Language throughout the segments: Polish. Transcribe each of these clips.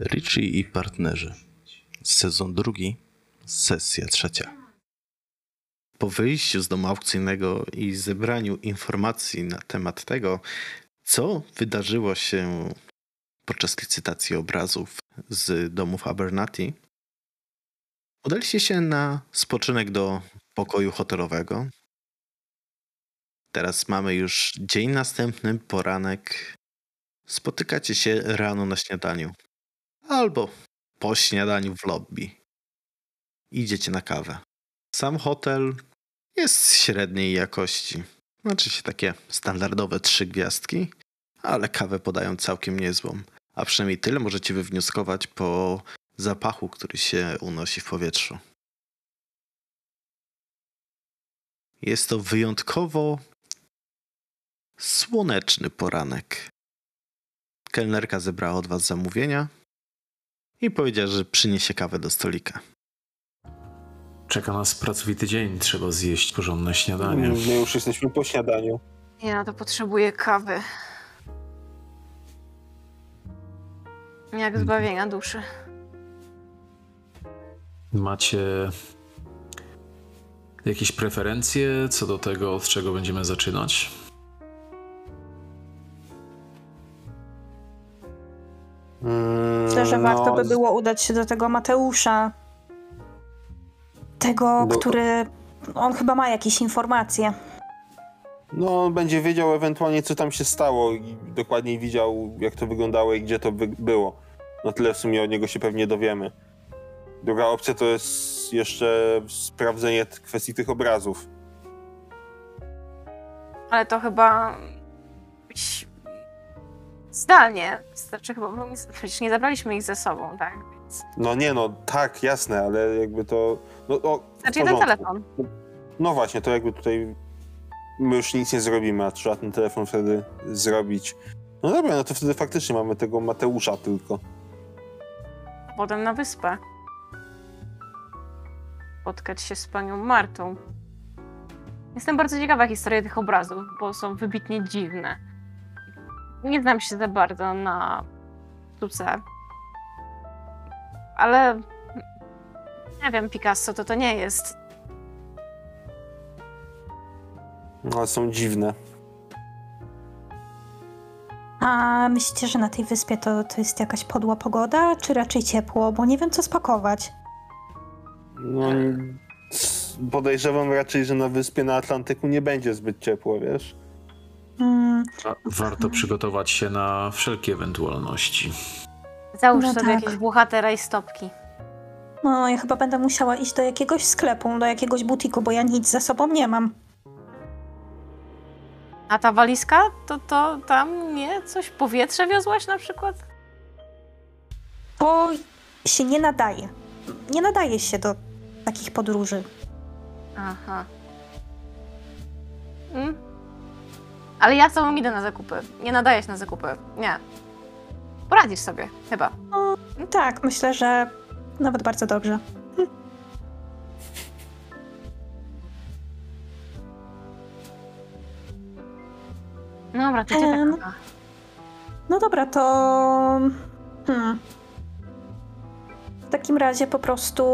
Richie i partnerzy. Sezon drugi, sesja trzecia. Po wyjściu z domu aukcyjnego i zebraniu informacji na temat tego, co wydarzyło się podczas licytacji obrazów z domów Abernathy, udaliście się na spoczynek do pokoju hotelowego. Teraz mamy już dzień następny, poranek. Spotykacie się rano na śniadaniu albo po śniadaniu w lobby. Idziecie na kawę. Sam hotel jest średniej jakości. Znaczy się takie standardowe trzy gwiazdki, ale kawę podają całkiem niezłą. A przynajmniej tyle możecie wywnioskować po zapachu, który się unosi w powietrzu. Jest to wyjątkowo słoneczny poranek. Kelnerka zebrała od was zamówienia i powiedziała, że przyniesie kawę do stolika. Czeka nas pracowity dzień, trzeba zjeść porządne śniadanie. My już jesteśmy po śniadaniu. Ja to potrzebuję kawy. Jak zbawienia duszy. Macie jakieś preferencje co do tego, od czego będziemy zaczynać? Myślę, że warto no, by było udać się do tego Mateusza. Tego, Do- który. On chyba ma jakieś informacje. No, on będzie wiedział ewentualnie, co tam się stało i dokładniej widział, jak to wyglądało i gdzie to by było. No tyle w sumie od niego się pewnie dowiemy. Druga opcja to jest jeszcze sprawdzenie kwestii tych obrazów. Ale to chyba. Zdalnie. Znaczy chyba. bo Przecież nie zabraliśmy ich ze sobą, tak? Więc... No nie no, tak, jasne, ale jakby to... No, o, Znaczy jeden telefon. No właśnie, to jakby tutaj my już nic nie zrobimy, a trzeba ten telefon wtedy zrobić. No dobra, no to wtedy faktycznie mamy tego Mateusza tylko. Potem na wyspę. Spotkać się z panią Martą. Jestem bardzo ciekawa historii tych obrazów, bo są wybitnie dziwne. Nie znam się za bardzo na sztuce. Ale nie wiem, Picasso to to nie jest. No, ale są dziwne. A myślicie, że na tej wyspie to, to jest jakaś podła pogoda, czy raczej ciepło? Bo nie wiem, co spakować. No, podejrzewam raczej, że na wyspie na Atlantyku nie będzie zbyt ciepło, wiesz? Mm, Warto przygotować się na wszelkie ewentualności. Załóż No sobie tak. jakieś buchatera i stopki. no, ja chyba będę musiała iść do jakiegoś sklepu, do jakiegoś butiku, bo ja nic ze sobą nie mam. A ta walizka, to, to tam nie? Coś powietrze wiozłaś na przykład? To się nie nadaje. Nie nadaje się do takich podróży. Aha. Mm. Ale ja tobą idę na zakupy. Nie nadaję się na zakupy. Nie. Poradzisz sobie, chyba. No, tak, myślę, że nawet bardzo dobrze. Dobra, to cię tak. No dobra, to. Hmm. W takim razie po prostu.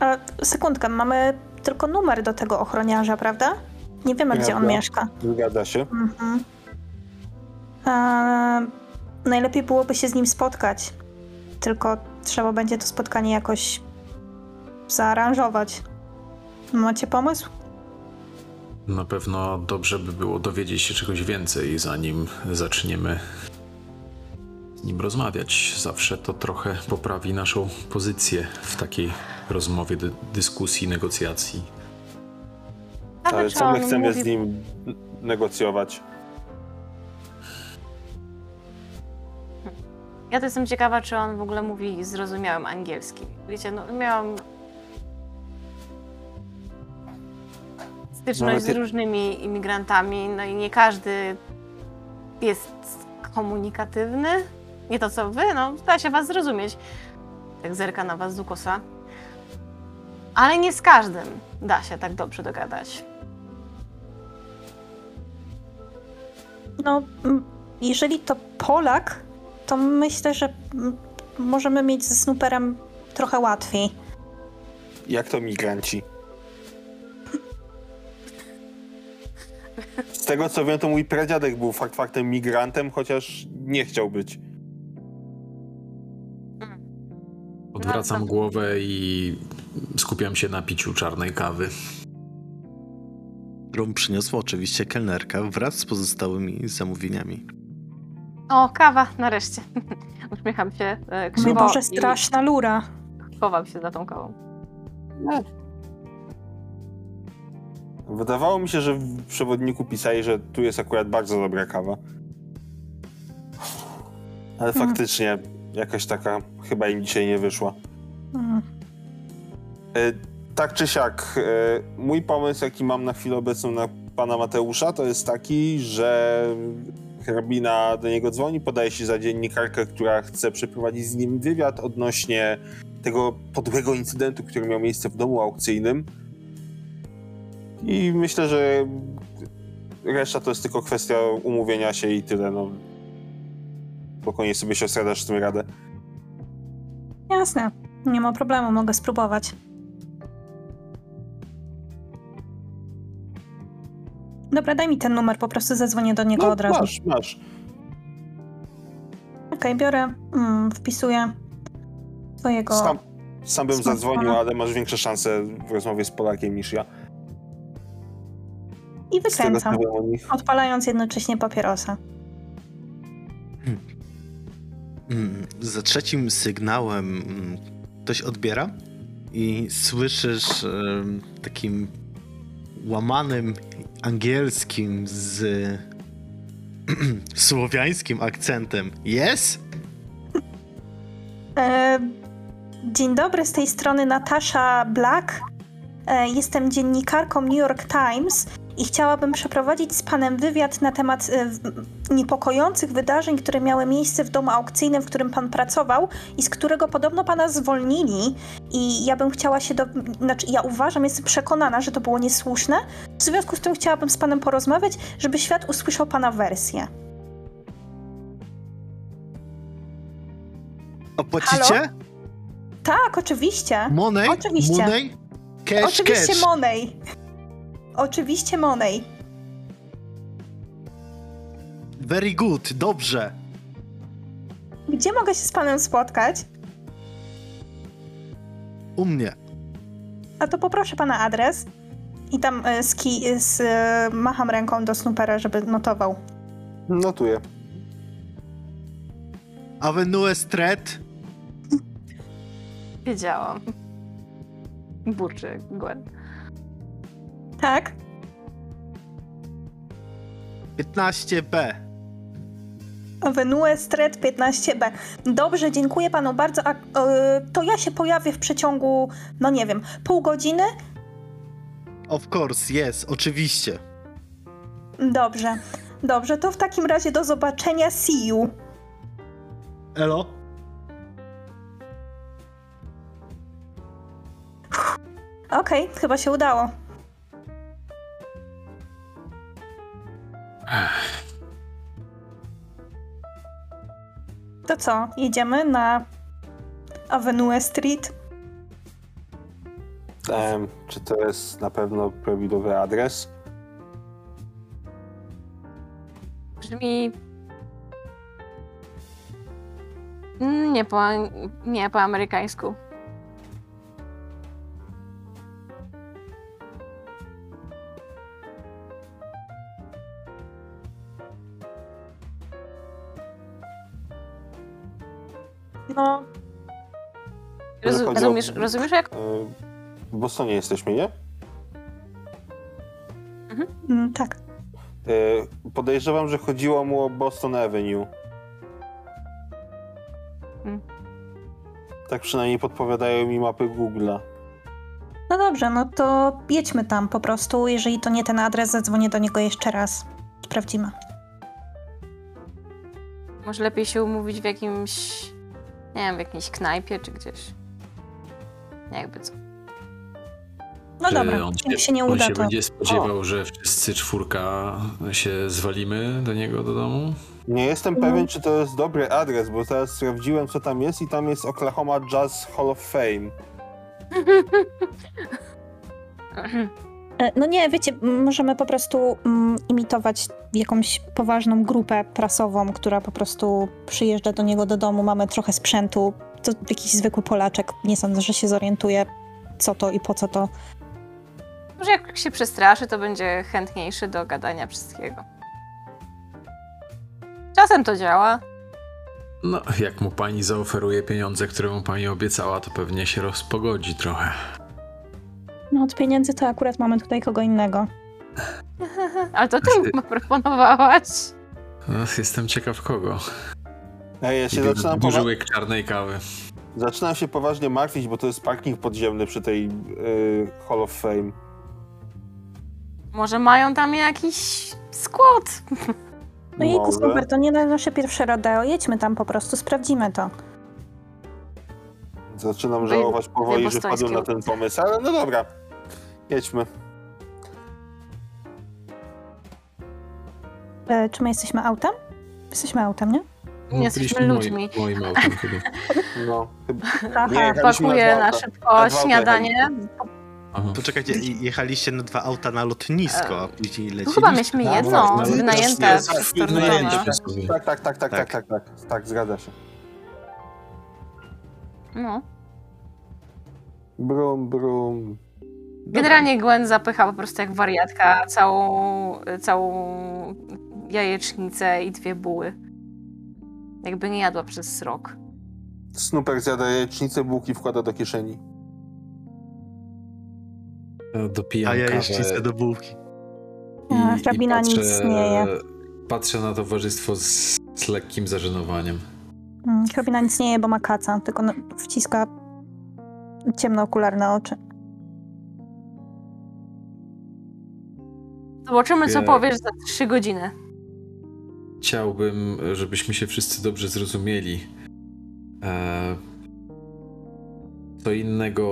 A, sekundkę, mamy tylko numer do tego ochroniarza, prawda? Nie wiemy, gdzie on mieszka. Zgadza się. Mhm. A, najlepiej byłoby się z nim spotkać. Tylko trzeba będzie to spotkanie jakoś zaaranżować. Macie pomysł? Na pewno dobrze by było dowiedzieć się czegoś więcej, zanim zaczniemy z nim rozmawiać. Zawsze to trochę poprawi naszą pozycję w takiej rozmowie, dy- dyskusji, negocjacji. Ale co my chcemy mówi- z nim negocjować? Ja to jestem ciekawa, czy on w ogóle mówi zrozumiałym angielskim. Wiecie, no miałam styczność No, z różnymi imigrantami, no i nie każdy jest komunikatywny. Nie to co wy, no da się was zrozumieć. Tak zerka na was z ukosa. Ale nie z każdym da się tak dobrze dogadać. No, jeżeli to Polak, to myślę, że możemy mieć ze Snooperem trochę łatwiej. Jak to migranci? Z tego co wiem, to mój pradziadek był fakt faktem migrantem, chociaż nie chciał być. Odwracam No, głowę i skupiam się na piciu czarnej kawy. Którą przyniosła oczywiście kelnerka wraz z pozostałymi zamówieniami. O, kawa, nareszcie. Uśmiecham się e, krzywo Boże, i straszna lura. chowam się za tą kawą. Wydawało mi się, że w przewodniku pisali, że tu jest akurat bardzo dobra kawa. Ale Hmm. faktycznie jakaś taka chyba im dzisiaj nie wyszła. Mm. E, Tak czy siak, e, mój pomysł, jaki mam na chwilę obecną na pana Mateusza, to jest taki, że hrabina do niego dzwoni, podaje się za dziennikarkę, która chce przeprowadzić z nim wywiad odnośnie tego podłego incydentu, który miał miejsce w domu aukcyjnym. I myślę, że reszta to jest tylko kwestia umówienia się i tyle. No. Spokojnie sobie siostra dasz tym radę. Jasne, nie ma problemu, mogę spróbować. Dobra, daj mi ten numer, po prostu zadzwonię do niego No, od razu. Masz, masz. Okej, biorę, mm, wpisuję swojego... Sam, sam bym Smartfona. zadzwonił, ale masz większe szanse w rozmowie z Polakiem niż ja. i wykręcam, odpalając jednocześnie papierosa. Mm, Za trzecim sygnałem mm, ktoś odbiera i słyszysz em, takim łamanym angielskim z słowiańskim akcentem. Yes? E, dzień dobry, z tej strony Natasza Black. E, jestem dziennikarką New York Times i chciałabym przeprowadzić z panem wywiad na temat e, niepokojących wydarzeń, które miały miejsce w domu aukcyjnym, w którym pan pracował i z którego podobno pana zwolnili. I ja bym chciała się do. Znaczy, ja uważam, jestem przekonana, że to było niesłuszne. W związku z tym chciałabym z panem porozmawiać, żeby świat usłyszał pana wersję. Opłacicie? Tak, oczywiście. Money? Oczywiście. Money? Cash, Oczywiście cash. Monej. Oczywiście Monej. Very good, dobrze. Gdzie mogę się z panem spotkać? U mnie. A to poproszę pana adres. I tam y, ski, z, y, macham ręką do Snoopera, żeby notował. Notuję. Avenue Street. Wiedziałam. Burczy Gwen. Tak? 15B. Avenue Street 15B. Dobrze, dziękuję panu bardzo. A, y, to ja się pojawię w przeciągu, no nie wiem, pół godziny? Of course, yes, oczywiście. Dobrze. Dobrze, to w takim razie do zobaczenia. See you. Elo? Okej, chyba się udało. To co, jedziemy na Avenue Street? Em, czy to jest na pewno prawidłowy adres? Brzmi... Mm, Nie po, nie po amerykańsku. No, Że Rozu- chodzi o- rozumiesz, rozumiesz jak? E, W Bostonie jesteśmy, nie? mm, tak. E, Podejrzewam, że chodziło mu o Boston Avenue. Hmm. Tak przynajmniej podpowiadają mi mapy Google'a. No dobrze, no to jedźmy tam po prostu. Jeżeli to nie ten adres, zadzwonię do niego jeszcze raz. Sprawdzimy. Może lepiej się umówić w jakimś, nie wiem, w jakiejś knajpie czy gdzieś. Jakby co. No Czy dobra, on jak się nie on uda, się to... będzie spodziewał, że wszyscy czwórka się zwalimy do niego do domu? Nie jestem pewien, czy to jest dobry adres, bo teraz sprawdziłem, co tam jest i tam jest Oklahoma Jazz Hall of Fame. E, No nie, wiecie, możemy po prostu mm, imitować jakąś poważną grupę prasową, która po prostu przyjeżdża do niego do domu, mamy trochę sprzętu, to jakiś zwykły Polaczek, nie sądzę, że się zorientuje, co to i po co to. Może jak się przestraszy, to będzie chętniejszy do gadania wszystkiego. Czasem to działa. No, jak mu pani zaoferuje pieniądze, które mu pani obiecała, to pewnie się rozpogodzi trochę. No od pieniędzy to akurat mamy tutaj kogo innego. Ale to ty mu proponowałaś. No, jestem ciekaw kogo. Ej, ja się zaczynam, Duży powa- łyk czarnej kawy. zaczynam się poważnie martwić, bo to jest parking podziemny przy tej y, Hall of Fame. Może mają tam jakiś skład. No i Może. super, to nie na nasze pierwsze rodeo, jedźmy tam po prostu, sprawdzimy to. Zaczynam żałować powoli, że wpadłem na ten pomysł, ale no dobra. Jedźmy. E, czy my jesteśmy autem? Jesteśmy autem, nie? No, Jesteśmy byliśmy ludźmi. Moim, moim autem chyba. No, chyba. Aha, Nie, jechaliśmy Pakuję na dwa na auta. szybko Na dwa auta śniadanie. Aha. Poczekajcie, i- jechaliście na dwa auta na lotnisko, a później Tu lecieliście. chyba mieliśmy Tak, jedno, wynajęte przez jest wynajęte przez- Tak, tak, tak, tak, tak, Tak. tak, tak, tak, zgadza się. No. Brum, brum. Generalnie Gwen zapycha po prostu jak wariatka całą, całą jajecznicę i dwie buły. Jakby nie jadła przez rok. Snooper zjada jajecznicę, bułki wkłada do kieszeni. Dopijam A ja kawę jeszcze do bułki. A, hrabina nic nie je. Patrzę na towarzystwo z, z lekkim zażenowaniem. Mm, Hrabina nic nie je, bo ma kaca, tylko wciska ciemnookularne oczy. Zobaczymy, co powiesz za trzy godziny. Chciałbym, żebyśmy się wszyscy dobrze zrozumieli. E, co innego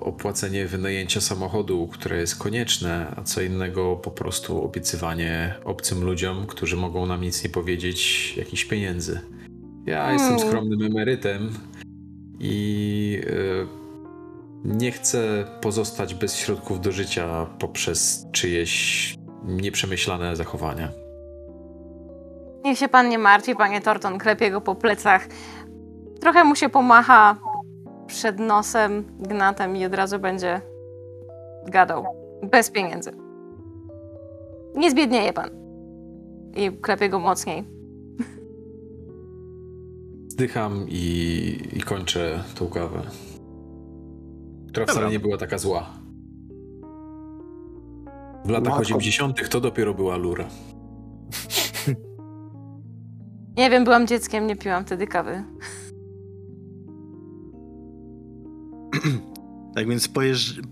opłacenie wynajęcia samochodu, które jest konieczne, a co innego po prostu obiecywanie obcym ludziom, którzy mogą nam nic nie powiedzieć, jakichś pieniędzy. Ja jestem Mm. skromnym emerytem i e, nie chcę pozostać bez środków do życia poprzez czyjeś nieprzemyślane zachowania. Niech się pan nie martwi, panie Torton, klepie go po plecach. Trochę mu się pomacha przed nosem gnatem i od razu będzie gadał. Bez pieniędzy. Nie zbiednieje pan. I klepie go mocniej. Zdycham i, i kończę tą kawę. Która wcale Dobra. nie była taka zła. W latach Matko. 80. to dopiero była lura. Nie wiem, byłam dzieckiem, nie piłam wtedy kawy. Tak więc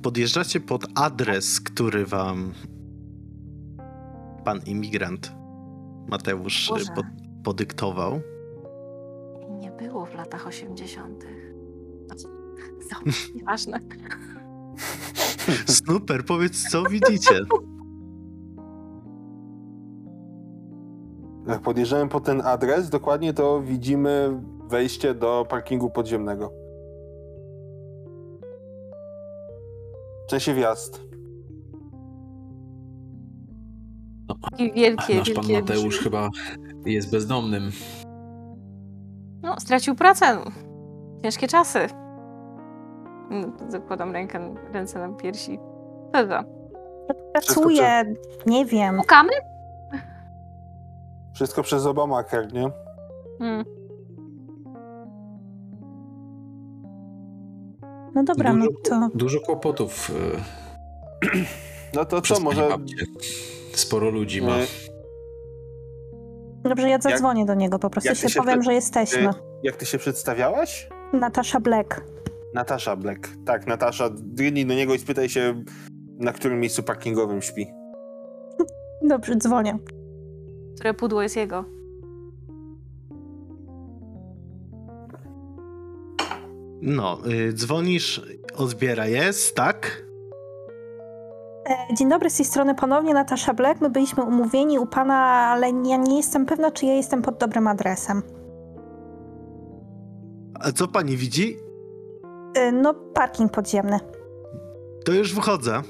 podjeżdżacie pod adres, który wam pan imigrant Mateusz Boże. pod, podyktował. Nie było w latach 80. No, nieważne. Super, powiedz co widzicie. Jak podjeżdżamy po ten adres, dokładnie to widzimy wejście do parkingu podziemnego. W sensie wjazd. Takie wielkie, Nasz pan wielkie Mateusz drzwi. chyba jest bezdomnym. No, stracił pracę. Ciężkie czasy. No, Zakładam rękę, ręce na piersi. Co to? Pracuję, nie wiem. Pukamy? Wszystko przez Obamacare, nie? Hmm. No dobra, no Dużo, to dużo kłopotów. e, No to co, może... babcię. Sporo ludzi ma. dobrze, ja zadzwonię do niego, po prostu jak się się powiem, przed- że jesteśmy. Jak ty się przedstawiałaś? Natasza Black. Natasza Black. Tak, Natasza. Drgnij do niego i spytaj się, na którym miejscu parkingowym śpi. Dobrze, dzwonię. Które pudło jest jego? No, y, dzwonisz, odbiera jest, tak? E, Dzień dobry, z tej strony ponownie Natasza Black. My byliśmy umówieni u pana, ale ja nie jestem pewna, czy ja jestem pod dobrym adresem. A co pani widzi? Y, No, parking podziemny. To już wychodzę.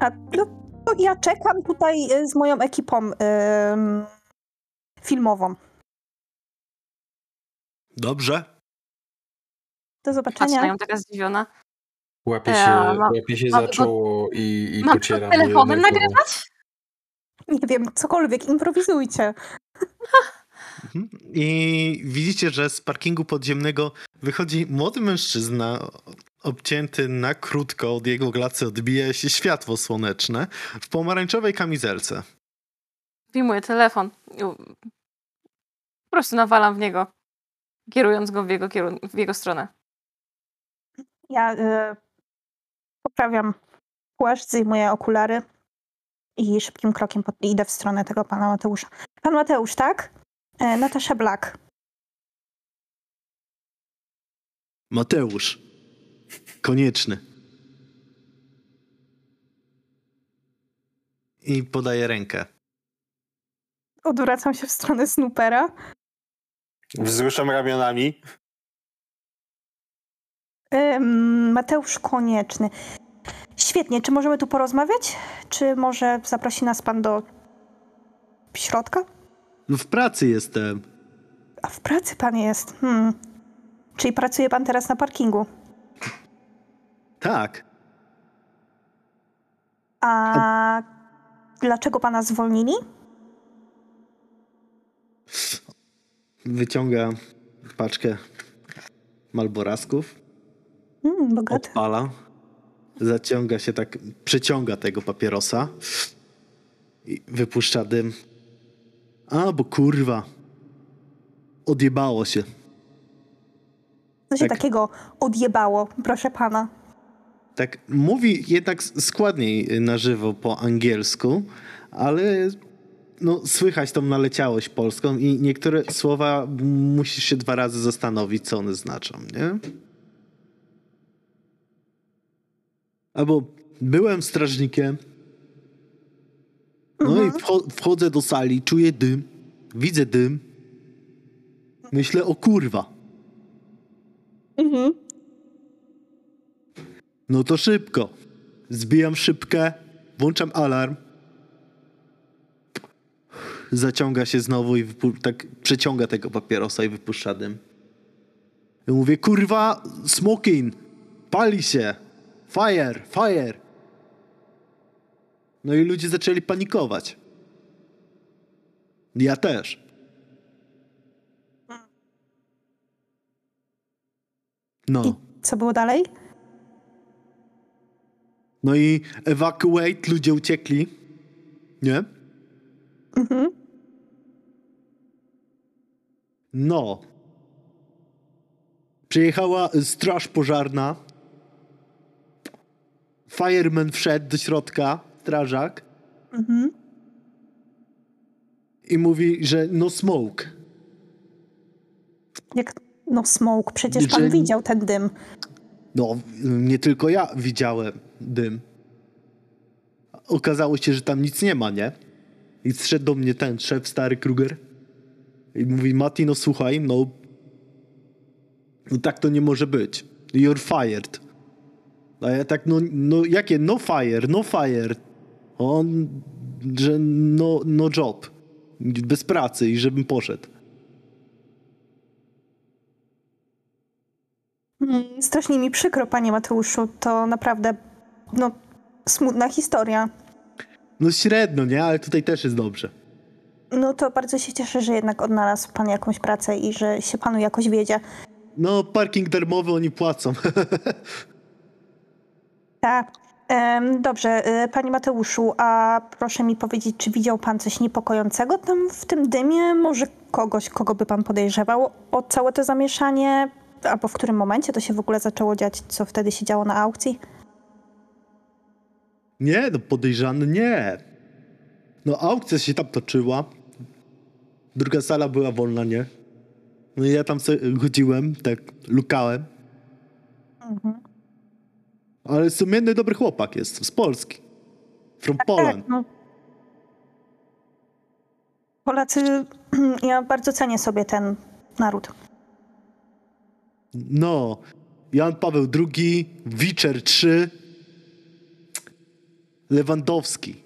A no, to ja czekam tutaj y, z moją ekipą ym, filmową. Dobrze. Do Patrzę zobaczenia. nią taka zdziwiona. Łapie Ja się, mam- łapie się mam- za czoło i, i Mam pociera pod telefonem nagrywać? Nie wiem, cokolwiek, improwizujcie. Mhm. I widzicie, że z parkingu podziemnego wychodzi młody mężczyzna, obcięty na krótko, od jego glacy odbija się światło słoneczne w pomarańczowej kamizelce. Wyjmuję telefon. Po prostu nawalam w niego, kierując go w jego, kierun- w jego stronę. Ja y, poprawiam płaszcz, zdejmuję okulary i szybkim krokiem pod, idę w stronę tego pana Mateusza. Pan Mateusz, tak? E, Natasza Black. Mateusz. Konieczny. I podaje rękę. Odwracam się w stronę Snoopera. Wzruszam ramionami. Ym, Mateusz Konieczny. Świetnie, czy możemy tu porozmawiać? Czy może zaprosi nas pan do środka? No w pracy jestem. A w pracy pan jest. Hmm. Czyli pracuje pan teraz na parkingu. Tak. A dlaczego pana zwolnili? Wyciąga paczkę malborasków, Hmm, bogaty. odpala, zaciąga się tak, przeciąga tego papierosa i wypuszcza dym. A, bo kurwa, odjebało się. Co się tak. takiego odjebało, proszę pana? Tak mówi jednak składniej na żywo po angielsku, ale no, słychać tą naleciałość polską i niektóre słowa musisz się dwa razy zastanowić, co one znaczą, nie? Albo byłem strażnikiem, no i wcho- wchodzę do sali, czuję dym, widzę dym, myślę, o kurwa, Mhm. No to szybko. Zbijam szybkę, włączam alarm. Zaciąga się znowu i tak przeciąga tego papierosa i wypuszcza dym. I mówię, kurwa, smokin, pali się. Fire, fire. No i ludzie zaczęli panikować. Ja też. No. I co było dalej? No i evacuate, ludzie uciekli. Nie? Mhm. No. Przyjechała straż pożarna. Fireman wszedł do środka, strażak, Mhm. i mówi, że no smoke. Jak, no smoke, przecież pan Że- widział ten dym. No, nie tylko ja widziałem dym. Okazało się, że tam nic nie ma, nie? I zszedł do mnie ten szef, stary Kruger. I mówi, Mati, no słuchaj, no... No tak to nie może być. You're fired. A ja tak, no, no jakie no fire, no fire. On, że no, no job. Bez pracy i żebym poszedł. Mm, Strasznie mi przykro, panie Mateuszu. To naprawdę, no, smutna historia. No średnio, nie? Ale tutaj też jest dobrze. No to bardzo się cieszę, że jednak odnalazł pan jakąś pracę i że się panu jakoś wiedzie. No, parking darmowy oni płacą. Tak. Dobrze, y, panie Mateuszu, a proszę mi powiedzieć, czy widział pan coś niepokojącego tam w tym dymie? Może kogoś, kogo by pan podejrzewał o całe to zamieszanie? Albo w którym momencie to się w ogóle zaczęło dziać? Co wtedy się działo na aukcji? Nie, no podejrzany nie. No aukcja się tam toczyła. Druga sala była wolna, nie? No i ja tam sobie chodziłem, tak lukałem. Mhm. Ale sumienny dobry chłopak jest, z Polski. From Tak, Poland. tak, no. Polacy, ja bardzo cenię sobie ten naród. No, Jan Paweł II, Wiczer III, Lewandowski.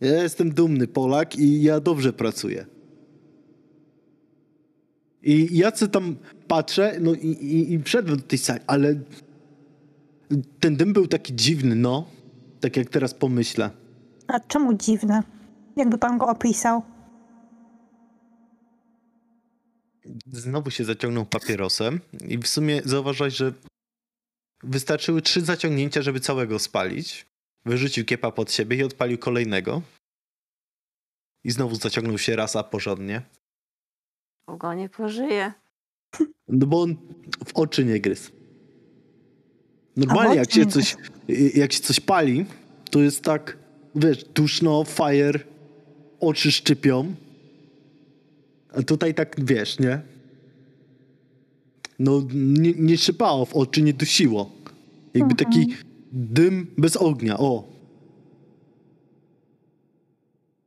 Ja jestem dumny Polak i ja dobrze pracuję. I ja co tam patrzę, no i, i, i wszedłem do tej sali, ale ten dym był taki dziwny, no. Tak jak teraz pomyślę. A czemu dziwne? Jakby pan go opisał? Znowu się zaciągnął papierosem i w sumie zauważyłeś, że wystarczyły trzy zaciągnięcia, żeby całego spalić. Wyrzucił kiepa pod siebie i odpalił kolejnego. I znowu zaciągnął się raz, a porządnie. Długo nie pożyje. No bo on w oczy nie gryzł. Normalnie jak się, coś, jak się coś pali, to jest tak, wiesz, duszno, fire, oczy szczypią. A tutaj tak, wiesz, nie? No nie, nie szypało w oczy, nie dusiło. Jakby taki dym bez ognia, o.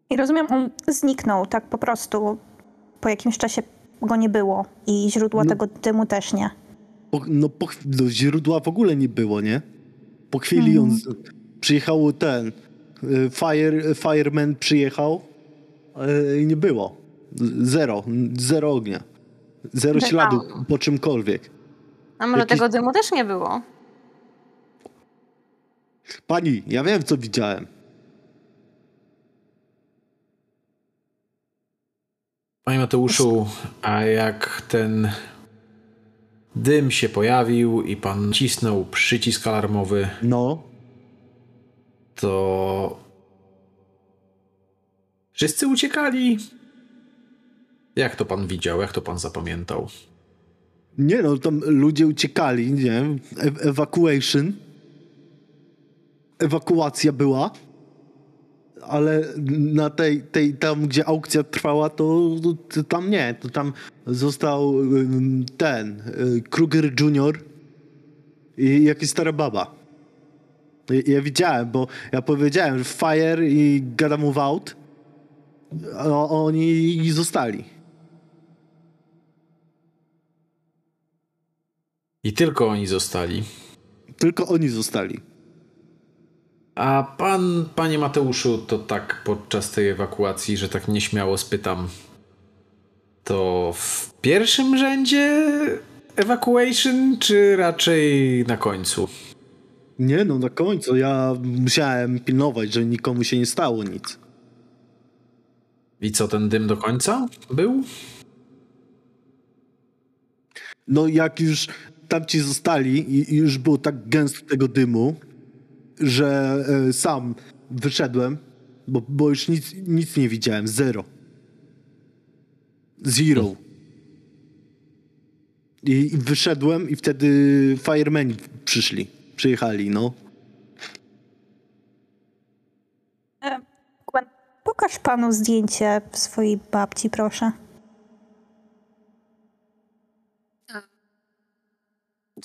I rozumiem, on zniknął tak po prostu. Po jakimś czasie go nie było i źródła No. tego dymu też nie. Po, no, po, no źródła w ogóle nie było, nie? Po chwili on z, przyjechał ten y, fire, fireman przyjechał y, i nie było. Zero, zero ognia. Zero śladu po czymkolwiek. A może Jakiś- tego dymu też nie było? Pani, ja wiem co widziałem. Panie Mateuszu, a jak ten dym się pojawił i pan cisnął przycisk alarmowy, No, to wszyscy uciekali. Jak to pan widział? Jak to pan zapamiętał? nie no, tam ludzie uciekali, nie e- evacuation. Ewakuacja była. Ale na tej, tej tam, gdzie aukcja trwała, to, to tam nie. To tam został ym, ten y, Kruger Junior i jakaś stara baba. Ja, ja widziałem, bo ja powiedziałem, że fire i gotta move out, a oni zostali. I tylko oni zostali. Tylko oni zostali. A pan, panie Mateuszu, to tak podczas tej ewakuacji, że tak nieśmiało spytam, to w pierwszym rzędzie evacuation, czy raczej na końcu? Nie no, na końcu ja musiałem pilnować, że nikomu się nie stało nic. I co, ten dym do końca był? No jak już tamci zostali i, i już było tak gęsto tego dymu, że e, sam wyszedłem, bo, bo już nic, nic nie widziałem, zero. Zero. I, I wyszedłem i wtedy firemeni przyszli, przyjechali, no. E, Gwen, pokaż panu zdjęcie swojej babci, proszę.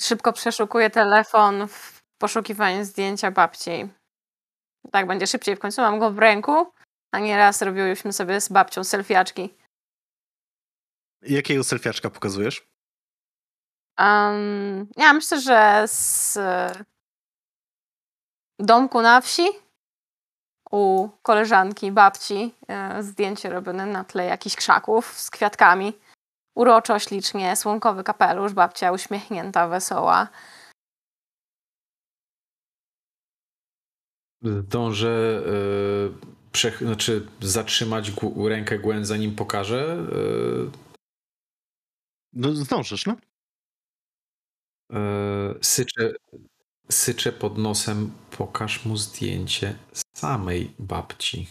Szybko przeszukuję telefon w poszukiwaniu zdjęcia babci. Tak będzie szybciej. W końcu mam go w ręku, a nieraz robiłyśmy sobie z babcią selfiaczki. Jakiego selfiaczka pokazujesz? Um, ja myślę, że z e, domku na wsi u koleżanki, babci e, zdjęcie robione na tle jakichś krzaków z kwiatkami. Uroczo, ślicznie, słonkowy kapelusz, babcia uśmiechnięta, wesoła. Dążę e, przech- znaczy zatrzymać rękę Gwen zanim pokażę. E, No zdążysz, no. e, syczę, syczę pod nosem, pokaż mu zdjęcie samej babci.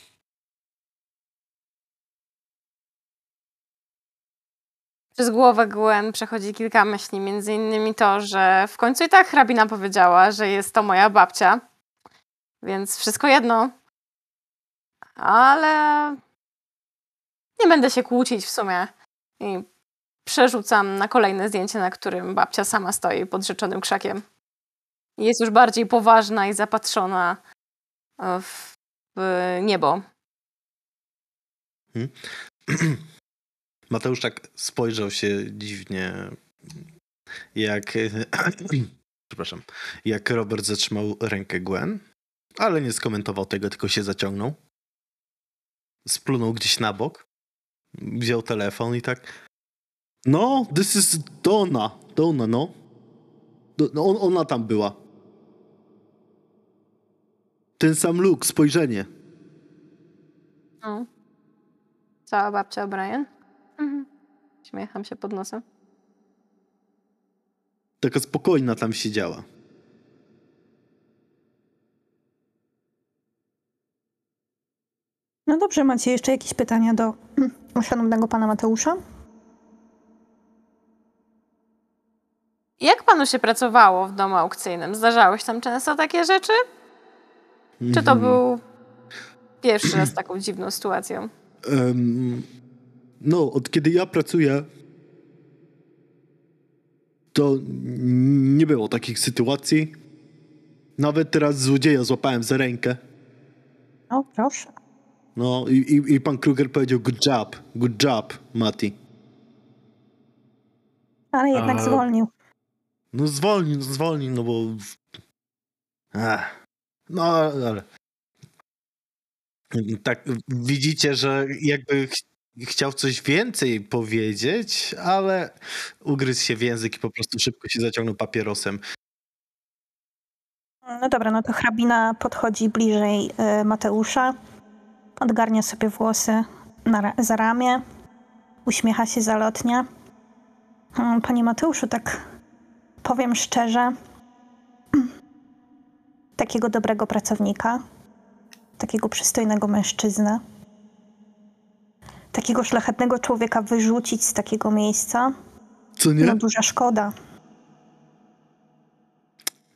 Przez głowę Gwen przechodzi kilka myśli, między innymi to, że w końcu i tak hrabina powiedziała, że jest to moja babcia. Więc wszystko jedno. Ale nie będę się kłócić w sumie. I przerzucam na kolejne zdjęcie, na którym babcia sama stoi pod rzeczonym krzakiem. Jest już bardziej poważna i zapatrzona w niebo. Mateusz tak spojrzał się dziwnie, jak. Przepraszam. Jak Robert zatrzymał rękę Gwen, ale nie skomentował tego, tylko się zaciągnął. Splunął gdzieś na bok, wziął telefon i tak. No, this is Donna. Donna, no. No on, ona tam była. Ten sam look, spojrzenie. No. Cała babcia O'Brien. Mhm. Śmiecham się pod nosem. Taka spokojna tam siedziała. No dobrze, macie jeszcze jakieś pytania do mm, szanownego pana Mateusza? Jak panu się pracowało w domu aukcyjnym? Zdarzały się tam często takie rzeczy? Czy to Mhm. był pierwszy raz z taką dziwną sytuacją? Em, no, od kiedy ja pracuję, to nie było takich sytuacji. Nawet teraz złodzieja złapałem za rękę. O, proszę. No i, i, i pan Kruger powiedział good job, good job, Mati. Ale jednak A- zwolnił. No zwolnij, no zwolnij, no bo... Ach, no ale... Tak, widzicie, że jakby ch chciał coś więcej powiedzieć, ale ugryzł się w język i po prostu szybko się zaciągnął papierosem. No dobra, no to hrabina podchodzi bliżej y, Mateusza, odgarnia sobie włosy ra- za ramię, uśmiecha się zalotnie. Mm, Panie Mateuszu, tak powiem szczerze, takiego dobrego pracownika, takiego przystojnego mężczyznę, takiego szlachetnego człowieka wyrzucić z takiego miejsca, Co nie? no duża szkoda.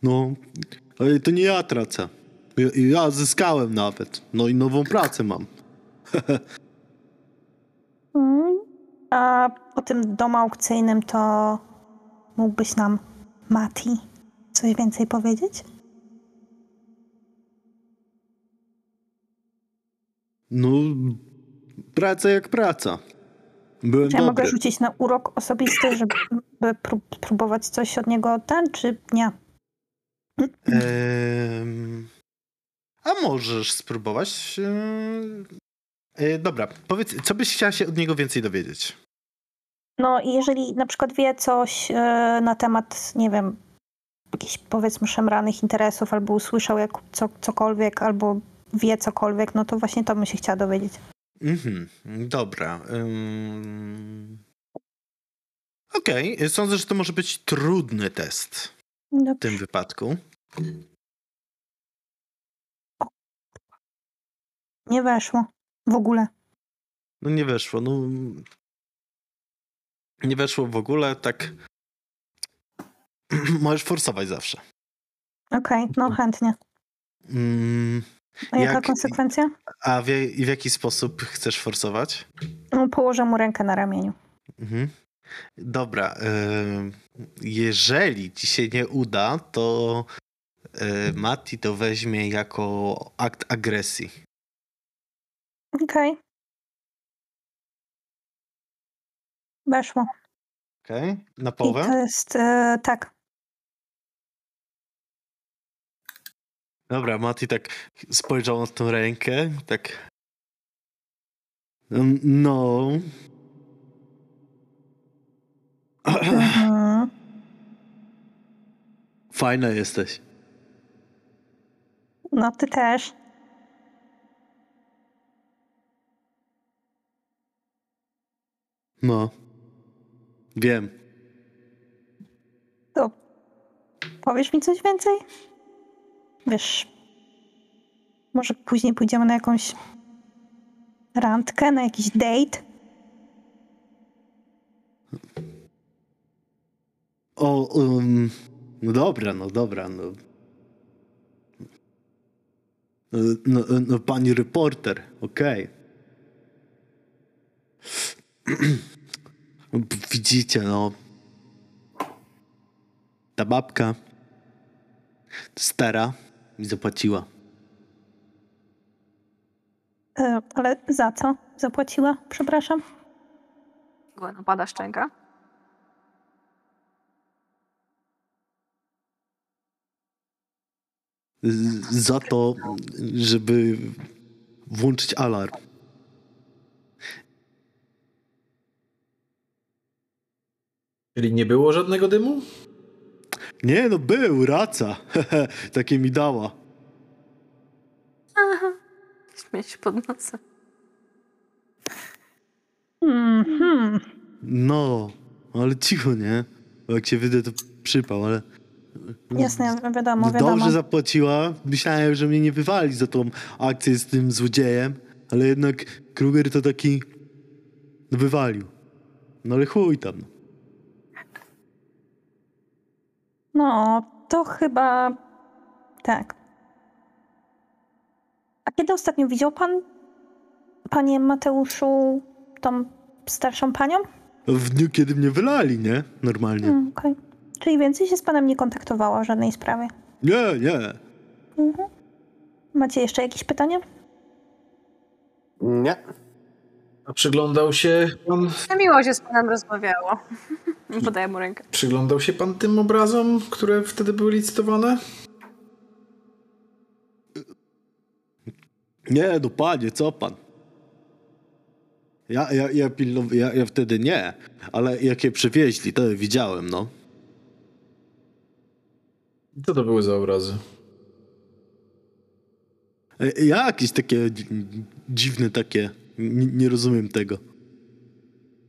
No, ale to nie ja tracę. Ja, ja zyskałem nawet. No i nową pracę mam. Mm. A o tym domu aukcyjnym to mógłbyś nam, Mati, coś więcej powiedzieć? No, praca jak praca. Byłem Czy ja mogę dobry. rzucić na urok osobisty, żeby prób- próbować coś od niego ten, czy nie? A możesz spróbować. em, e, dobra, powiedz, co byś chciała się od niego więcej dowiedzieć? No jeżeli na przykład wie coś e, na temat, nie wiem, jakichś powiedzmy szemranych interesów, albo usłyszał jak, co, cokolwiek, albo wie cokolwiek, no to właśnie to bym się chciała dowiedzieć. Mhm, dobra. Okej, sądzę, że to może być trudny test w Dobrze. tym wypadku. Nie weszło. W ogóle. No nie weszło, no. Nie weszło w ogóle, tak. Możesz forsować zawsze. Okej, no chętnie. Mm, A jaka Jak- konsekwencja? a w, w jaki sposób chcesz forsować? No, położę mu rękę na ramieniu. Mhm. Dobra. jeżeli ci się nie uda, to e, Mati to weźmie jako akt agresji. Okej. Weszło. Okej? Na I połowę? to jest, e, tak. Dobra, Mati tak spojrzał na tą rękę, tak. Mm, No. Mhm. Fajna jesteś. No ty też. No. Wiem. To powiesz mi coś więcej? Wiesz, może później pójdziemy na jakąś randkę, na jakiś date? O, um, no dobra, no dobra, no. No, no, no pani reporter, okej. Widzicie, no. Ta babka stara mi zapłaciła. E, ale za co zapłaciła? Przepraszam. Gwen opada szczęka. Z- Za to, żeby włączyć alarm. Czyli nie było żadnego dymu? Nie, no był, raca. Takie mi dała. Śmieje się pod nosem. Mhm. No, ale cicho, nie? Bo jak się wyda, to przypał, ale... Jasne, wiadomo, wiadomo. Dobrze zapłaciła. Myślałem, że mnie nie wywali za tą akcję z tym złodziejem, ale jednak Kruger to taki no, wywalił. No ale chuj tam. No, to chyba tak. A kiedy ostatnio widział pan, panie Mateuszu, tą starszą panią? W dniu, kiedy mnie wylali, nie? Normalnie. Mm, Okej. Czyli więcej się z panem nie kontaktowała o żadnej sprawie. Nie, nie. Mhm. Macie jeszcze jakieś pytania? Nie. A przyglądał się pan, Na miło się z panem rozmawiało. Podaję mu rękę. przyglądał się pan tym obrazom, które wtedy były licytowane? Nie, no panie, co pan? Ja, ja, ja, pilnow... ja, ja wtedy nie, ale jak je przewieźli, to widziałem, no. Co to były za obrazy? E, Jakieś takie dzi- dziwne takie, nie, nie rozumiem tego.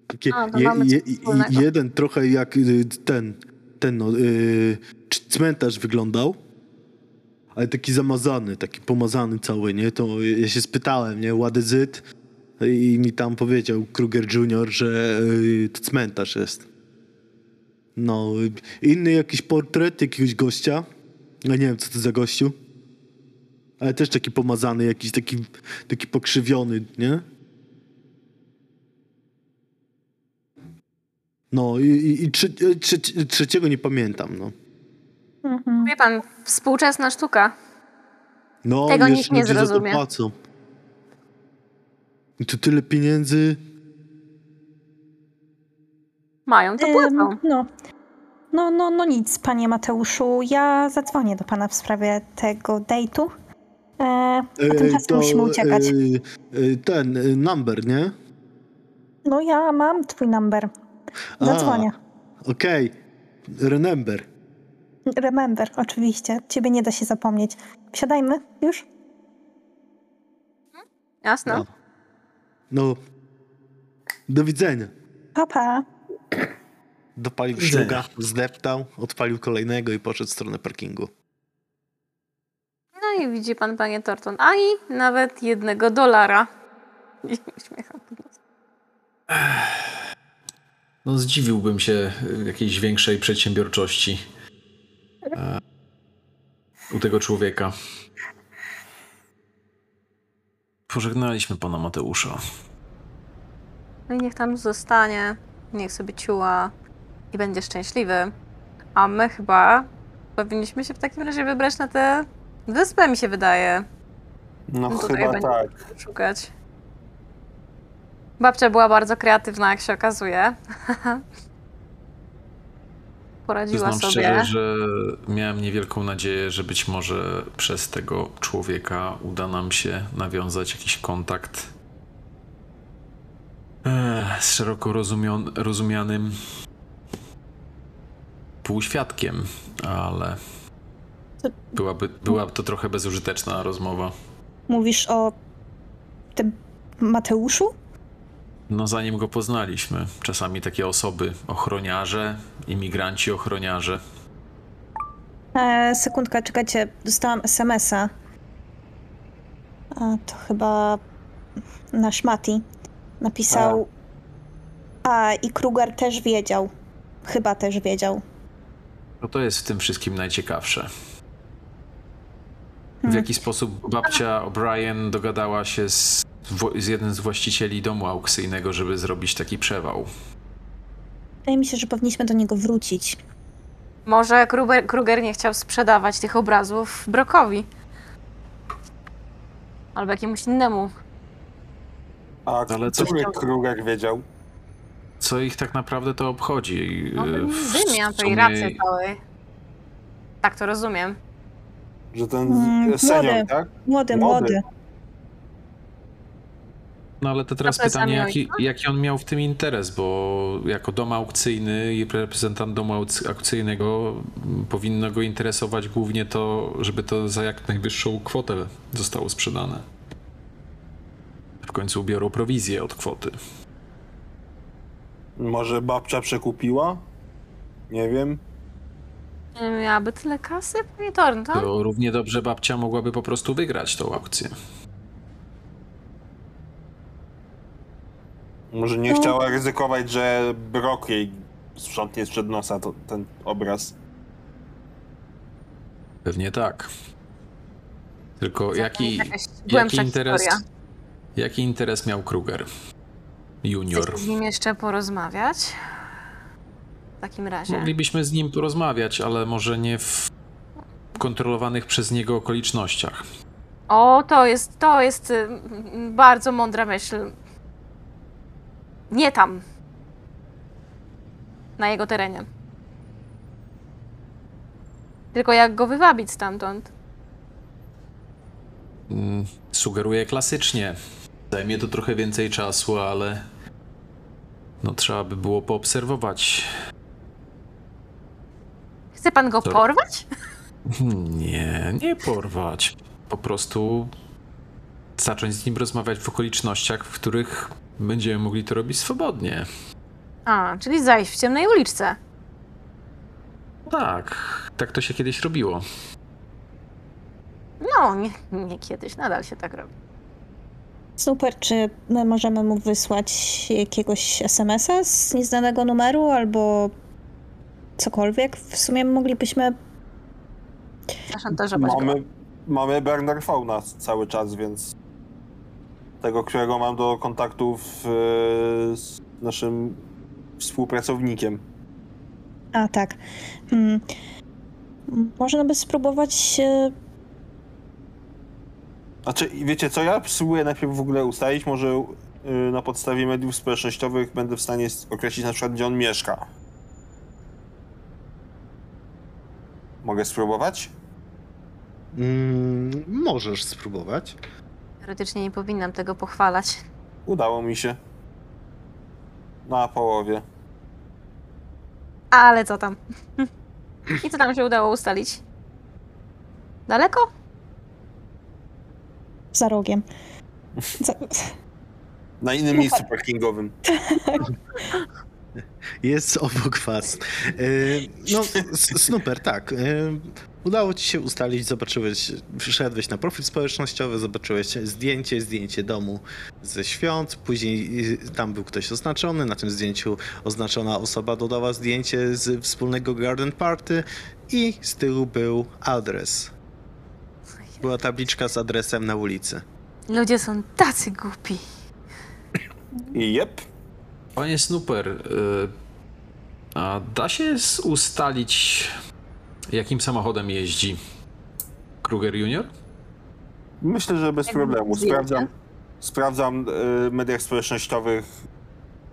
Takie A, mamy coś wspólnego. jeden trochę jak y, ten, ten no, y, c- cmentarz wyglądał, ale taki zamazany, taki pomazany cały, nie? To ja się spytałem, nie? What is it? I mi tam powiedział Kruger Jr., że y, to cmentarz jest. No, inny jakiś portret jakiegoś gościa. Ja nie wiem, co to za gościu. Ale też taki pomazany, jakiś taki, taki pokrzywiony, nie? No i, i, i trze, trze, trzeciego nie pamiętam, no. Mhm. Wie pan, współczesna sztuka. No, Tego nikt nie to zrozumie. płacą. I tu tyle pieniędzy. Mają, to Ym, płacą. no. No, no, no nic, panie Mateuszu. Ja zadzwonię do pana w sprawie tego date'u. E, a E, tymczasem musimy uciekać. e, e, ten, e, number, nie? No ja mam twój number. Zadzwonię. Okej, remember. Remember, oczywiście. Ciebie nie da się zapomnieć. Wsiadajmy już? Jasne. No. No, do widzenia. Papa. Dopalił szluga, zdeptał, odpalił kolejnego i poszedł w stronę parkingu. No i widzi pan, panie Torton, ani nawet jednego dolara. I uśmiecha pod nosem. No zdziwiłbym się y, jakiejś większej przedsiębiorczości e, u tego człowieka. Pożegnaliśmy pana Mateusza. No i niech tam zostanie, niech sobie ciuła i będzie szczęśliwy. A my chyba powinniśmy się w takim razie wybrać na tę wyspę, mi się wydaje, No No tutaj chyba tak. szukać. Babcia była bardzo kreatywna, jak się okazuje. Poradziła Przyznam sobie. szczerze, że miałem niewielką nadzieję, że być może przez tego człowieka uda nam się nawiązać jakiś kontakt eh, z szeroko rozumion- rozumianym półświadkiem, ale byłaby, byłaby to trochę bezużyteczna rozmowa. Mówisz o tym Mateuszu? No zanim go poznaliśmy, czasami takie osoby, ochroniarze, imigranci ochroniarze, E, sekundka, czekajcie. Dostałam SMS-a. A, to chyba nasz Mati napisał. A, i Kruger też wiedział. Chyba też wiedział. No to jest w tym wszystkim najciekawsze. W Hmm. jaki sposób babcia O'Brien dogadała się z, z jednym z właścicieli domu aukcyjnego, żeby zrobić taki przewał? Wydaje mi się, że powinniśmy do niego wrócić. Może Kruger, Kruger nie chciał sprzedawać tych obrazów Brokowi. Albo jakiemuś innemu A Ale co- który Kruger wiedział? Co ich tak naprawdę to obchodzi? No, E, w wy miał tej sumie- racji całej. Tak to rozumiem. Że ten Mm, senior, młody. tak? Młody, Młody. młody. No ale to teraz pytanie, jaki, jaki on miał w tym interes, bo jako dom aukcyjny i reprezentant domu aukc- aukcyjnego powinno go interesować głównie to, żeby to za jak najwyższą kwotę zostało sprzedane. W końcu biorą prowizję od kwoty. Może babcia przekupiła? Nie wiem. Nie Miałaby tyle kasy? Panie Thornton? To równie dobrze babcia mogłaby po prostu wygrać tą aukcję. Może nie chciała ryzykować, że Brock jej sprzątnie sprzed nosa to, ten obraz. Pewnie tak. Tylko jaki, jaki interes, historia. jaki interes miał Kruger? Junior. Chcecie z nim jeszcze porozmawiać? Takim razie. Moglibyśmy z nim porozmawiać, ale może nie w kontrolowanych przez niego okolicznościach. O, to jest, to jest y, bardzo mądra myśl. Nie tam. Na jego terenie. Tylko jak go wywabić stamtąd? Mm, Sugeruję klasycznie. Zajmie to trochę więcej czasu, ale no trzeba by było poobserwować. Chce pan go To- porwać? Nie, nie porwać. Po prostu zacząć z nim rozmawiać w okolicznościach, w których będziemy mogli to robić swobodnie. A, czyli zajść w ciemnej uliczce. Tak, tak to się kiedyś robiło. No, nie, nie kiedyś, nadal się tak robi. Super, czy my możemy mu wysłać jakiegoś SMS-a z nieznanego numeru albo cokolwiek? W sumie moglibyśmy. Zaszantażować go. Mamy, mamy Burner Fauna cały czas, więc tego, którego mam do kontaktów e, z naszym współpracownikiem. A tak. Hmm. Można by spróbować. e, Znaczy, wiecie co, ja spróbuję najpierw w ogóle ustalić, może y, na podstawie mediów społecznościowych będę w stanie określić na przykład, gdzie on mieszka. Mogę spróbować? Mm, możesz spróbować. Teoretycznie nie powinnam tego pochwalać. Udało mi się. Na połowie. Ale co tam? I co tam się udało ustalić? Daleko? za rogiem. Za... Na innym miejscu parkingowym. Jest obok was. Yy, No, s- super, tak. Yy, Udało ci się ustalić, zobaczyłeś, wszedłeś na profil społecznościowy, zobaczyłeś zdjęcie, zdjęcie domu ze świąt, później yy, tam był ktoś oznaczony, na tym zdjęciu oznaczona osoba dodała zdjęcie z wspólnego garden party i z tyłu był adres. Była tabliczka z adresem na ulicy. Ludzie są tacy głupi. Jep. Panie Snooper, y, a da się ustalić, jakim samochodem jeździ Kruger Junior? Myślę, że bez problemu. Sprawdzam, sprawdzam y, w mediach społecznościowych.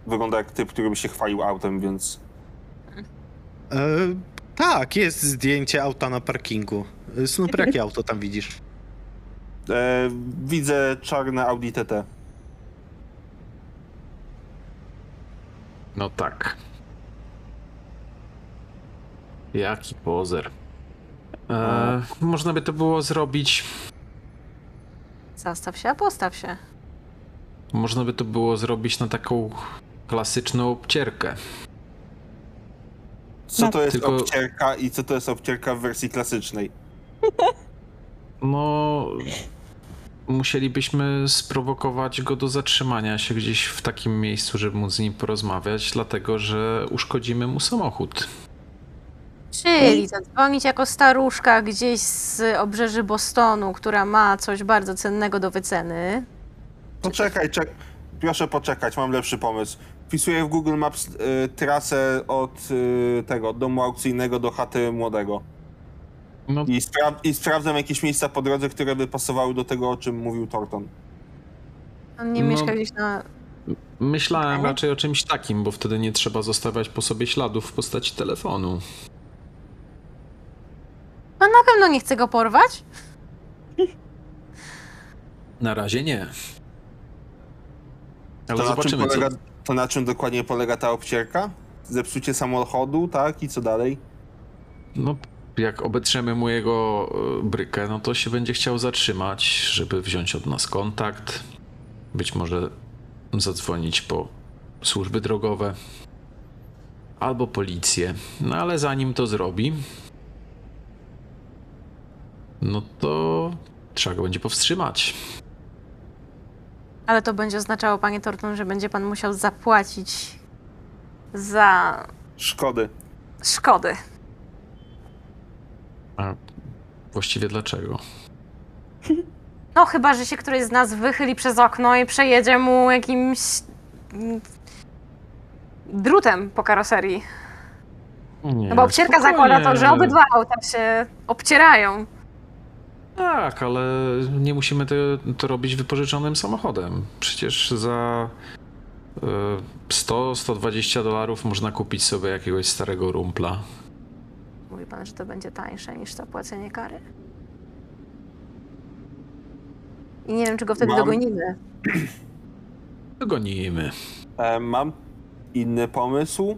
Wygląda jak typ, który by się chwalił autem, więc E, tak, jest zdjęcie auta na parkingu. Snooper, jakie auto tam widzisz? e, widzę czarne Audi TT. No tak. Jaki pozer. E, można by to było zrobić. Zastaw się, a postaw się. Można by to było zrobić na taką klasyczną obcierkę. Co to jest tylko- obcierka i co to jest obcierka w wersji klasycznej? No. Musielibyśmy sprowokować go do zatrzymania się gdzieś w takim miejscu, żeby móc z nim porozmawiać, dlatego że uszkodzimy mu samochód. Czyli zadzwonić jako staruszka gdzieś z obrzeży Bostonu, która ma coś bardzo cennego do wyceny. Poczekaj, czek proszę poczekać, mam lepszy pomysł. Wpisuję w Google Maps y, trasę od y, tego, od domu aukcyjnego do chaty młodego. No, I, spra I sprawdzam jakieś miejsca po drodze, które by pasowały do tego, o czym mówił Thornton. On nie No. mieszka gdzieś na... Myślałem Ale- raczej o czymś takim, bo wtedy nie trzeba zostawiać po sobie śladów w postaci telefonu. On na pewno nie chce go porwać. Na razie nie. Ale To na, czym zobaczymy, co... polega, to na czym dokładnie polega ta obcierka? Zepsucie samochodu, tak? I co dalej? No, jak obetrzemy mu jego e, brykę, no to się będzie chciał zatrzymać, żeby wziąć od nas kontakt. Być może zadzwonić po służby drogowe albo policję. No ale zanim to zrobi, no to trzeba go będzie powstrzymać. Ale to będzie oznaczało, panie Torton, że będzie pan musiał zapłacić za Szkody. szkody. A właściwie dlaczego? No chyba, że się któryś z nas wychyli przez okno i przejedzie mu jakimś mm, drutem po karoserii. Nie, No bo obcierka spokojnie. zakłada to, że obydwa auta się obcierają. Tak, ale nie musimy to, to robić wypożyczonym samochodem. Przecież za e, 100-120 dolarów można kupić sobie jakiegoś starego rumpla. Mówi pan, że to będzie tańsze niż zapłacenie kary? I nie wiem, czy go wtedy Mam- dogonimy. Gonimy. E, mam inny pomysł.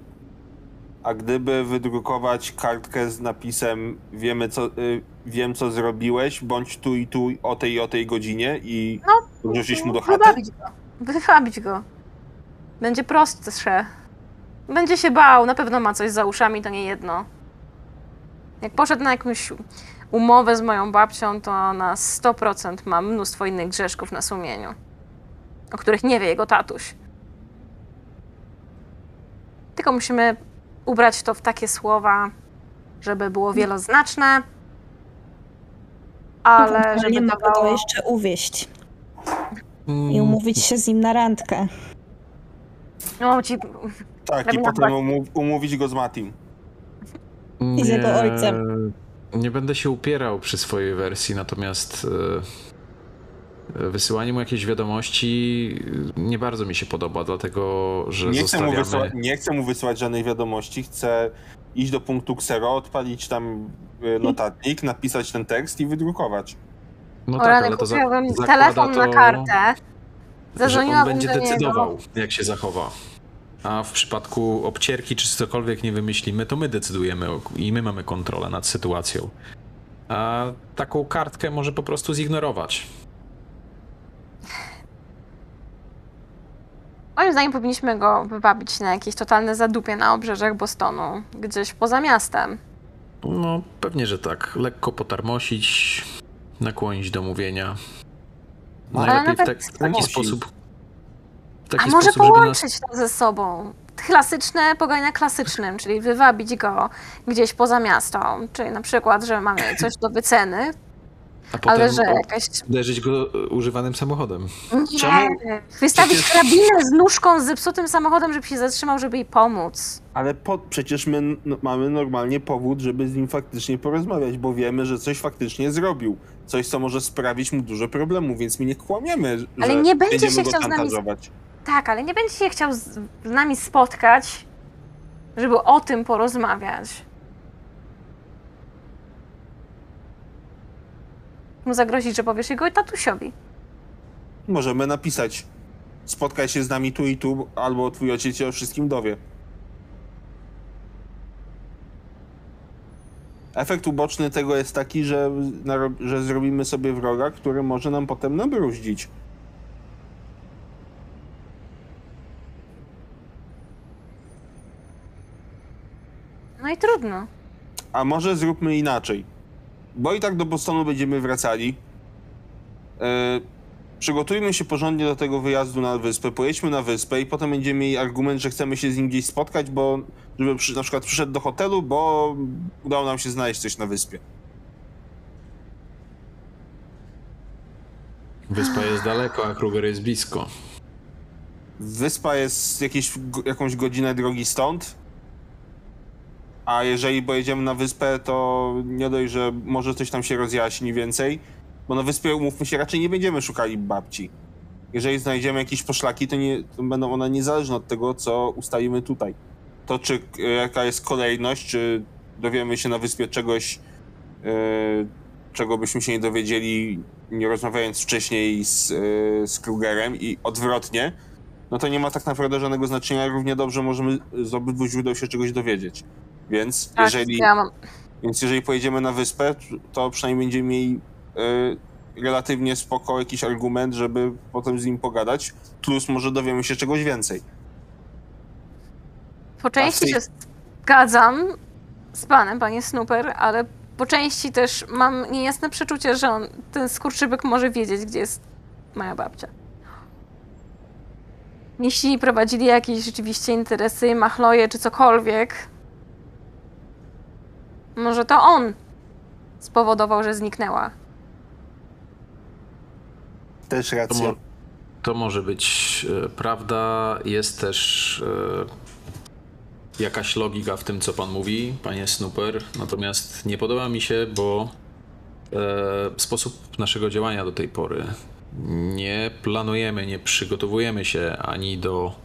A gdyby wydrukować kartkę z napisem wiemy co, y, wiem co zrobiłeś, bądź tu i tu o tej i o tej godzinie i No, wrzucić mu do chaty? Wywabić go. Wywabić go. Będzie prostsze. Będzie się bał, na pewno ma coś za uszami, to nie jedno. Jak poszedł na jakąś umowę z moją babcią, to na 100% ma mnóstwo innych grzeszków na sumieniu, o których nie wie jego tatuś. Tylko musimy ubrać to w takie słowa, żeby było wieloznaczne, ale żeby go dawało... jeszcze uwieść i Mm, umówić się z nim na randkę. No, ci Tak, i potem umów, umówić go z Matim. I z jego ojcem. Nie będę się upierał przy swojej wersji, natomiast e, wysyłanie mu jakiejś wiadomości nie bardzo mi się podoba, dlatego że Nie chcę, mu zostawiamy... wysyłać, nie chcę mu wysyłać żadnej wiadomości, chcę iść do punktu Xero, odpalić tam y, notatnik, napisać ten tekst i wydrukować. No O tak, rany, ale to za, telefon to, na kartę. że on Zadzwoniłabym będzie do niego. decydował, jak się zachowa. A w przypadku obcierki czy cokolwiek nie wymyślimy, to my decydujemy i my mamy kontrolę nad sytuacją. A taką kartkę może po prostu zignorować. Moim zdaniem powinniśmy go wywabić na jakieś totalne zadupie na obrzeżach Bostonu, gdzieś poza miastem. No, pewnie, że tak. Lekko potarmosić, nakłonić do mówienia. Ale Najlepiej w, nawet tak, w taki sposób. W A może sposób, żeby nas połączyć to ze sobą? Klasyczne pogania klasycznym, czyli wywabić go gdzieś poza miasto. Czyli na przykład, że mamy coś do wyceny, a potem ale że jakaś... uderzyć go używanym samochodem. Nie, Czemu? wystawić Przecież- karabinę z nóżką z zepsutym samochodem, żeby się zatrzymał, żeby jej pomóc. Ale po, przecież my n- mamy normalnie powód, żeby z nim faktycznie porozmawiać, bo wiemy, że coś faktycznie zrobił. Coś, co może sprawić mu dużo problemów, więc my nie kłamiemy, że Ale nie będzie się chciał z nami. Tak, ale nie będzie się chciał z, nami spotkać, żeby o tym porozmawiać. Mu zagrozić, że powiesz jego tatusiowi. Możemy napisać, spotkaj się z nami tu i tu, albo twój ojciec się o wszystkim dowie. Efekt uboczny tego jest taki, że, że zrobimy sobie wroga, który może nam potem nabruździć. No i trudno. A może zróbmy inaczej. Bo i tak do Bostonu będziemy wracali. E, przygotujmy się porządnie do tego wyjazdu na wyspę. Pojedźmy na wyspę i potem będziemy mieli argument, że chcemy się z nim gdzieś spotkać, bo żeby przy, na przykład przyszedł do hotelu, bo udało nam się znaleźć coś na wyspie. Wyspa jest daleko, a Kruger jest blisko. Wyspa jest jakieś, jakąś godzinę drogi stąd. A jeżeli pojedziemy na wyspę, to nie dość, że może coś tam się rozjaśni więcej, bo na wyspie, umówmy się, raczej nie będziemy szukali babci. jeżeli znajdziemy jakieś poszlaki, to, nie, to będą one niezależne od tego, co ustalimy tutaj. To, czy e, jaka jest kolejność, czy dowiemy się na wyspie czegoś, e, czego byśmy się nie dowiedzieli, nie rozmawiając wcześniej z, e, z Krugerem i odwrotnie, no to nie ma tak naprawdę żadnego znaczenia. Równie dobrze możemy z obydwu źródeł się czegoś dowiedzieć. Więc Tak, jeżeli, ja mam. więc jeżeli pojedziemy na wyspę, to przynajmniej będziemy mieli e, relatywnie spoko jakiś argument, żeby potem z nim pogadać. Plus może dowiemy się czegoś więcej. Po części tej- się zgadzam z panem, panie Snooper, ale po części też mam niejasne przeczucie, że on, ten skurczybyk może wiedzieć, gdzie jest moja babcia. Jeśli prowadzili jakieś rzeczywiście interesy, machloje czy cokolwiek, może to on spowodował, że zniknęła. Też To, racja. mo- to może być e, prawda. Jest też e, jakaś logika w tym, co pan mówi, panie Snooper. Natomiast nie podoba mi się, bo e, sposób naszego działania do tej pory. Nie planujemy, nie przygotowujemy się ani do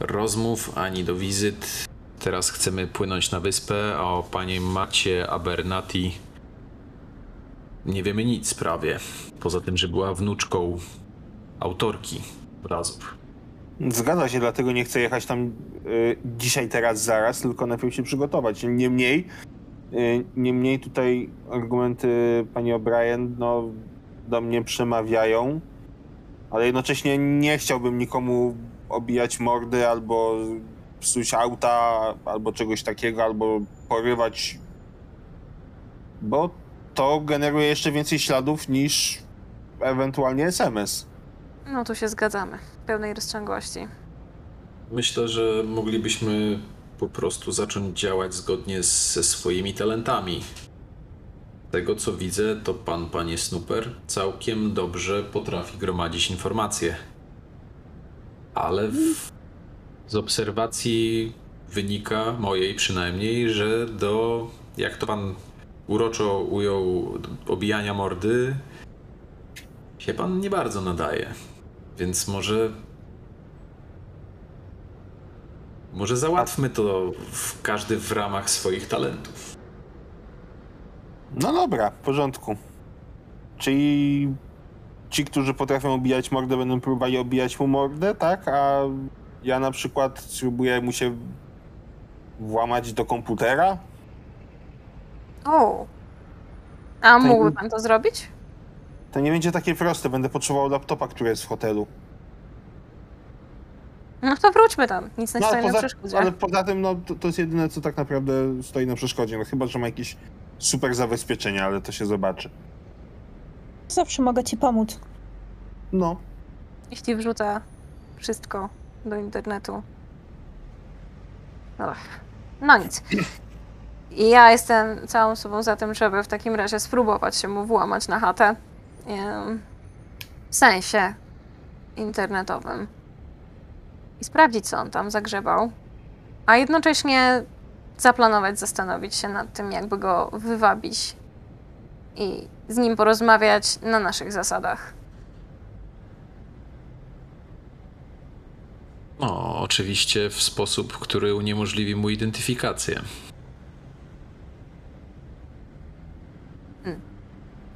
rozmów, ani do wizyt. Teraz chcemy płynąć na wyspę, a o panie Macie Abernati nie wiemy nic prawie. Poza tym, że była wnuczką autorki obrazów. Zgadza się, dlatego nie chcę jechać tam y, dzisiaj, teraz, zaraz, tylko najpierw się przygotować. Niemniej, y, niemniej tutaj argumenty pani O'Brien no, do mnie przemawiają, ale jednocześnie nie chciałbym nikomu obijać mordy albo psuć auta, albo czegoś takiego, albo porywać, bo to generuje jeszcze więcej śladów niż ewentualnie SMS. No tu się zgadzamy. W pełnej rozciągłości. Myślę, że moglibyśmy po prostu zacząć działać zgodnie z, ze swoimi talentami. Z tego co widzę, to pan, panie Snooper, całkiem dobrze potrafi gromadzić informacje. Ale w, z obserwacji wynika, mojej przynajmniej, że do, jak to pan uroczo ujął, obijania mordy, się pan nie bardzo nadaje. Więc może Może załatwmy to w każdy w ramach swoich talentów. No dobra, w porządku. Czyli ci, którzy potrafią obijać mordę, będą próbowali obijać mu mordę, tak? A ja na przykład spróbuję mu się włamać do komputera? O! A mógłby pan to zrobić? To nie będzie takie proste, będę potrzebował laptopa, który jest w hotelu. No to wróćmy tam. Nic nie No, stoi na przeszkodzie. ale poza tym, no, to, to jest jedyne, co tak naprawdę stoi na przeszkodzie. No chyba, że ma jakieś super zabezpieczenie, ale to się zobaczy. Zawsze mogę ci pomóc. No, Jeśli wrzuca wszystko do internetu. Ach, no nic. I ja jestem całą sobą za tym, żeby w takim razie spróbować się mu włamać na chatę. W sensie internetowym. I sprawdzić, co on tam zagrzebał. A jednocześnie zaplanować, zastanowić się nad tym, jakby go wywabić i z nim porozmawiać na naszych zasadach. No, oczywiście w sposób, który uniemożliwi mu identyfikację.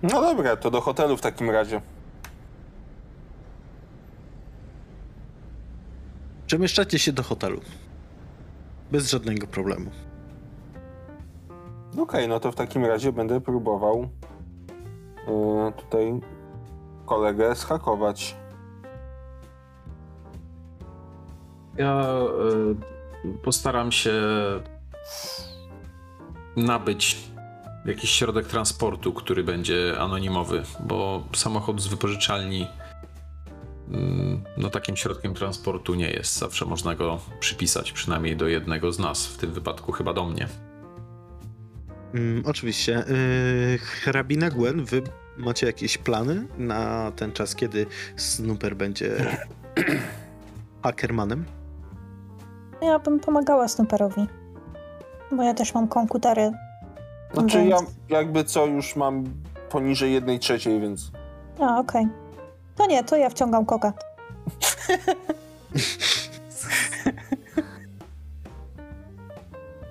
no dobra, to do hotelu w takim razie. Przemieszczacie się do hotelu. Bez żadnego problemu. Okej, no to w takim razie będę próbował e, tutaj kolegę schakować. Ja y, postaram się nabyć jakiś środek transportu, który będzie anonimowy, bo samochód z wypożyczalni mm, no takim środkiem transportu nie jest. Zawsze można go przypisać przynajmniej do jednego z nas, w tym wypadku chyba do mnie. Mm, oczywiście. Yy, hrabina Gwen, wy macie jakieś plany na ten czas, kiedy Snooper będzie hackermanem? Ja bym pomagała Snooperowi. Bo ja też mam komputery. Znaczy ja Więc- jakby co już mam poniżej jednej trzeciej, więc A, okej. To nie, to ja wciągam koka.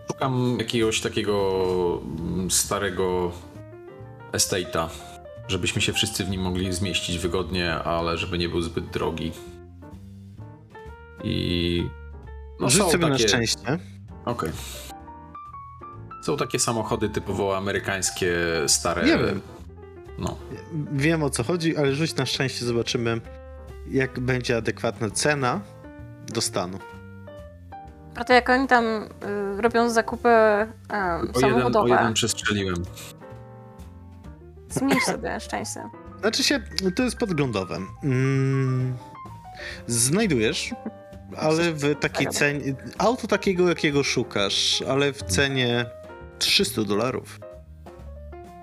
Szukam jakiegoś takiego mm, starego estate'a, żebyśmy się wszyscy w nim mogli zmieścić wygodnie, ale żeby nie był zbyt drogi. I no Rzuć są sobie na takie... szczęście. Okej. Są takie samochody typowo amerykańskie, stare. Nie wiem. No. Wiem o co chodzi, ale rzuć na szczęście, zobaczymy jak będzie adekwatna cena do stanu. A to jak oni tam y, robią zakupy y, O jeden, o samochodowe, jeden przestrzeliłem. zmniejsz sobie szczęście. Znaczy się, to jest podglądowe. Mm, znajdujesz, ale w takiej cenie. Auto takiego, jakiego szukasz, ale w cenie 300 dolarów.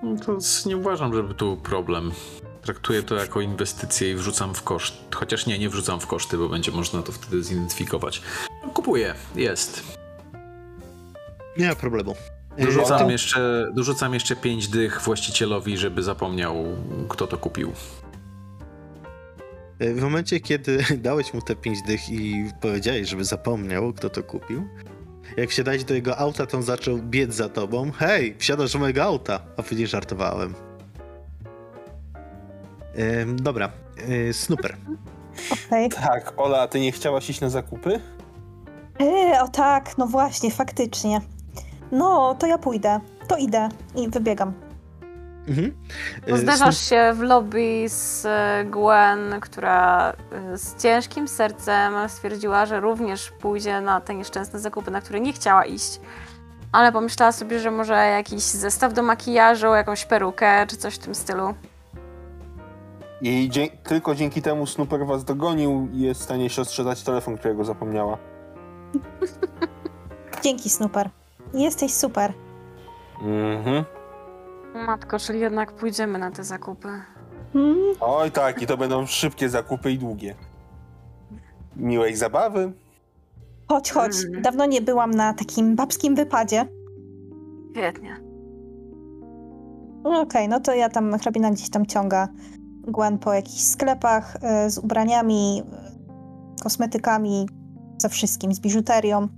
No to nie uważam, żeby tu był problem. Traktuję to jako inwestycję i wrzucam w koszt. Chociaż nie, nie wrzucam w koszty, bo będzie można to wtedy zidentyfikować. Kupuję, jest. Nie ma problemu. E, Dorzucam, jeszcze, dorzucam jeszcze pięć dych właścicielowi, żeby zapomniał, kto to kupił. E, W momencie, kiedy dałeś mu te 5 dych i powiedziałeś, żeby zapomniał, kto to kupił, jak wsiadałeś do jego auta, to on zaczął biec za tobą. Hej, wsiadasz do mojego auta. A później żartowałem. Em, dobra, e, Snooper. Okej. Tak, Ola, a ty nie chciałaś iść na zakupy? Eee, o tak, no właśnie, faktycznie. No, to ja pójdę. To idę i wybiegam. Mhm. E, Zderzasz się w lobby z e, Gwen, która e, z ciężkim sercem stwierdziła, że również pójdzie na te nieszczęsne zakupy, na które nie chciała iść. Ale pomyślała sobie, że może jakiś zestaw do makijażu, jakąś perukę czy coś w tym stylu. I dzie- tylko dzięki temu Snooper was dogonił i jest w stanie siostrze dać telefon, którego zapomniała. Dzięki, Snooper. Jesteś super. Mhm. Matko, czyli jednak pójdziemy na te zakupy. Mm, Oj tak, i to będą szybkie zakupy i długie. Miłej zabawy. chodź, chodź. Mhm. Dawno nie byłam na takim babskim wypadzie. Świetnie. No Okej, no to ja tam, hrabina gdzieś tam ciąga Gwen po jakichś sklepach e, z ubraniami, e, kosmetykami, ze wszystkim, z biżuterią.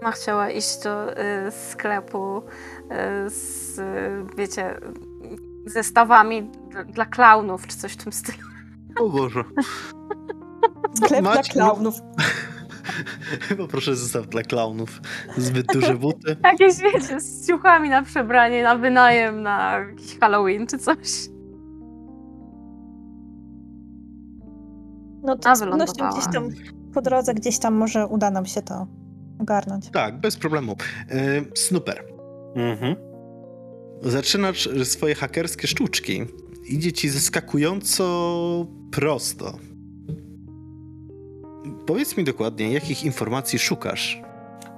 Ona chciała iść do y, sklepu y, z, wiecie, zestawami dla, dla klaunów czy coś w tym stylu. O Boże. Sklep dla klaunów. Poproszę zestaw dla klaunów. Zbyt duże buty. Jakieś, wiecie, z ciuchami na przebranie, na wynajem, na jakiś Halloween czy coś. No to z pewnością gdzieś tam po drodze, gdzieś tam może uda nam się to ogarnąć. Tak, bez problemu. E, Snooper. Mhm. Zaczynasz swoje hakerskie sztuczki. Idzie ci zaskakująco prosto. Powiedz mi dokładnie, jakich informacji szukasz?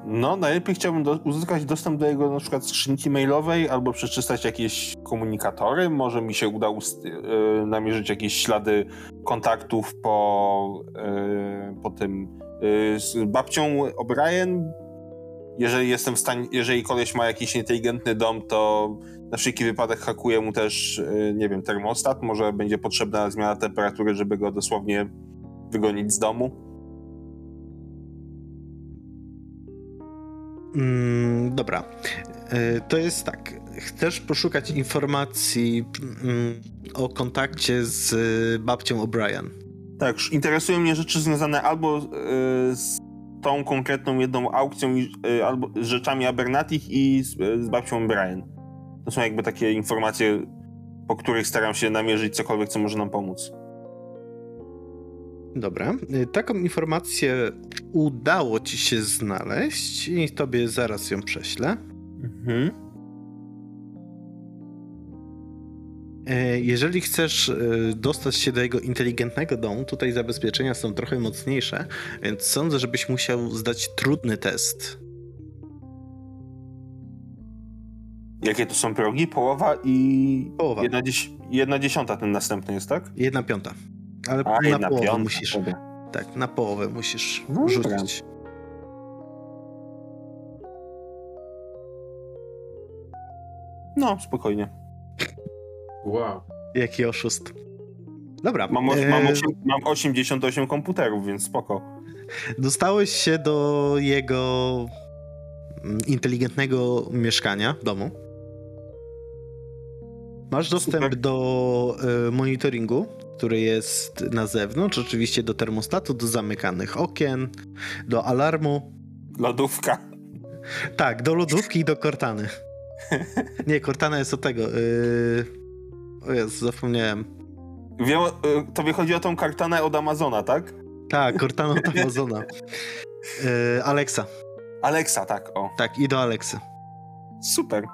No, najlepiej chciałbym do, uzyskać dostęp do jego na przykład skrzynki mailowej albo przeczytać jakieś komunikatory. Może mi się uda ust- y, namierzyć jakieś ślady kontaktów po, y, po tym y, z babcią O'Brien. Jeżeli jestem w stanie, jeżeli koleś ma jakiś inteligentny dom, to na wszelki wypadek hakuję mu też, y, nie wiem, termostat. Może będzie potrzebna zmiana temperatury, żeby go dosłownie wygonić z domu. Mm, dobra. E, To jest tak. Chcesz poszukać informacji mm, o kontakcie z y, babcią O'Brien. Tak, interesują mnie rzeczy związane albo y, z tą konkretną jedną aukcją, i- y, albo z rzeczami Abernatich i z, y, z babcią Brian. To są jakby takie informacje, po których staram się namierzyć cokolwiek, co może nam pomóc. Dobra. E, Taką informację udało ci się znaleźć i tobie zaraz ją prześlę. Mhm. Jeżeli chcesz e, dostać się do jego inteligentnego domu, tutaj zabezpieczenia są trochę mocniejsze, więc sądzę, żebyś musiał zdać trudny test. Jakie to są progi? Połowa i Połowa. Jedna, dzies- jedna dziesiąta ten następny jest, tak? Jedna piąta. Ale A, na połowę piąta. musisz. Tak, na połowę musisz Dobra. rzucić. No, spokojnie. Wow. Jaki oszust. Dobra. Mam, e, mam, osiem, mam 88 komputerów, więc spoko. Dostałeś się do jego mm, inteligentnego mieszkania, domu. Masz dostęp Super. do e, monitoringu, który jest na zewnątrz, oczywiście do termostatu, do zamykanych okien, do alarmu. Lodówka. Tak, do lodówki i do Cortany. Nie, Cortana jest od tego. Yy... O Jezu, zapomniałem. Wiem, y, tobie chodzi o tą kartanę od Amazona, tak? Tak, Cortana od Amazona. Yy, Alexa. Alexa, tak, o. Tak, i do Alexy. Super.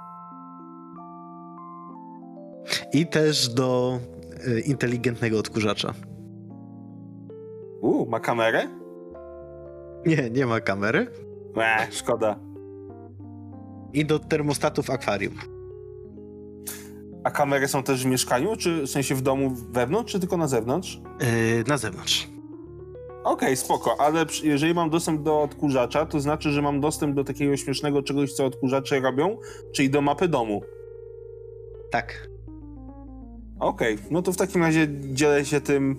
I też do yy, inteligentnego odkurzacza. U, ma kamerę? Nie, nie ma kamery. Eee, szkoda. I do termostatów akwarium. A kamery są też w mieszkaniu, czy w sensie w domu wewnątrz, czy tylko na zewnątrz? Yy, na zewnątrz. Okej, spoko, ale jeżeli mam dostęp do odkurzacza, to znaczy, że mam dostęp do takiego śmiesznego czegoś, co odkurzacze robią, czyli do mapy domu. Tak. Okej, no to w takim razie dzielę się tym,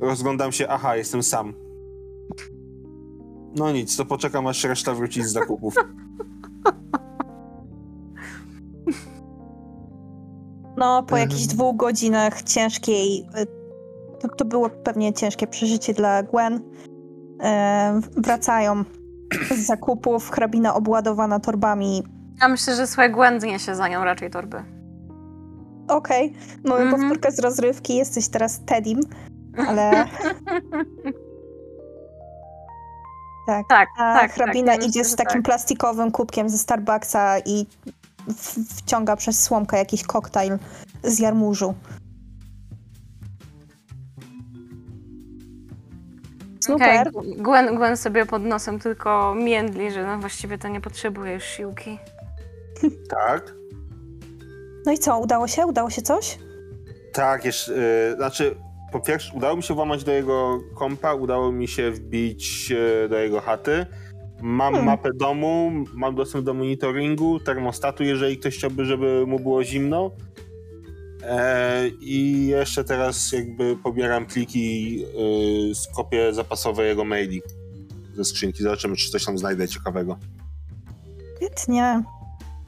rozglądam się, aha, jestem sam. No nic, to poczekam, aż reszta wróci z zakupów. No, po Mhm. jakichś dwóch godzinach ciężkiej. y, To, to było pewnie ciężkie przeżycie dla Gwen. E, wracają z zakupów, hrabina obładowana torbami. Ja myślę, że słuchaj, Gwen zniesie za nią raczej torby. Okej, mamy Mhm. powtórkę z rozrywki, jesteś teraz Teddym, ale tak. Tak, A tak. hrabina tak. Ja idzie myślę, z takim tak. plastikowym kubkiem ze Starbucksa i wciąga przez słomkę jakiś koktajl z jarmużu. Super. Okej, Gwen, Gwen sobie pod nosem tylko międli, że no właściwie to nie potrzebuje już siłki. tak? No i co, udało się? Udało się coś? Tak, jeszcze, y, znaczy, po pierwsze, udało mi się włamać do jego kompa, udało mi się wbić y, do jego chaty. Mam Hmm. mapę domu, mam dostęp do monitoringu, termostatu, jeżeli ktoś chciałby, żeby mu było zimno. E, I jeszcze teraz jakby pobieram pliki y, z kopie zapasowe jego maili ze skrzynki. Zobaczymy, czy coś tam znajdę ciekawego. Świetnie.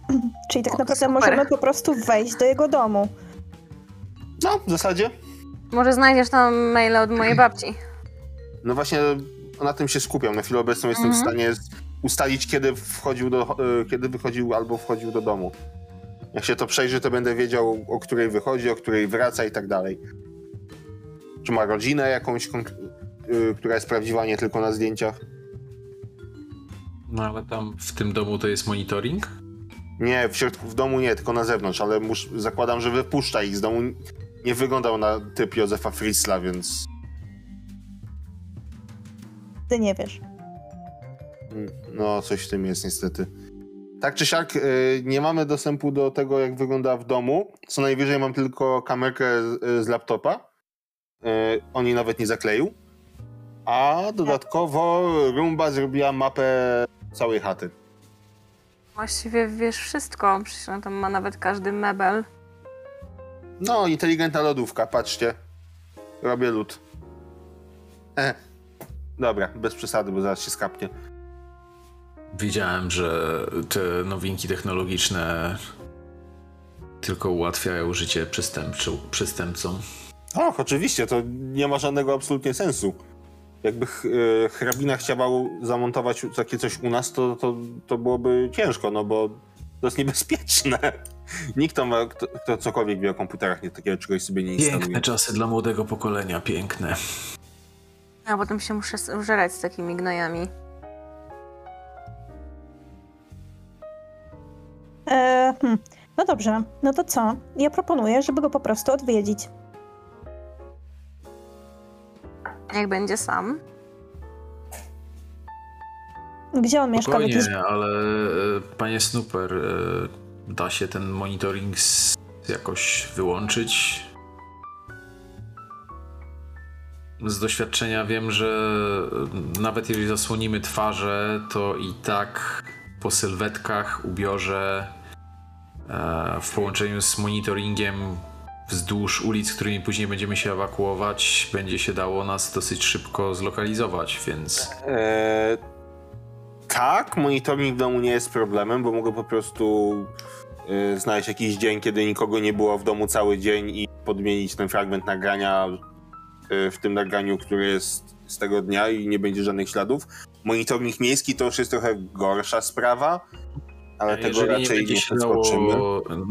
Czyli tak O, naprawdę super. możemy po prostu wejść do jego domu. No, w zasadzie. Może znajdziesz tam maile od mojej babci. No właśnie na tym się skupiam. Na chwilę obecną jestem w Mhm. stanie ustalić, kiedy wchodził do, e, kiedy wychodził albo wchodził do domu. Jak się to przejrzy, to będę wiedział, o której wychodzi, o której wraca i tak dalej. Czy ma rodzinę jakąś, y, która jest prawdziwa, a nie tylko na zdjęciach? No ale tam w tym domu to jest monitoring? Nie, w środku, w domu nie, tylko na zewnątrz, ale mus, zakładam, że wypuszcza ich z domu. Nie wyglądał na typ Józefa Fritzla, więc Ty nie wiesz. No, coś w tym jest niestety. Tak czy siak, y, nie mamy dostępu do tego, jak wygląda w domu. Co najwyżej mam tylko kamerkę z, laptopa. Y, On jej nawet nie zakleił. A dodatkowo Rumba zrobiła mapę całej chaty. Właściwie wiesz wszystko, przecież on tam ma nawet każdy mebel. No, inteligentna lodówka, patrzcie. Robię lód. E. Dobra, bez przesady, bo zaraz się skapnie. Widziałem, że te nowinki technologiczne tylko ułatwiają życie przestępcom. Och, oczywiście, to nie ma żadnego absolutnie sensu. Jakby e, hrabina chciała zamontować takie coś u nas, to, to, to byłoby ciężko, no bo to jest niebezpieczne. Nikt, to ma, kto, kto cokolwiek wie o komputerach, nie takiego czegoś sobie nie instaluje. Piękne czasy dla młodego pokolenia, piękne. A potem się muszę użerać z takimi gnojami. E, hmm. No dobrze, no to co? Ja proponuję, żeby go po prostu odwiedzić. Jak będzie sam. Gdzie on mieszka? Spokojnie, jakiejś... ale e, panie Snooper, e, da się ten monitoring jakoś wyłączyć? Z doświadczenia wiem, że e, nawet jeżeli zasłonimy twarze, to i tak po sylwetkach, ubiorze, e, w połączeniu z monitoringiem wzdłuż ulic, którymi później będziemy się ewakuować, będzie się dało nas dosyć szybko zlokalizować, więc E, tak, monitoring w domu nie jest problemem, bo mogę po prostu znaleźć jakiś dzień, kiedy nikogo nie było w domu cały dzień i podmienić ten fragment nagrania w tym nagraniu, które jest z tego dnia i nie będzie żadnych śladów. Monitoring miejski to już jest trochę gorsza sprawa, ale tego jeżeli nie raczej będzie nie się przeskoczymy.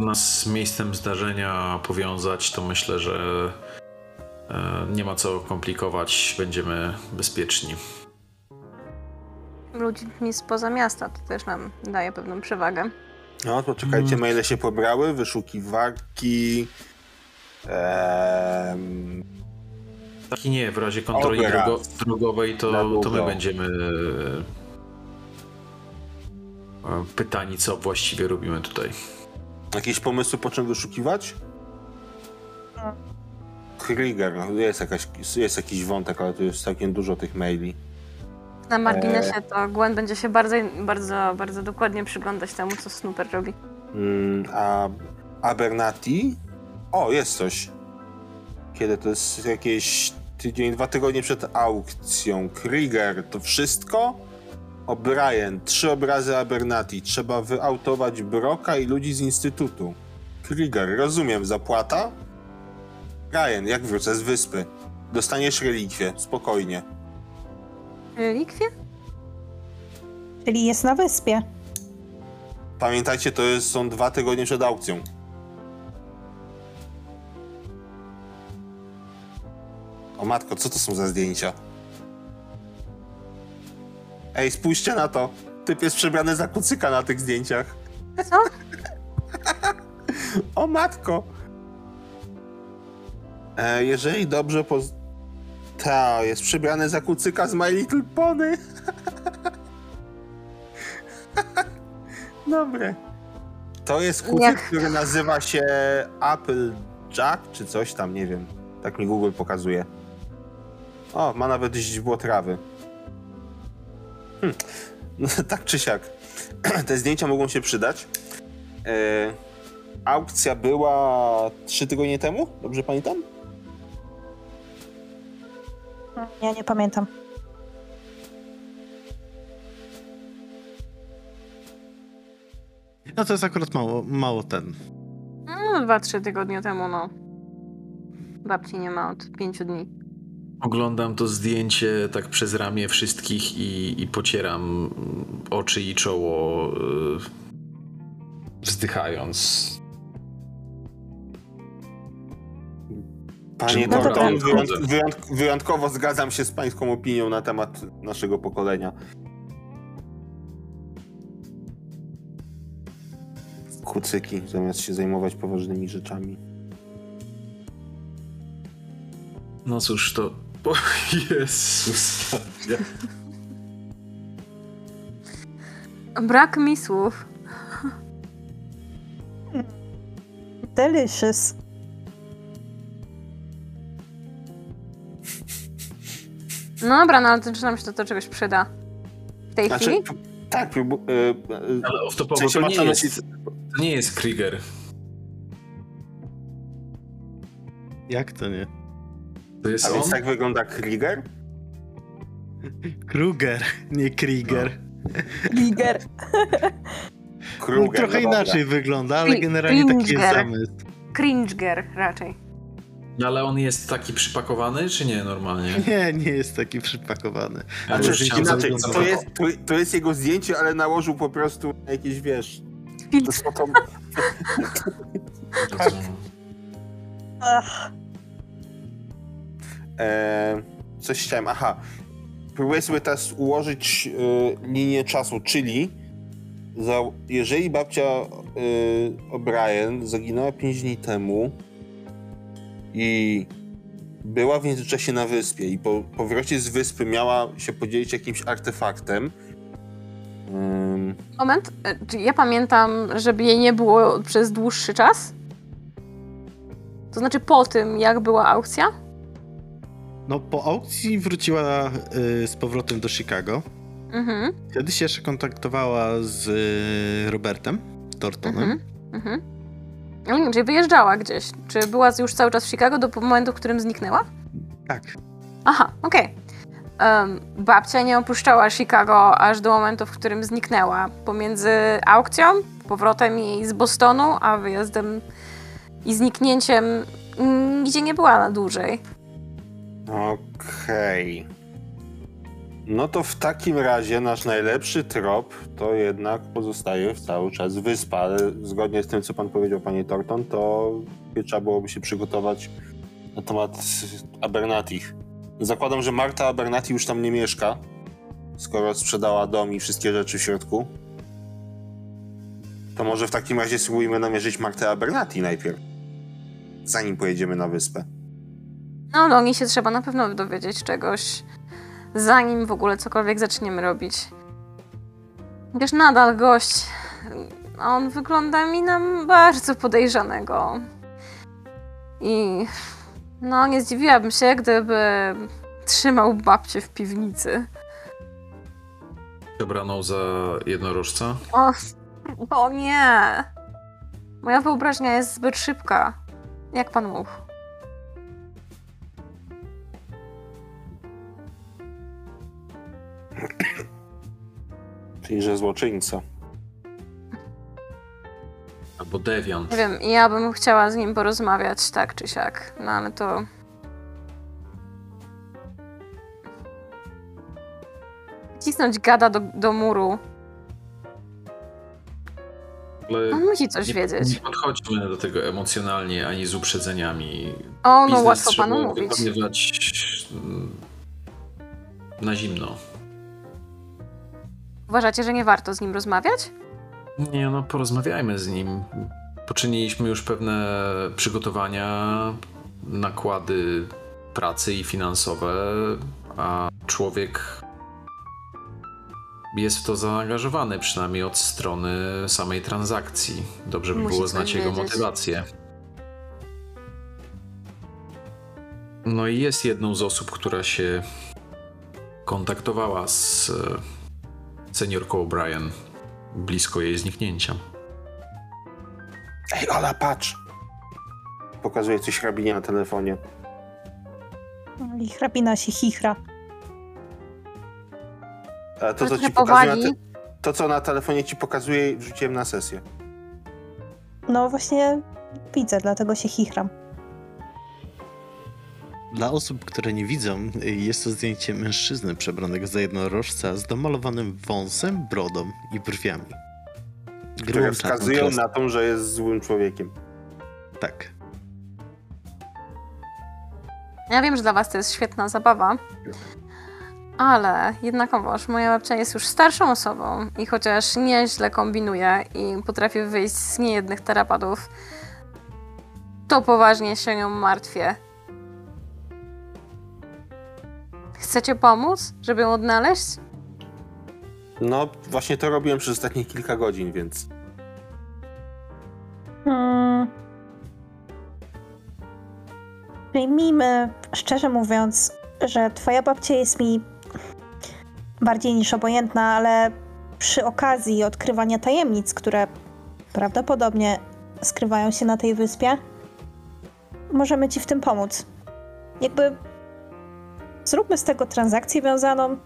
nas z miejscem zdarzenia powiązać, to myślę, że e, nie ma co komplikować, będziemy bezpieczni. Ludźmi spoza miasta to też nam daje pewną przewagę. No to czekajcie, maile się pobrały, wyszukiwarki. Em, Tak i nie, w razie kontroli drogo, drogowej to, to my będziemy e, pytani, co właściwie robimy tutaj. Jakieś pomysły, po czym wyszukiwać? Krieger, no, jest, jakaś, jest jakiś wątek, ale tu jest całkiem dużo tych maili. Na marginesie to Gwen będzie się bardzo, bardzo, bardzo dokładnie przyglądać temu, co Snooper robi. Mm, a Abernati? O, jest coś. Kiedy to jest jakieś tydzień, dwa tygodnie przed aukcją. Krieger, to wszystko? O'Brien, trzy obrazy Abernati. Trzeba wyautować Broka i ludzi z Instytutu. Krieger, rozumiem, zapłata? Ryan, jak wrócę z wyspy? Dostaniesz relikwie, spokojnie. Relikwie? Czyli jest na wyspie. Pamiętajcie, to jest, są dwa tygodnie przed aukcją. O matko, co to są za zdjęcia? Ej, spójrzcie na to. Typ jest przebrany za kucyka na tych zdjęciach. Co? O matko! E, jeżeli dobrze poz... Ta, jest przebrany za kucyka z My Little Pony. Dobre. To jest kucyk, Jak- który nazywa się Apple Jack, czy coś tam, nie wiem. Tak mi Google pokazuje. O, ma nawet źdźbło trawy. Hm. No, tak czy siak. Te zdjęcia mogą się przydać. E, aukcja była trzy tygodnie temu, dobrze pamiętam? Ja nie pamiętam. No to jest akurat mało, mało ten. No, dwa, trzy tygodnie temu, no. Babci nie ma od pięciu dni. Oglądam to zdjęcie tak przez ramię wszystkich i, i pocieram oczy i czoło, e, wzdychając. Panie No to wyjątkowo zgadzam się z pańską opinią na temat naszego pokolenia. Kucyki, zamiast się zajmować poważnymi rzeczami. No cóż, to... O Jezus. Brak mi słów. Delicious. No dobra, no ale to, czy nam się to, to czegoś przyda? W tej Znaczy, chwili? tak, próbu- y, y, Ale w off-topowo sensie to nie jest, to nie jest Krieger. Jak to nie? To jest A on? więc tak wygląda Krieger? Kruger, nie Krieger. No, Kruger, trochę no dobra. inaczej wygląda, ale generalnie taki jest zamysł. Cringeger raczej. No, Ale on jest taki przypakowany, czy nie normalnie? Nie, nie jest taki przypakowany. Ja Znaczy, inaczej, to jest, to, to jest jego zdjęcie, ale nałożył po prostu jakieś, wiesz... To Filtr. są to, Ach, E, coś chciałem, aha. Próbuję sobie teraz ułożyć e, linię czasu, czyli za, jeżeli babcia e, O'Brien zaginęła 5 dni temu i była w międzyczasie na wyspie i po powrocie z wyspy miała się podzielić jakimś artefaktem, ym, Moment, e, czy ja pamiętam, żeby jej nie było przez dłuższy czas? To znaczy po tym, jak była aukcja? No po aukcji wróciła y, z powrotem do Chicago. Mhm, Wtedy się jeszcze kontaktowała z y, Robertem Tortonem. mhm, mhm. Ale nie, czy wyjeżdżała gdzieś? Czy była już cały czas w Chicago do momentu, w którym zniknęła? Tak. Aha, okej. Em, babcia nie opuszczała Chicago aż do momentu, w którym zniknęła. Pomiędzy aukcją, powrotem jej z Bostonu, a wyjazdem i zniknięciem mm, nigdzie nie była na dłużej. Okej. No to w takim razie nasz najlepszy trop to jednak pozostaje cały czas wyspa, ale zgodnie z tym, co pan powiedział, panie Torton, to trzeba byłoby się przygotować na temat Abernatich. Zakładam, że Marta Abernati już tam nie mieszka, skoro sprzedała dom i wszystkie rzeczy w środku. To może w takim razie spróbujmy namierzyć Martę Abernati najpierw, zanim pojedziemy na wyspę. No, do niej się trzeba na pewno dowiedzieć czegoś, zanim w ogóle cokolwiek zaczniemy robić. Chociaż nadal gość, on wygląda mi na bardzo podejrzanego. I no, nie zdziwiłabym się, gdyby trzymał babcię w piwnicy. Przebraną za jednorożca? O, o nie! Moja wyobraźnia jest zbyt szybka. Jak pan mógł? Czyli, że złoczyńca. Albo dewiant. Nie wiem, ja bym chciała z nim porozmawiać, tak czy siak. No ale to. Cisnąć gada do, do muru. Ale On musi coś nie, wiedzieć. nie podchodźmy do tego emocjonalnie, ani z uprzedzeniami. O, no Biznes łatwo panu mówić. wykonywać mm, na zimno. Uważacie, że nie warto z nim rozmawiać? Nie, no porozmawiajmy z nim. Poczyniliśmy już pewne przygotowania, nakłady pracy i finansowe, a człowiek jest w to zaangażowany, przynajmniej od strony samej transakcji. Dobrze by Musi było znać jego wiedzieć. motywację. No i jest jedną z osób, która się kontaktowała z seniorką O'Brien blisko jej zniknięcia. Ej, Ola, patrz! Pokazuje coś hrabinie na telefonie. I hrabina się chichra. A to, co ci pokazuje na te, to, co na telefonie ci pokazuje, wrzuciłem na sesję. No właśnie widzę, dlatego się chichram. Dla osób, które nie widzą, jest to zdjęcie mężczyzny przebranego za jednorożca z domalowanym wąsem, brodą i brwiami. Które Grubą czarną wskazują na to, że jest złym człowiekiem. Tak. Ja wiem, że dla was to jest świetna zabawa, ale jednakowoż moja babcia jest już starszą osobą i chociaż nieźle kombinuje i potrafi wyjść z niejednych tarapadów, to poważnie się nią martwię. Chcecie pomóc, żeby ją odnaleźć? No, właśnie to robiłem przez ostatnich kilka godzin, więc... Hmm. Przyjmijmy, szczerze mówiąc, że twoja babcia jest mi bardziej niż obojętna, ale przy okazji odkrywania tajemnic, które prawdopodobnie skrywają się na tej wyspie, możemy ci w tym pomóc. Jakby zróbmy z tego transakcję wiązaną.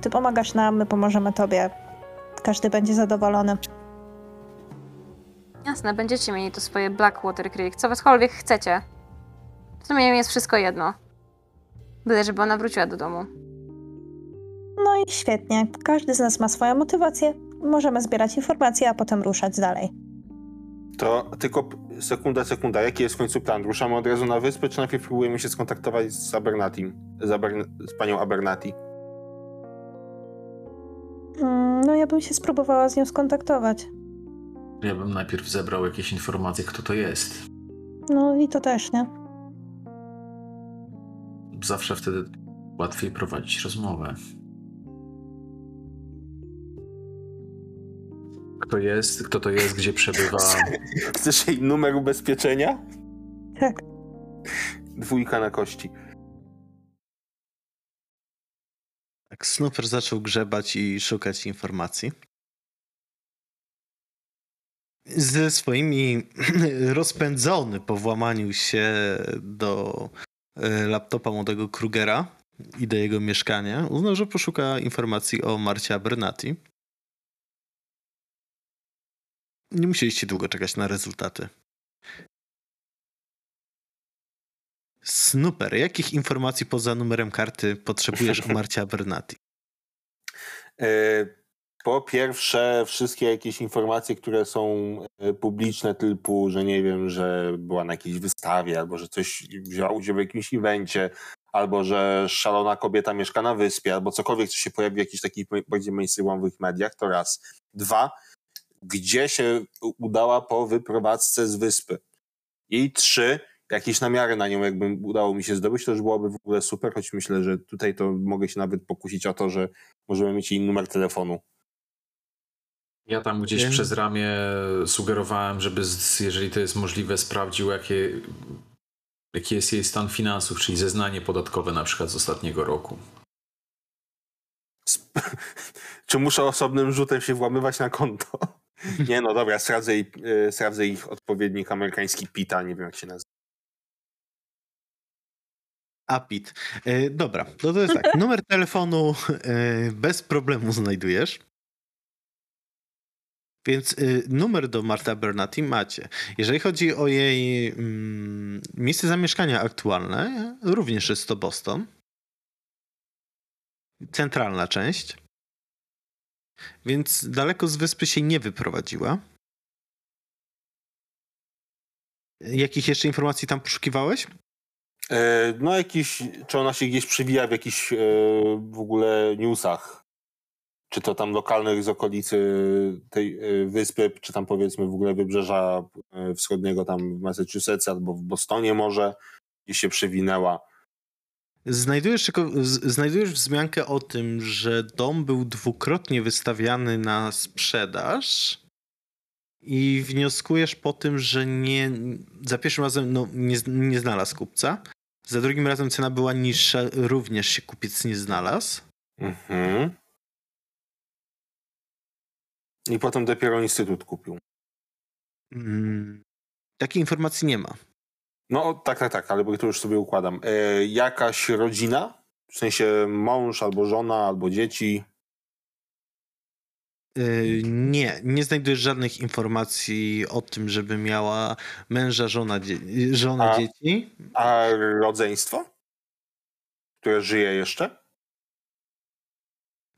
Ty pomagasz nam, my pomożemy tobie. Każdy będzie zadowolony. Jasne, będziecie mieli to swoje Blackwater Creek, cokolwiek chcecie. W sumie mi jest wszystko jedno. Byle, żeby ona wróciła do domu. No i świetnie. Każdy z nas ma swoją motywację. Możemy zbierać informacje, a potem ruszać dalej. To tylko sekunda, sekunda. Jaki jest w końcu plan? Ruszamy od razu na wyspę, czy najpierw próbujemy się skontaktować z Abernatim? Z, Abern- z panią Abernati? Mm, No ja bym się spróbowała z nią skontaktować. Ja bym najpierw zebrał jakieś informacje, kto to jest. No i to też, nie? Zawsze wtedy łatwiej prowadzić rozmowę. Kto jest, kto to jest, gdzie przebywa. Chcesz jej numer ubezpieczenia? Tak. Dwójka na kości. Tak, Snooper zaczął grzebać i szukać informacji. ze swoimi rozpędzony po włamaniu się do e, laptopa młodego Krugera i do jego mieszkania, uznał, że poszuka informacji o Marcie Abernati. Nie musieliście długo czekać na rezultaty. Snooper, jakich informacji poza numerem karty potrzebujesz o Marcie Abernati? E, po pierwsze, wszystkie jakieś informacje, które są e, publiczne, typu, że nie wiem, że była na jakiejś wystawie, albo że coś wzięła udział w jakimś evencie, albo że szalona kobieta mieszka na wyspie, albo cokolwiek, co się pojawi w jakichś takich bardziej mainstreamowych mediach, to raz. Dwa, gdzie się udała po wyprowadzce z wyspy. I trzy, jakieś namiary na nią, jakby udało mi się zdobyć, to już byłoby w ogóle super, choć myślę, że tutaj to mogę się nawet pokusić o to, że możemy mieć jej numer telefonu. Ja tam gdzieś przez ramię sugerowałem, żeby, jeżeli to jest możliwe, sprawdził, jakie, jaki jest jej stan finansów, czyli zeznanie podatkowe na przykład z ostatniego roku. Czy muszę osobnym rzutem się włamywać na konto? Nie, no dobra, sprawdzę, e, sprawdzę ich odpowiednik amerykański PITA, nie wiem jak się nazywa. Apit. E, dobra, to, to jest tak. Numer telefonu e, bez problemu znajdujesz. Więc numer do Marta Bernati macie. Jeżeli chodzi o jej mm, miejsce zamieszkania aktualne, również jest to Boston. Centralna część. Więc daleko z wyspy się nie wyprowadziła. Jakich jeszcze informacji tam poszukiwałeś? E, no jakiś, czy ona się gdzieś przywija w jakichś e, w ogóle newsach czy to tam lokalnych z okolicy tej e, wyspy, czy tam powiedzmy w ogóle wybrzeża e, wschodniego tam w Massachusetts albo w Bostonie może, gdzie się przewinęła. Znajdujesz, znajdujesz wzmiankę o tym, że dom był dwukrotnie wystawiany na sprzedaż i wnioskujesz po tym, że nie, za pierwszym razem no, nie, nie znalazł kupca, za drugim razem cena była niższa, również się kupiec nie znalazł. Mhm. I potem dopiero instytut kupił. Hmm. Takiej informacji nie ma. No tak, tak, tak, ale bo to już sobie układam. E, jakaś rodzina? W sensie mąż albo żona, albo dzieci? E, nie, nie znajdujesz żadnych informacji o tym, żeby miała męża, żona, dzie żona a, dzieci. A rodzeństwo? Które żyje jeszcze?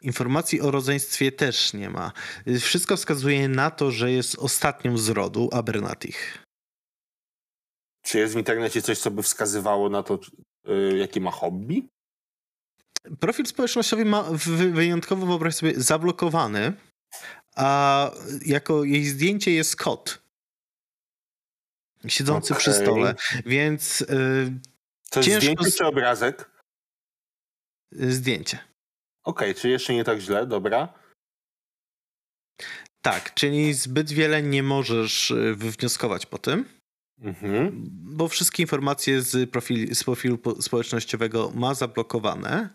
Informacji o rodzeństwie też nie ma. Wszystko wskazuje na to, że jest ostatnią z rodu Abernatich. Czy jest w internecie coś, co by wskazywało na to, yy, jakie ma hobby? Profil społecznościowy ma wyjątkowo, wyobraź sobie, zablokowany, a jako jej zdjęcie jest kot. Siedzący okay. przy stole, więc. Yy, to jest zdjęcie czy obrazek? Zdjęcie. Okej, okay, czy jeszcze nie tak źle, dobra. Tak, czyli zbyt wiele nie możesz y, wywnioskować po tym. Mhm. Bo wszystkie informacje z, profil, z profilu społecznościowego ma zablokowane.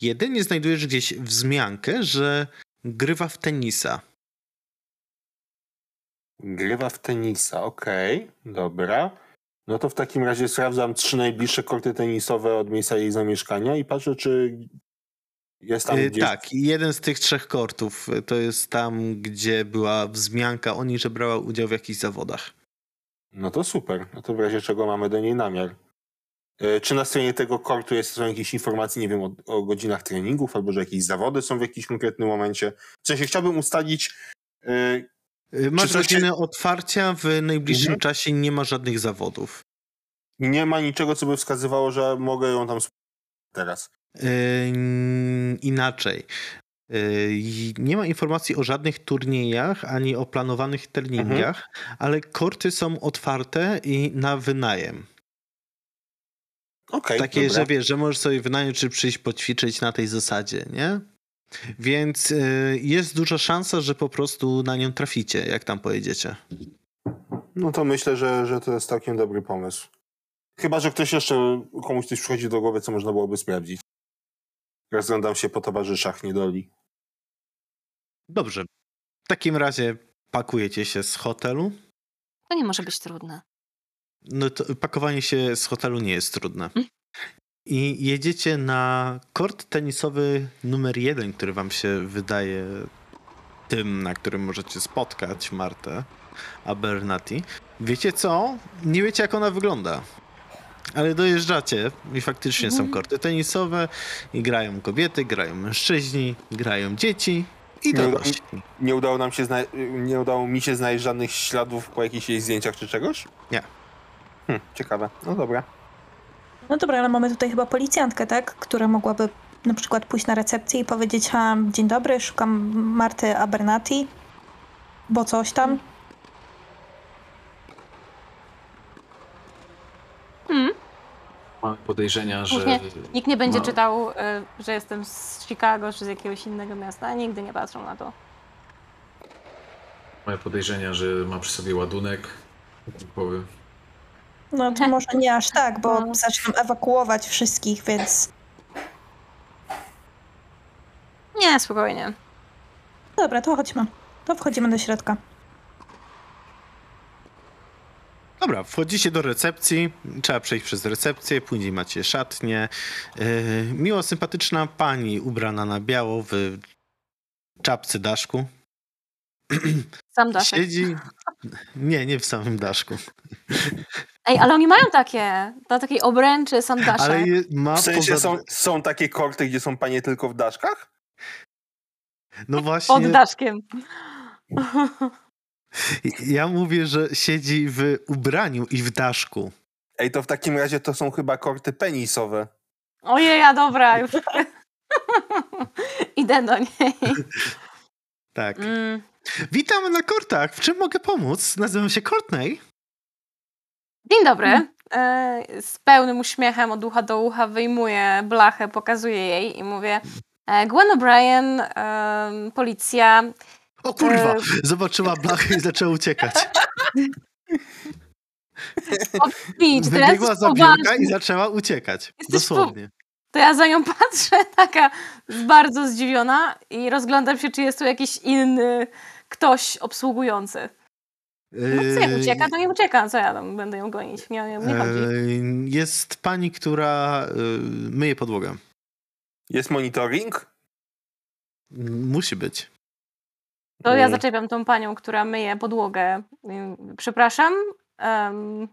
Jedynie znajdujesz gdzieś wzmiankę, że grywa w tenisa. Grywa w tenisa, okej, okay, dobra. No to w takim razie sprawdzam trzy najbliższe korty tenisowe od miejsca jej zamieszkania i patrzę, czy jest tam y, gdzieś... Tak, jeden z tych trzech kortów y, to jest tam, gdzie była wzmianka o niej, że brała udział w jakichś zawodach. No to super. No to w razie czego mamy do niej namiar. Y, czy na stronie tego kortu jest, są jakieś informacje, nie wiem, o, o, godzinach treningów, albo że jakieś zawody są w jakimś konkretnym momencie? W sensie chciałbym ustalić. Yy, Masz godzinę się... otwarcia, w najbliższym mhm. czasie nie ma żadnych zawodów. Nie ma niczego, co by wskazywało, że mogę ją tam teraz. Yy, inaczej. Yy, nie ma informacji o żadnych turniejach ani o planowanych treningach, mhm. ale korty są otwarte i na wynajem. Okay, Takie, dobra. że wiesz, że możesz sobie wynająć czy przyjść poćwiczyć na tej zasadzie, nie? Więc yy, jest duża szansa, że po prostu na nią traficie, jak tam pojedziecie. No to myślę, że, że to jest całkiem dobry pomysł. Chyba, że ktoś jeszcze, komuś coś przychodzi do głowy, co można byłoby sprawdzić. Rozglądam się po towarzyszach niedoli. Dobrze. W takim razie pakujecie się z hotelu. To nie może być trudne. No to pakowanie się z hotelu nie jest trudne. Mm. I jedziecie na kort tenisowy numer jeden, który wam się wydaje tym, na którym możecie spotkać Martę Abernati. Wiecie co? Nie wiecie, jak ona wygląda. Ale dojeżdżacie i faktycznie są Mhm. korty tenisowe i grają kobiety, grają mężczyźni, grają dzieci i Nie uda-. Nie udało nam się zna- nie udało mi się znaleźć żadnych śladów po jakichś jej zdjęciach czy czegoś? Nie. Hm, ciekawe. No dobra. No dobra, ale mamy tutaj chyba policjantkę, tak? Która mogłaby na przykład pójść na recepcję i powiedzieć, ha, dzień dobry, szukam Marty Abernati, bo coś tam. Hmm. Mam podejrzenia, że... Później Nikt nie będzie ma- czytał, y, że jestem z Chicago czy z jakiegoś innego miasta. Nigdy nie patrzą na to. Moje podejrzenia, że ma przy sobie ładunek wybuchowy. No to może nie aż tak, bo No. zaczną ewakuować wszystkich, więc Nie, spokojnie. dobra, to chodźmy. To wchodzimy do środka. Dobra, wchodzicie do recepcji, trzeba przejść przez recepcję, później macie szatnię. Yy, miło sympatyczna pani ubrana na biało w czapce daszku. Sam daszek. Siedzi... Nie, nie w samym daszku. Ej, ale oni mają takie, na takiej obręczy sam daszek. Ale je, ma W sensie poza... są, są takie korty, gdzie są panie tylko w daszkach? No Pod właśnie, daszkiem. Ja mówię, że siedzi w ubraniu i w daszku. Ej, to w takim razie to są chyba korty penisowe. Ojej, a dobra, już. Idę do niej. Tak. Mm. Witam na kortach. W czym mogę pomóc? Nazywam się Courtney. Dzień dobry. E, Z pełnym uśmiechem od ucha do ucha wyjmuję blachę, pokazuję jej i mówię e, Gwen O'Brien, em, policja. O kurwa! E. Zobaczyła blachę i zaczęła uciekać. Wybiegła za biurka i zaczęła uciekać. Jesteś Dosłownie. To ja za nią patrzę, taka bardzo zdziwiona i rozglądam się, czy jest tu jakiś inny ktoś obsługujący. No co, jak Yy, ucieka, to nie ucieka. Co ja tam będę ją gonić? Nie, nie, nie chodzi. Yy, Jest pani, która yy, myje podłogę. Jest monitoring? Musi być. To ja Mm. zaczepiam tą panią, która myje podłogę. Ym, Przepraszam. em,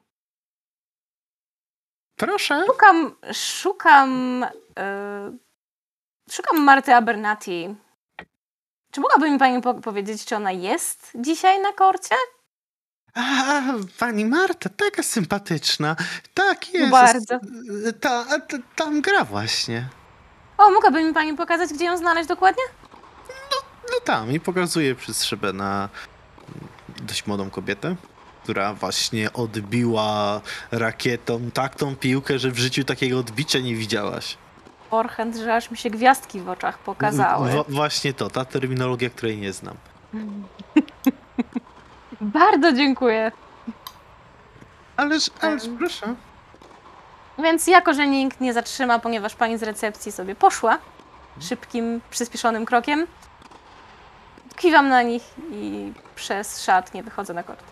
Proszę. szukam, szukam, e, szukam Marty Abernati. Czy mogłaby mi pani po- powiedzieć, czy ona jest dzisiaj na korcie? A, pani Marta, taka sympatyczna. Tak jest. Bardzo. Yy, Ta, ta, tam gra właśnie. O, mogłaby mi pani pokazać, gdzie ją znaleźć dokładnie? No tam i pokazuje przez szybę na dość młodą kobietę, która właśnie odbiła rakietą tak tą piłkę, że w życiu takiego odbicia nie widziałaś. Forehand, że aż mi się gwiazdki w oczach pokazały. W- właśnie to, ta terminologia, której nie znam. Bardzo dziękuję. Ależ, ależ Em. proszę. Więc jako, że nikt nie zatrzyma, ponieważ pani z recepcji sobie poszła szybkim, przyspieszonym krokiem, kiwam na nich i przez szatnię wychodzę na kort.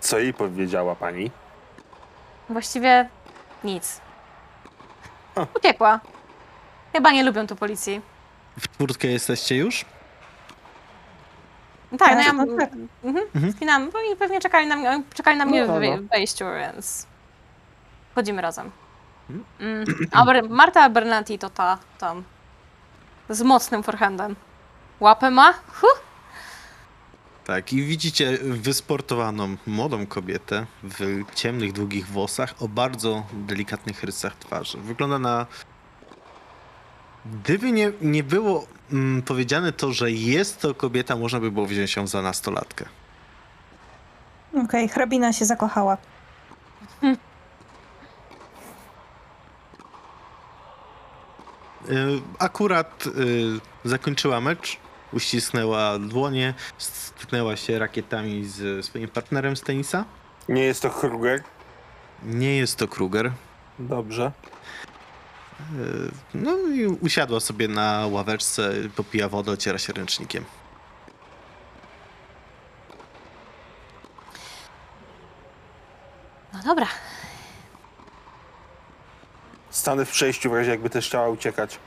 Co jej powiedziała pani? Właściwie nic. O. Uciekła. Chyba nie lubią tu policji. W czwórtkę jesteście już? Tak, no ja tak. mhm, Mhm. Oni pewnie czekali na mnie, czekali na mnie No, w no, no. wejściu, więc chodzimy razem. Mhm. Mm. Aber, Marta Bernati to ta tam z mocnym forehandem. Łapę ma? Huh. Tak, i widzicie wysportowaną młodą kobietę w ciemnych, długich włosach o bardzo delikatnych rysach twarzy. Wygląda na. Gdyby nie, nie było mm, powiedziane to, że jest to kobieta, można by było wziąć ją za nastolatkę. Okej, hrabina się zakochała. Y, Akurat y, zakończyła mecz, uścisnęła dłonie, stuknęła się rakietami z swoim partnerem z tenisa. Nie jest to Kruger? Nie jest to Kruger. Dobrze. E, no i usiadła sobie na ławeczce, popija wodę, ociera się ręcznikiem. No dobra. Stany w przejściu w razie jakby też chciała uciekać.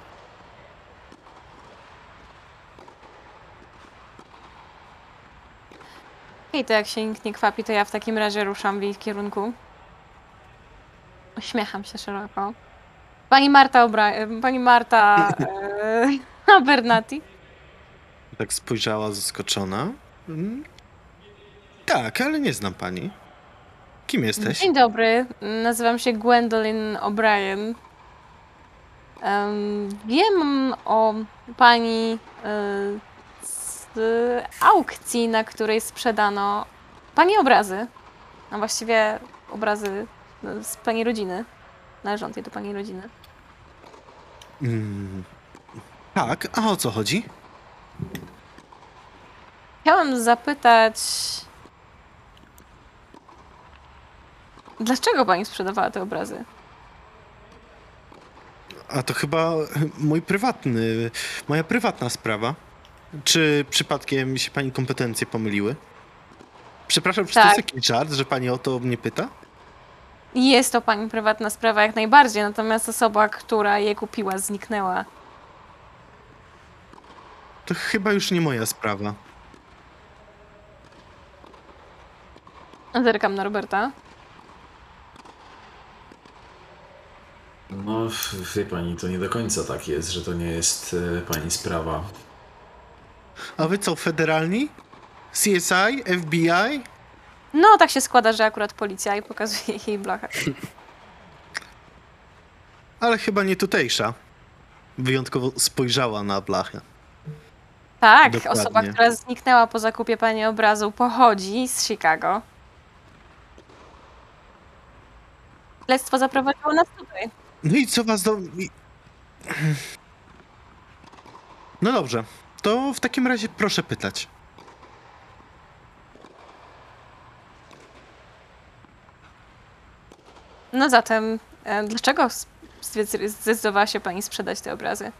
Okej, to jak się nikt nie kwapi, to ja w takim razie ruszam w jej kierunku. Uśmiecham się szeroko. Pani Marta Obra... Pani Marta e... Abernati. Tak spojrzała zaskoczona. Mm, Tak, ale nie znam pani. Kim jesteś? Dzień dobry, nazywam się Gwendolyn O'Brien. Em, wiem o pani e, z aukcji, na której sprzedano pani obrazy. A właściwie obrazy no, z pani rodziny. Należącej do pani rodziny. Mm, Tak, a o co chodzi? Chciałam zapytać. Dlaczego pani sprzedawała te obrazy? A to chyba mój prywatny, moja prywatna sprawa. Czy przypadkiem się pani kompetencje pomyliły? Przepraszam, czy to Tak. jest jakiś żart, że pani o to mnie pyta? Jest to pani prywatna sprawa jak najbardziej, natomiast osoba, która je kupiła, zniknęła. To chyba już nie moja sprawa. Zerkam na Roberta. No, wie pani, to nie do końca tak jest, że to nie jest e, pani sprawa. A wy co, federalni? CSI? FBI? No, tak się składa, że akurat policja i pokazuje jej blachę. Ale chyba nie tutejsza. Wyjątkowo spojrzała na blachę. Tak, Dokładnie. osoba, która zniknęła po zakupie pani obrazu, pochodzi z Chicago. Śledztwo zaprowadziło nas tutaj. No i co was do... No dobrze, to w takim razie proszę pytać. No zatem, e, dlaczego zdecydowała się pani sprzedać te obrazy?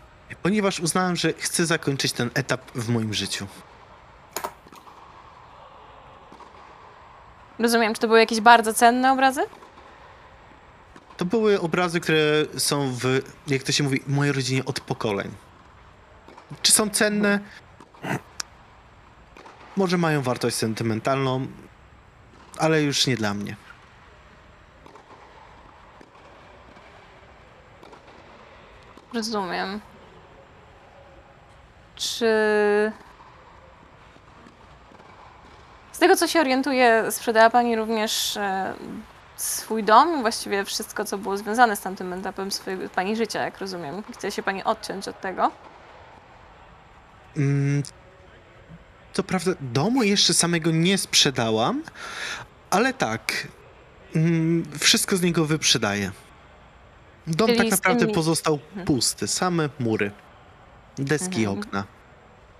Ponieważ uznałem, że chcę zakończyć ten etap w moim życiu. Rozumiem, czy to były jakieś bardzo cenne obrazy? To były obrazy, które są w, jak to się mówi, mojej rodzinie od pokoleń. Czy są cenne? Może mają wartość sentymentalną, ale już nie dla mnie. Rozumiem. Czy. Z tego co się orientuję, sprzedała Pani również e, swój dom, właściwie wszystko, co było związane z tamtym etapem swojego Pani życia, jak rozumiem. Chce się Pani odciąć od tego. Mm, Co prawda, domu jeszcze samego nie sprzedałam, ale tak, mm, wszystko z niego wyprzedaję. Dom Czyli tak naprawdę tymi- pozostał Mhm. pusty, same mury, deski Mhm. okna.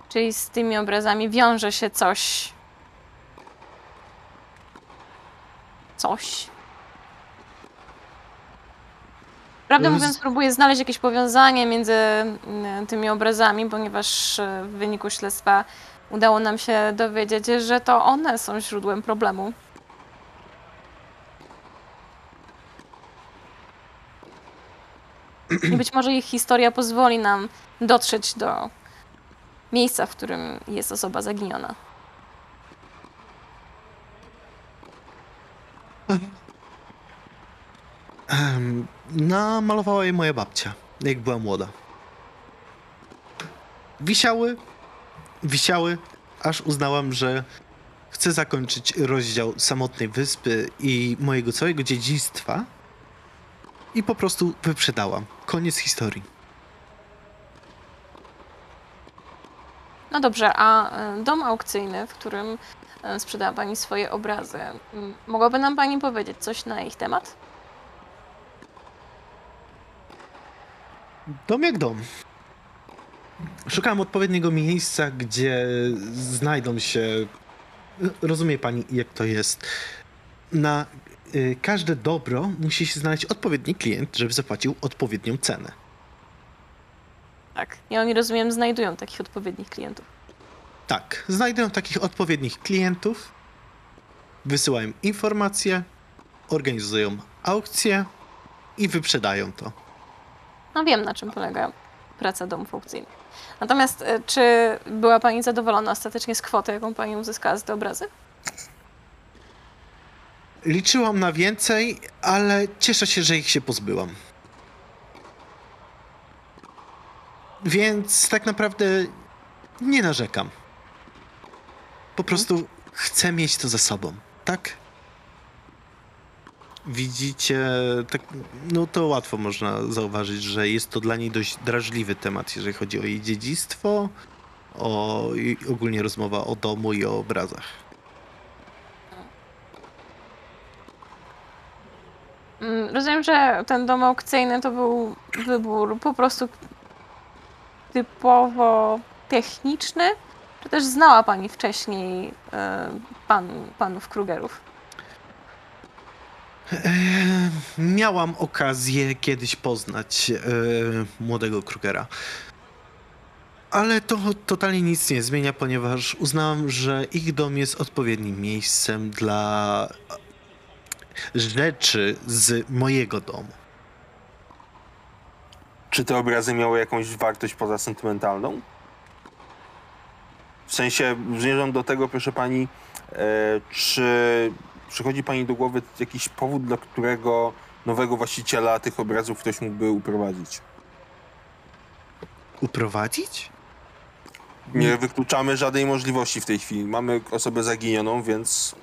Czyli z tymi obrazami wiąże się coś. Coś. Prawdę mówiąc, próbuję znaleźć jakieś powiązanie między mm, tymi obrazami, ponieważ e, w wyniku śledztwa udało nam się dowiedzieć, że to one są źródłem problemu. I być może ich historia pozwoli nam dotrzeć do miejsca, w którym jest osoba zaginiona. Em, Namalowała je moja babcia, jak była młoda. Wisiały, wisiały, aż uznałam, że chcę zakończyć rozdział samotnej wyspy i mojego całego dziedzictwa i po prostu wyprzedałam. Koniec historii. No dobrze, a e, dom aukcyjny, w którym e, sprzedała Pani swoje obrazy, mogłaby nam Pani powiedzieć coś na ich temat? Dom jak dom. Szukałem odpowiedniego miejsca, gdzie znajdą się. Rozumie pani, jak to jest. Na y, każde dobro musi się znaleźć odpowiedni klient, żeby zapłacił odpowiednią cenę. Tak. I oni, rozumiem, znajdują takich odpowiednich klientów. Tak, znajdują takich odpowiednich klientów, wysyłają informacje organizują aukcję i wyprzedają to. No wiem, na czym polega praca domów aukcyjnych. Natomiast e, czy była Pani zadowolona ostatecznie z kwoty, jaką Pani uzyskała z te obrazy? Liczyłam na więcej, ale cieszę się, że ich się pozbyłam. Więc tak naprawdę nie narzekam. Po prostu chcę mieć to ze sobą, tak? Widzicie, tak, no to łatwo można zauważyć, że jest to dla niej dość drażliwy temat, jeżeli chodzi o jej dziedzictwo, o ogólnie rozmowa o domu i o obrazach. Mm, Rozumiem, że ten dom aukcyjny to był wybór po prostu typowo techniczny, czy też znała Pani wcześniej e, pan, panów Krugerów? E, miałam okazję kiedyś poznać e, młodego Krugera. Ale to totalnie nic nie zmienia, ponieważ uznałam, że ich dom jest odpowiednim miejscem dla rzeczy z mojego domu. Czy te obrazy miały jakąś wartość poza sentymentalną? W sensie, zmierzam do tego, proszę pani, e, czy przychodzi pani do głowy jakiś powód, dla którego nowego właściciela tych obrazów ktoś mógłby uprowadzić? Uprowadzić? Nie wykluczamy żadnej możliwości w tej chwili. Mamy osobę zaginioną, więc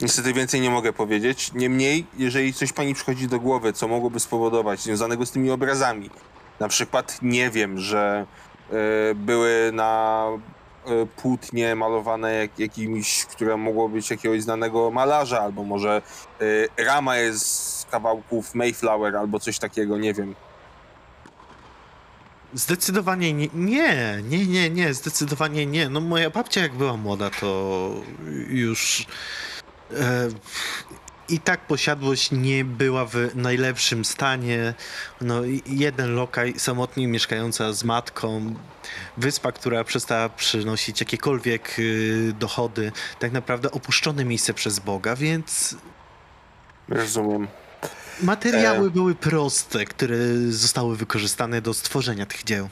niestety więcej nie mogę powiedzieć. Niemniej, jeżeli coś pani przychodzi do głowy, co mogłoby spowodować związanego z tymi obrazami, na przykład nie wiem, że e, były na płótnie malowane jak, jakimś, które mogło być jakiegoś znanego malarza, albo może e, rama jest z kawałków Mayflower, albo coś takiego, nie wiem. Zdecydowanie nie, nie, nie, nie, nie, zdecydowanie nie. No moja babcia jak była młoda, to już e, i tak posiadłość nie była w najlepszym stanie. No jeden lokaj, samotnie mieszkająca z matką, wyspa, która przestała przynosić jakiekolwiek y, dochody, tak naprawdę opuszczone miejsce przez Boga, więc Rozumiem. materiały E. były proste, które zostały wykorzystane do stworzenia tych dzieł.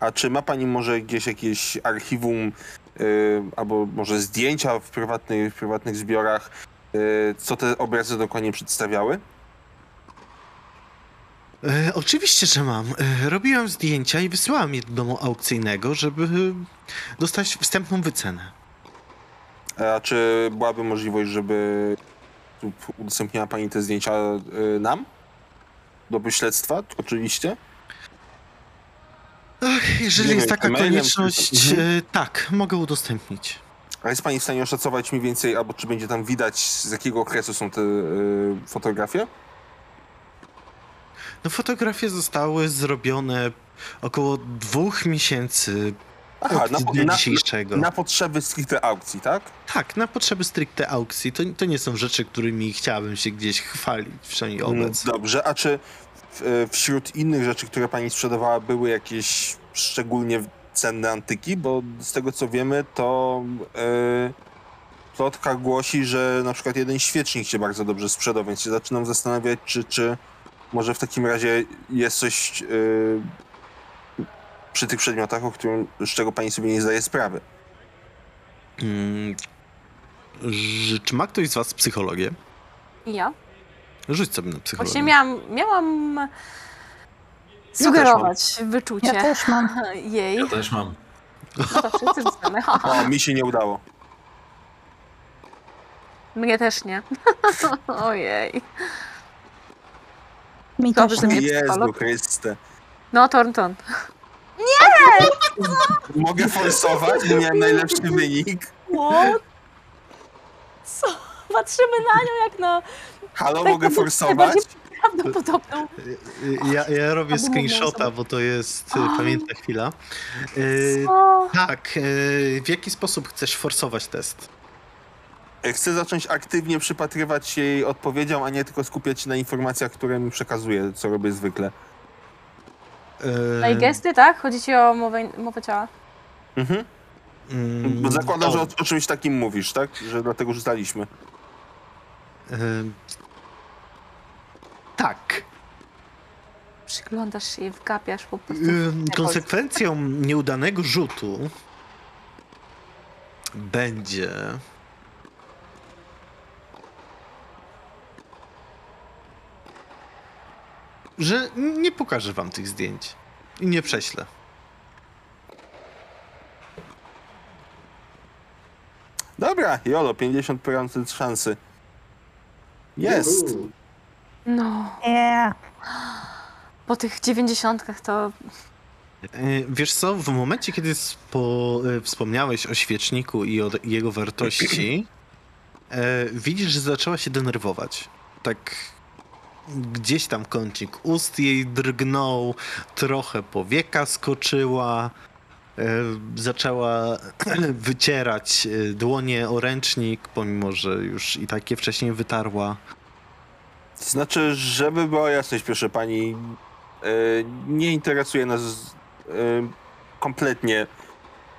A czy ma pani może gdzieś jakieś archiwum y, albo może zdjęcia w prywatnych, w prywatnych zbiorach, y, co te obrazy dokładnie przedstawiały? E, oczywiście, że mam. E, robiłem zdjęcia i wysyłałem je do domu aukcyjnego, żeby e, dostać wstępną wycenę. A czy byłaby możliwość, żeby udostępniła pani te zdjęcia y, nam? Do śledztwa, oczywiście. Ach, jeżeli Nie jest wiem, taka mailem konieczność, czy- e, tak, mogę udostępnić. A jest pani w stanie oszacować mniej więcej, albo czy będzie tam widać, z jakiego okresu są te y, fotografie? No, fotografie zostały zrobione około dwóch miesięcy Aha, od na, dnia na, dzisiejszego. na potrzeby stricte aukcji, tak? Tak, na potrzeby stricte aukcji. To, to nie są rzeczy, którymi chciałabym się gdzieś chwalić, przynajmniej. Mm, Dobrze, a czy w, wśród innych rzeczy, które pani sprzedawała, były jakieś szczególnie cenne antyki? Bo z tego co wiemy, to yy, plotka głosi, że na przykład jeden świecznik się bardzo dobrze sprzedał, więc się zaczynam zastanawiać, czy, czy może w takim razie jest coś yy, przy tych przedmiotach, o którym, z czego pani sobie nie zdaje sprawy. Mm, ż- czy ma ktoś z was psychologię? Ja? Rzuć sobie na psychologię. Właśnie miałam, miałam sugerować wyczucie Ja też mam. jej. Ja też mam. No to wszyscy. O, mi się nie udało. Mnie też nie. Ojej. Mi Dobrze, też że nie. mnie Jezu psycholog. Chryste. No, Thornton. Mogę forsować, bo miałem najlepszy wynik. What? Co? Patrzymy na nią jak na Halo, Tak, mogę forsować? najbardziej- prawdopodobną. Y, Ja, ja robię Albo screenshota, bo to jest y, pamiętna chwila. Y, O, tak, y, w jaki sposób chcesz forsować test? Chcę zacząć aktywnie przypatrywać się jej odpowiedziom, a nie tylko skupiać się na informacjach, które mi przekazuje, co robię zwykle. No i gesty, tak? Chodzi ci o mowę, mowę ciała. Mhm. mm, Bo zakładam, że o, o, czymś takim mówisz, tak? Że dlatego rzucaliśmy. E, tak. Przyglądasz się i wgapiasz po prostu. Ym, Konsekwencją nieudanego rzutu będzie. Że nie pokażę wam tych zdjęć i nie prześlę. Dobra, Jolo, 50% szansy. Jest. No, Nie. po tych dziewięćdziesiątkach to E, Wiesz co, w momencie, kiedy spo, e, wspomniałeś o świeczniku i o jego wartości, e, widzisz, że zaczęła się denerwować. Tak gdzieś tam kącik ust jej drgnął, trochę powieka skoczyła, e, zaczęła wycierać e, dłonie o ręcznik, pomimo, że już i takie wcześniej wytarła. Znaczy, żeby była jasność, proszę pani, e, nie interesuje nas kompletnie,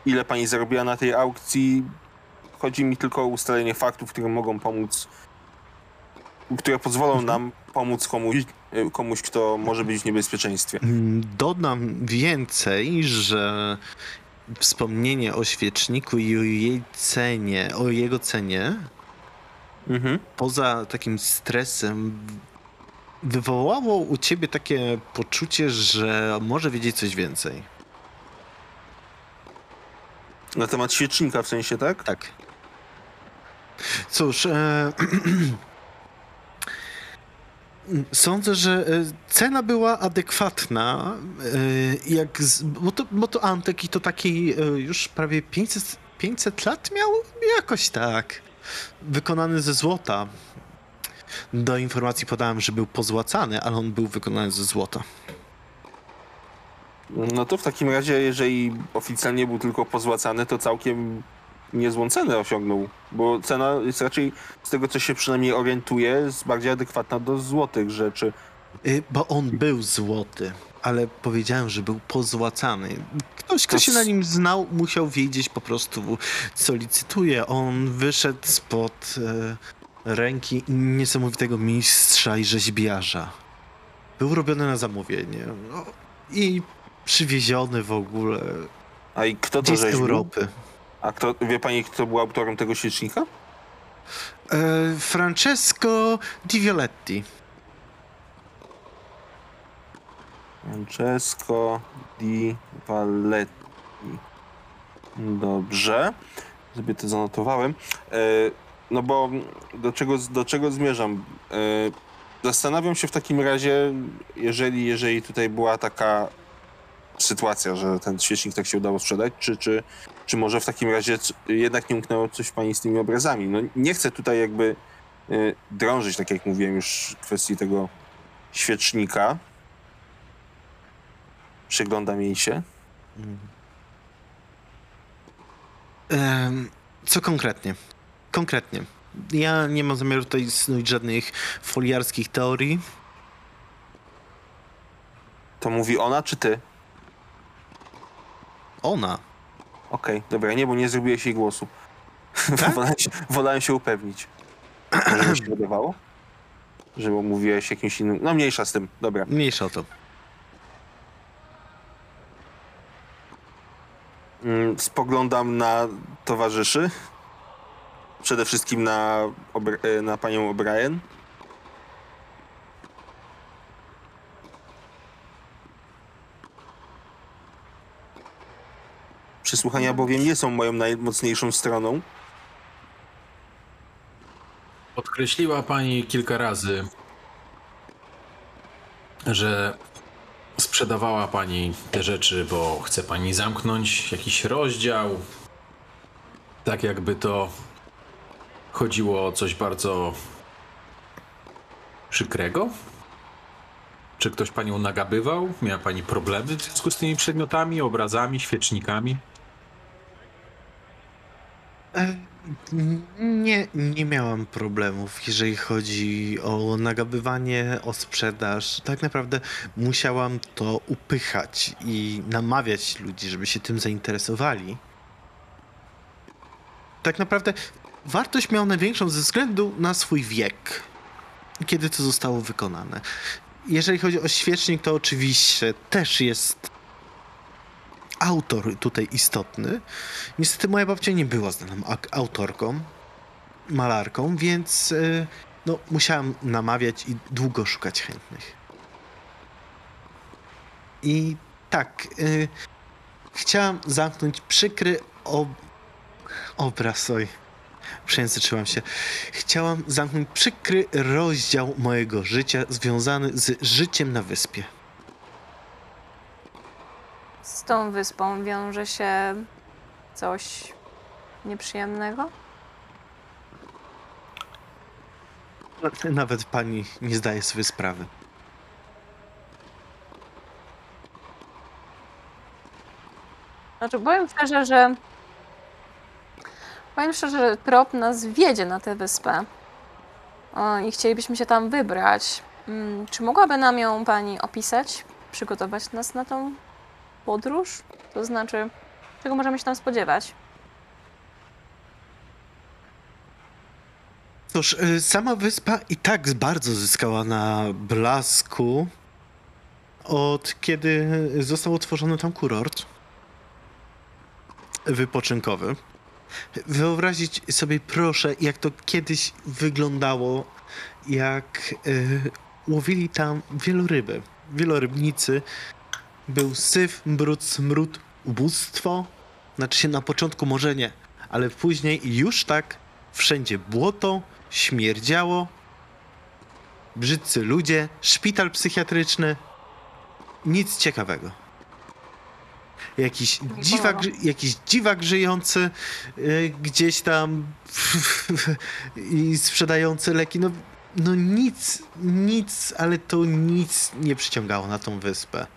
ile pani zarobiła na tej aukcji. Chodzi mi tylko o ustalenie faktów, które mogą pomóc, które pozwolą nam pomóc komuś, e, komuś, kto może być w niebezpieczeństwie. Mm, Dodam więcej, że wspomnienie o świeczniku i o jej cenie, o jego cenie, Mhm. poza takim stresem, wywołało u ciebie takie poczucie, że może wiedzieć coś więcej. Na temat świecznika w sensie, tak? Tak. Cóż, e, sądzę, że e, cena była adekwatna, e, jak z, bo, to, bo to Antek i to taki e, już prawie 500, 500 lat miał? Jakoś tak. Wykonany ze złota. Do informacji podałem, że był pozłacany, ale on był wykonany ze złota. No to w takim razie, jeżeli oficjalnie był tylko pozłacany, to całkiem niezłą cenę osiągnął, bo cena jest raczej, z tego co się przynajmniej orientuje, jest bardziej adekwatna do złotych rzeczy. Y, Bo on był złoty, ale powiedziałem, że był pozłacany. Ktoś, kto To się na nim znał, musiał wiedzieć po prostu, co licytuje. On wyszedł spod e, ręki niesamowitego mistrza i rzeźbiarza. Był robiony na zamówienie. No, I przywieziony w ogóle A i kto to gdzieś z? Europy. A kto, wie pani, kto był autorem tego świecznika? E, Francesco Di Violetti. Francesco di Valletti. Dobrze. Sobie to zanotowałem. E, no bo do czego, do czego zmierzam? E, zastanawiam się w takim razie, jeżeli, jeżeli tutaj była taka sytuacja, że ten świecznik tak się udało sprzedać, czy, czy, czy może w takim razie jednak nie umknęło coś pani z tymi obrazami? No nie chcę tutaj jakby e, drążyć, tak jak mówiłem już w kwestii tego świecznika. Przyglądam jej się. Co konkretnie? Konkretnie. Ja nie mam zamiaru tutaj snuć żadnych foliarskich teorii. To mówi ona czy ty? Ona. Okej, dobra, nie, bo nie zrobiłeś jej głosu. Tak? wolałem, się, wolałem się upewnić. Może mi się wydawało? Że mówiłeś jakimś innym... No mniejsza z tym, dobra. Mniejsza o to. Mm, Spoglądam na towarzyszy. Przede wszystkim na, Obr- e, na panią O'Brien. Przesłuchania bowiem nie są moją najmocniejszą stroną. Podkreśliła pani kilka razy, że sprzedawała pani te rzeczy, bo chce pani zamknąć jakiś rozdział. Tak jakby to chodziło o coś bardzo przykrego? Czy ktoś panią nagabywał? Miała pani problemy w związku z tymi przedmiotami, obrazami, świecznikami? E, Nie, nie miałam problemów, jeżeli chodzi o nagabywanie, o sprzedaż. Tak naprawdę musiałam to upychać i namawiać ludzi, żeby się tym zainteresowali. Tak naprawdę wartość miał największą ze względu na swój wiek, kiedy to zostało wykonane. Jeżeli chodzi o świecznik, to oczywiście też jest autor tutaj istotny. Niestety moja babcia nie była znaną autorką, malarką, więc y, no, musiałam namawiać i długo szukać chętnych. I tak, y, chciałam zamknąć przykry ob... obraz, oj, przejęzyczyłam się. Chciałam zamknąć przykry rozdział mojego życia związany z życiem na wyspie. Z tą wyspą wiąże się coś nieprzyjemnego? Nawet pani nie zdaje sobie sprawy. Znaczy, powiem szczerze, że. Powiem szczerze, że trop nas wiedzie na tę wyspę. O, I chcielibyśmy się tam wybrać. Mm, Czy mogłaby nam ją pani opisać? Przygotować nas na tą podróż? To znaczy, czego możemy się tam spodziewać? Cóż, y, sama wyspa i tak bardzo zyskała na blasku od kiedy został otworzony tam kurort wypoczynkowy. Wyobrazić sobie proszę, jak to kiedyś wyglądało, jak y, łowili tam wieloryby, wielorybnicy. Był syf, brud, smród, ubóstwo. Znaczy się na początku może nie, ale później już tak wszędzie błoto, śmierdziało, brzydcy ludzie, szpital psychiatryczny. Nic ciekawego. Jakiś dziwak, jakiś dziwak żyjący y, gdzieś tam i sprzedający leki. No, no nic, nic, ale to nic nie przyciągało na tą wyspę.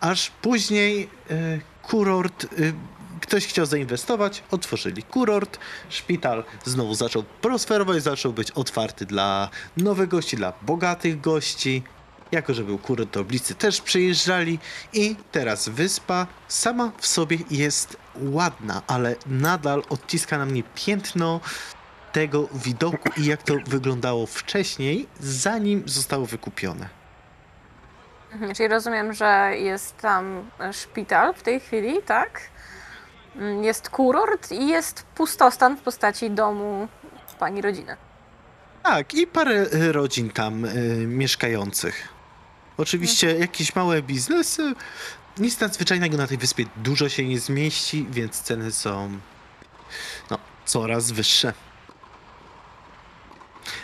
Aż później y, kurort, y, ktoś chciał zainwestować, otworzyli kurort, szpital znowu zaczął prosperować, zaczął być otwarty dla nowych gości, dla bogatych gości. Jako, że był kurort, to bliscy też przyjeżdżali i teraz wyspa sama w sobie jest ładna, ale nadal odciska na mnie piętno tego widoku i jak to wyglądało wcześniej, zanim zostało wykupione. Mhm, Czyli rozumiem, że jest tam e, szpital w tej chwili, tak? Mm, Jest kurort i jest pustostan w postaci domu pani rodziny. Tak, i parę y, rodzin tam y, mieszkających. Oczywiście jakieś małe biznesy. Nic nadzwyczajnego na tej wyspie dużo się nie zmieści, więc ceny są no, coraz wyższe.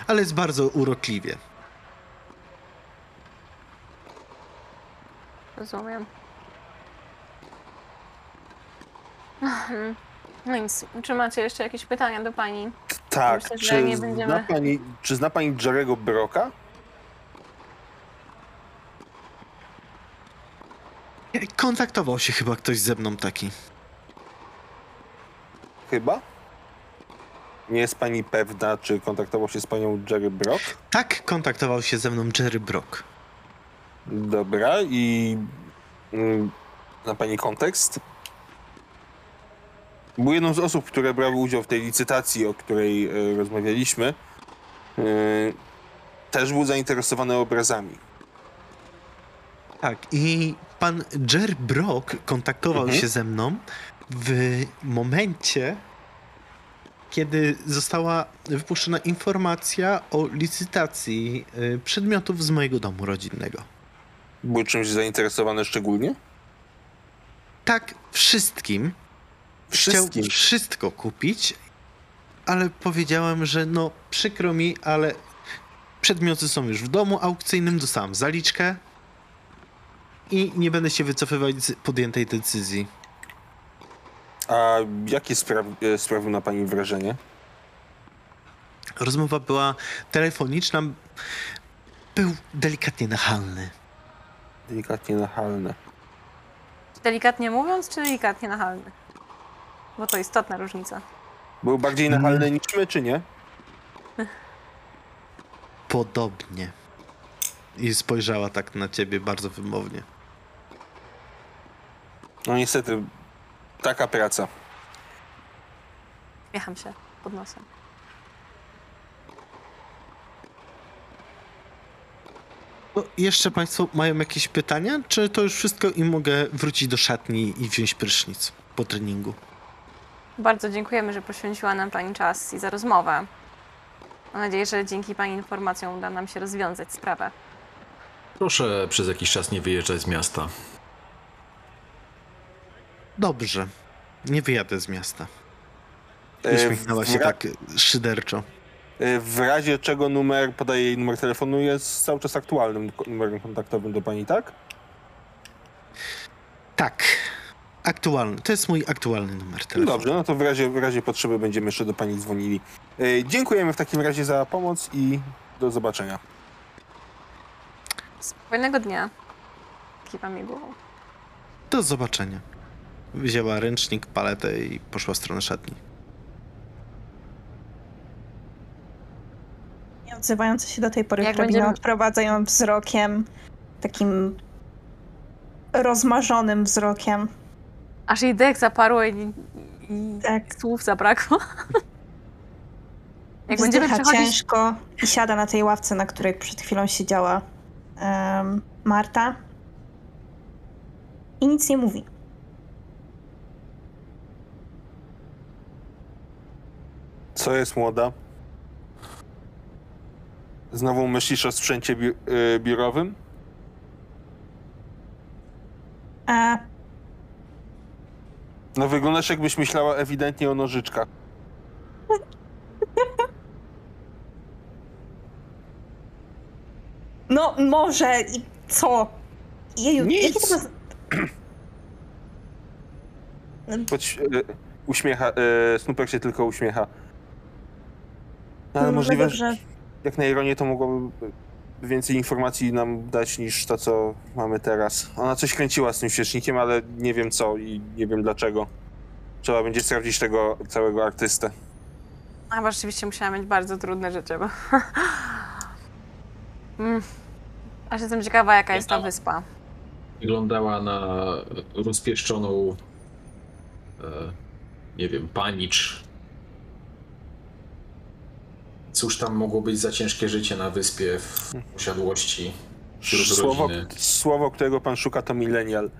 Ale jest bardzo urokliwie. Rozumiem. Mhm. No nic, czy macie jeszcze jakieś pytania do pani? Tak, Myślę, czy, nie zna będziemy- pani, czy zna pani Jerego Broka? Kontaktował się chyba ktoś ze mną taki. Chyba? Nie jest pani pewna, czy kontaktował się z panią Jerry Brock? Tak, kontaktował się ze mną Jerry Brock. Dobra, i mm, na pani kontekst? Był jedną z osób, które brały udział w tej licytacji, o której e, rozmawialiśmy. E, też był zainteresowany obrazami. Tak, i pan Jerry Brock kontaktował Mhm. się ze mną w momencie, kiedy została wypuszczona informacja o licytacji y, przedmiotów z mojego domu rodzinnego. Był czymś zainteresowany szczególnie? Tak, wszystkim. Wszystkim. Chciał wszystko kupić, ale powiedziałem, że no przykro mi, ale przedmioty są już w domu aukcyjnym, dostałem zaliczkę i nie będę się wycofywać z podjętej decyzji. A jakie spraw, e, sprawił na pani wrażenie? Rozmowa była telefoniczna. Był delikatnie nachalny. Delikatnie nachalne. Delikatnie mówiąc, czy delikatnie nachalny? Bo to istotna różnica. Był bardziej Mm. nachalny niż my, czy nie? Podobnie. I spojrzała tak na ciebie bardzo wymownie. No niestety, taka praca. Śmiecham się. pod nosem. No, jeszcze Państwo mają jakieś pytania? Czy to już wszystko i mogę wrócić do szatni i wziąć prysznic po treningu? Bardzo dziękujemy, że poświęciła nam Pani czas i za rozmowę. Mam nadzieję, że dzięki Pani informacjom uda nam się rozwiązać sprawę. Proszę przez jakiś czas nie wyjeżdżać z miasta. Dobrze. Nie wyjadę z miasta. E, Uśmiechnęła się tak szyderczo. E, W razie czego numer, podaję jej numer telefonu, jest cały czas aktualnym numerem kontaktowym do pani, tak? Tak. Aktualny. To jest mój aktualny numer telefonu. Dobrze, no to w razie, w razie potrzeby będziemy jeszcze do pani dzwonili. E, Dziękujemy w takim razie za pomoc i do zobaczenia. Spokojnego dnia. Kiwam jej głową. Do zobaczenia. Wzięła ręcznik, paletę i poszła w stronę szatni. Odzywająca się do tej pory Jak hrabina będziemy- odprowadza ją wzrokiem, takim rozmarzonym wzrokiem. Aż jej dech zaparło i, i Tak. słów zabrakło. Jak będziemy Wzdycha przechodzić... ciężko i siada na tej ławce, na której przed chwilą siedziała em, Marta. I nic nie mówi. Co jest młoda? Znowu myślisz o sprzęcie bi- y, biurowym? A No wyglądasz jakbyś myślała ewidentnie o nożyczkach. no może i co? Jeju, Nic. Choć y, uśmiecha, y, Snooper się tylko uśmiecha. Ale No, możliwe, że jak na ironię to mogłoby więcej informacji nam dać niż to, co mamy teraz. Ona coś kręciła z tym świecznikiem, ale nie wiem co i nie wiem dlaczego. Trzeba będzie sprawdzić tego całego artystę. A bo rzeczywiście musiała mieć bardzo trudne życie, bo... mm. Aż jestem ciekawa, jaka jest ta wyspa. Wyglądała na rozpieszczoną, e, nie wiem, panicz. Cóż tam mogło być za ciężkie życie na wyspie w posiadłości wśród Słowo, rodziny? słowo, którego pan szuka, to millennial.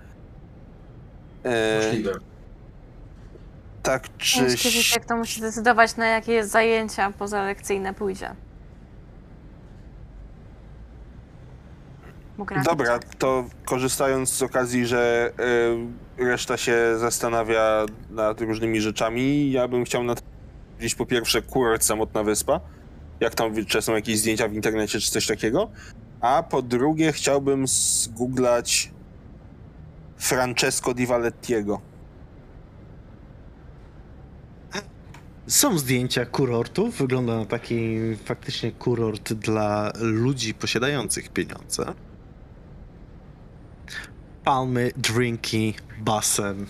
E, Możliwe. tak czy... Ciężkie życie, jak to musi decydować, na jakie zajęcia pozalekcyjne pójdzie. Dobra, to korzystając z okazji, że y, reszta się zastanawia nad różnymi rzeczami, ja bym chciał gdzieś po pierwsze kurort samotna wyspa, jak tam czy są jakieś zdjęcia w internecie czy coś takiego, a po drugie chciałbym zgooglać Francesco Di Valettiego. Są zdjęcia kurortów. Wygląda na taki faktycznie kurort dla ludzi posiadających pieniądze. Palmy, drinki, basen,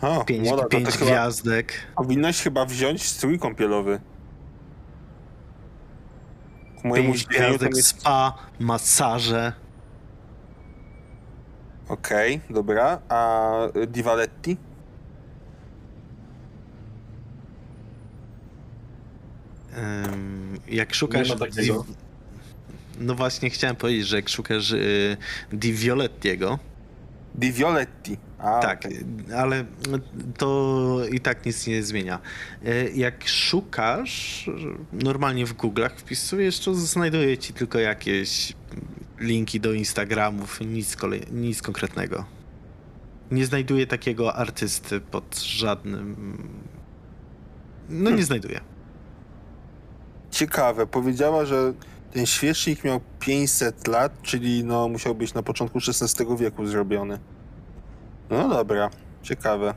O, pięć, młoda, pięć chyba, gwiazdek. powinnaś chyba wziąć strój kąpielowy. Ku mojemu Pięć zdziwieniu tam jest spa, masaże. Okej, dobra. A Di Valetti? Ym, jak szukasz. Nie ma takiego. Di- No właśnie, chciałem powiedzieć, że jak szukasz y, Di Violettiego, Di Violetti. A, tak, okej. ale to i tak nic nie zmienia. Y, Jak szukasz, normalnie w Google'ach wpisujesz, to znajduje ci tylko jakieś linki do Instagramów, nic, kolej, nic konkretnego. Nie znajduję takiego artysty pod żadnym. No nie znajduję. Ciekawe, powiedziała, że ten świecznik miał 500 lat, czyli no musiał być na początku XVI wieku zrobiony. No dobra, ciekawe.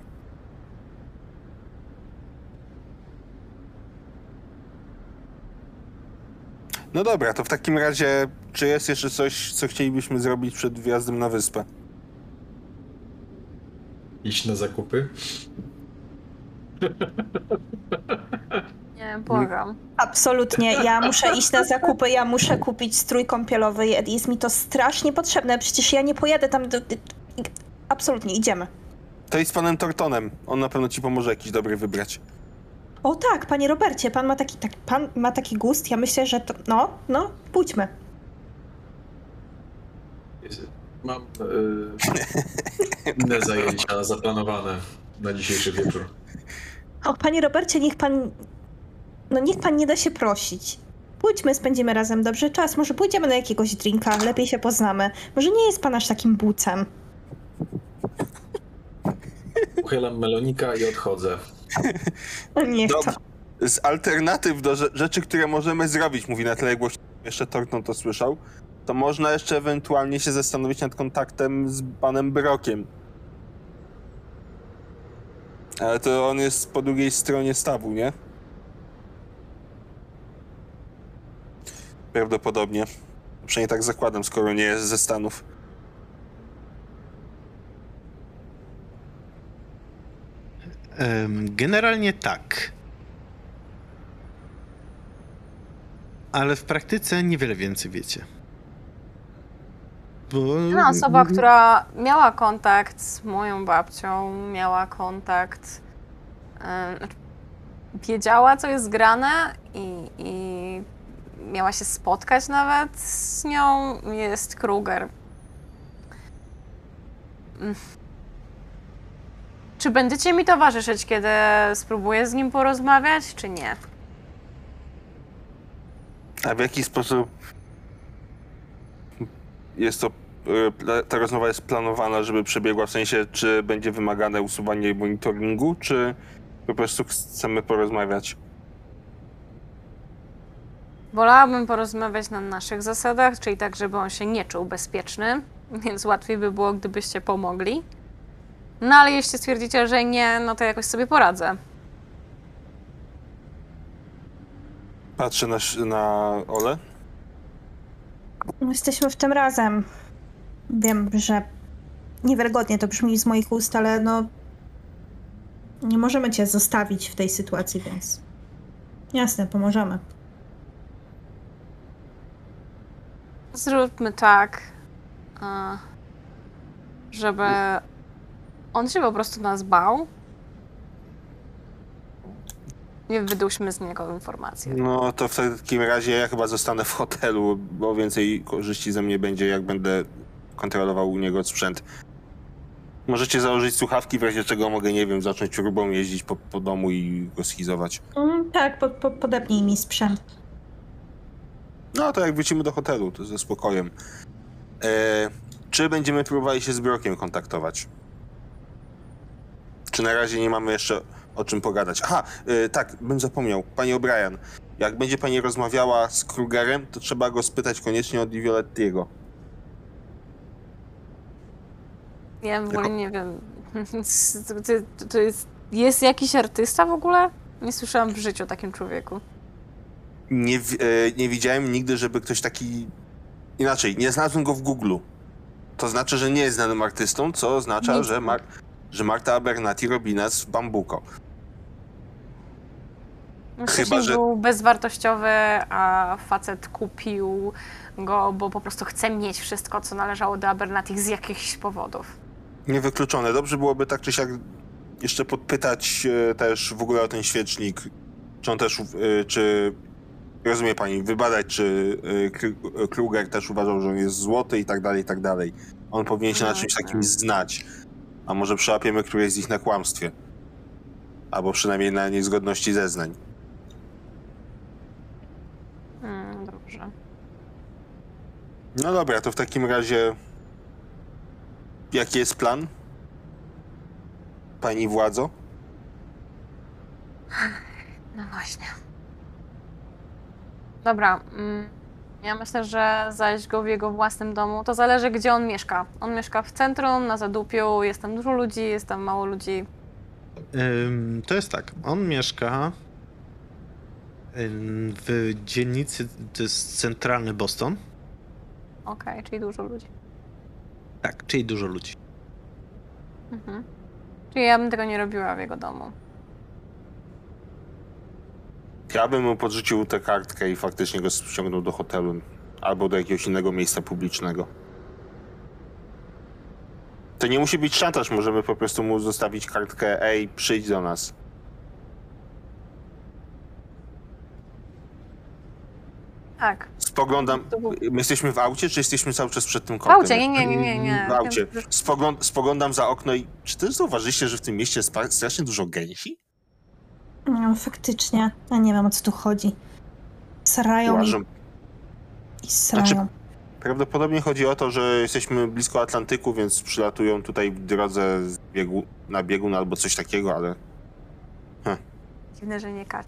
No dobra, to w takim razie, czy jest jeszcze coś, co chcielibyśmy zrobić przed wjazdem na wyspę? Iść na zakupy? Nie, błagam. Absolutnie. Ja muszę iść na zakupy, ja muszę kupić strój kąpielowy. Jest mi to strasznie potrzebne. Przecież ja nie pojadę tam. Do... Absolutnie, idziemy. To i z panem Tortonem. On na pewno ci pomoże jakiś dobry wybrać. O tak, panie Robercie, pan ma taki, tak, pan ma taki gust. Ja myślę, że to. No, no, pójdźmy. Mam e, inne zajęcia zaplanowane na dzisiejszy wieczór. O, panie Robercie, niech pan. No, niech pan nie da się prosić. Pójdźmy, spędzimy razem dobrze czas. Może pójdziemy na jakiegoś drinka, lepiej się poznamy. Może nie jest pan aż takim bucem. Uchylam melonika i odchodzę. Niech to. Z alternatyw do rze- rzeczy, które możemy zrobić, mówi na tle głośno, jeszcze Torton to słyszał, to można jeszcze ewentualnie się zastanowić nad kontaktem z panem Brokiem. Ale to on jest po drugiej stronie stawu, nie? Prawdopodobnie. Przynajmniej tak zakładam, skoro nie jest ze Stanów. Generalnie tak. Ale w praktyce niewiele więcej wiecie. Bo... Jedna osoba, która miała kontakt z moją babcią, miała kontakt, znaczy, wiedziała, co jest grane i, i miała się spotkać nawet z nią, jest Kruger. Czy będziecie mi towarzyszyć, kiedy spróbuję z nim porozmawiać, czy nie? A w jaki sposób jest to, e, ta rozmowa jest planowana, żeby przebiegła, w sensie, czy będzie wymagane usuwanie monitoringu, czy po prostu chcemy porozmawiać? Wolałabym porozmawiać na naszych zasadach, czyli tak, żeby on się nie czuł bezpieczny, więc łatwiej by było, gdybyście pomogli. No ale jeśli stwierdzicie, że nie, no to jakoś sobie poradzę. Patrzę na, sz- na Ole. Jesteśmy w tym razem. Wiem, że niewiarygodnie to brzmi z moich ust, ale no. Nie możemy cię zostawić w tej sytuacji, więc. Jasne, pomożemy. Zróbmy tak, a, żeby on się po prostu nas bał. Nie wyduśmy z niego informacji. No to w takim razie ja chyba zostanę w hotelu, bo więcej korzyści ze mnie będzie, jak będę kontrolował u niego sprzęt. Możecie założyć słuchawki, w razie czego mogę, nie wiem, zacząć próbą jeździć po, po domu i go schizować. Mm, tak, po, po, podepnij mi sprzęt. No to jak wrócimy do hotelu, to ze spokojem. E, czy będziemy próbowali się z Brokiem kontaktować? Czy na razie nie mamy jeszcze o czym pogadać? Aha, e, tak, bym zapomniał. Pani O'Brien, jak będzie pani rozmawiała z Krugerem, to trzeba go spytać koniecznie od Violettiego. Ja w ogóle nie wiem. To, to, to jest, jest jakiś artysta w ogóle? Nie słyszałam w życiu o takim człowieku. Nie, e, nie widziałem nigdy, żeby ktoś taki... Inaczej, nie znalazłem go w Google. To znaczy, że nie jest znanym artystą, co oznacza, Nic. że, Mar- że Marta Abernathy robi nas w Bambuko. No, Chyba, że- był bezwartościowy, a facet kupił go, bo po prostu chce mieć wszystko, co należało do Abernathy z jakichś powodów. Niewykluczone. Dobrze byłoby tak czy siak jeszcze podpytać e, też w ogóle o ten świecznik. Czy on też, e, czy rozumie pani, wybadać, czy e, Kruger też uważał, że on jest złoty i tak dalej, i tak dalej. On powinien się na No, czymś tak. takim znać. A może przełapiemy któreś z nich na kłamstwie. Albo przynajmniej na niezgodności zeznań. Mm, dobrze. No dobra, to w takim razie jaki jest plan? Pani władzo? No właśnie. Dobra. Mm, ja myślę, że zajść go w jego własnym domu. To zależy, gdzie on mieszka. On mieszka w centrum, na zadupiu, jest tam dużo ludzi, jest tam mało ludzi. Ym, To jest tak, on mieszka ym, w dzielnicy, to jest centralny Boston. Okej, czyli dużo ludzi. Tak, czyli dużo ludzi. Mhm. Czyli ja bym tego nie robiła w jego domu. Ja bym mu podrzucił tę kartkę i faktycznie go ściągnął do hotelu albo do jakiegoś innego miejsca publicznego. To nie musi być szantaż, możemy po prostu mu zostawić kartkę Ej, przyjdź do nas. Tak. Spoglądam. My jesteśmy w aucie, czy jesteśmy cały czas przed tym kątem? W aucie, nie, nie, nie, nie. nie. W aucie. Spoglądam za okno i czy też zauważyliście, że w tym mieście jest strasznie dużo gęsi? No, faktycznie. Ja nie wiem, o co tu chodzi. Srają i, Uważam. i srają. Znaczy- Prawdopodobnie chodzi o to, że jesteśmy blisko Atlantyku, więc przylatują tutaj w drodze z biegu, na biegun albo coś takiego, ale Dziwne, że nie kacz.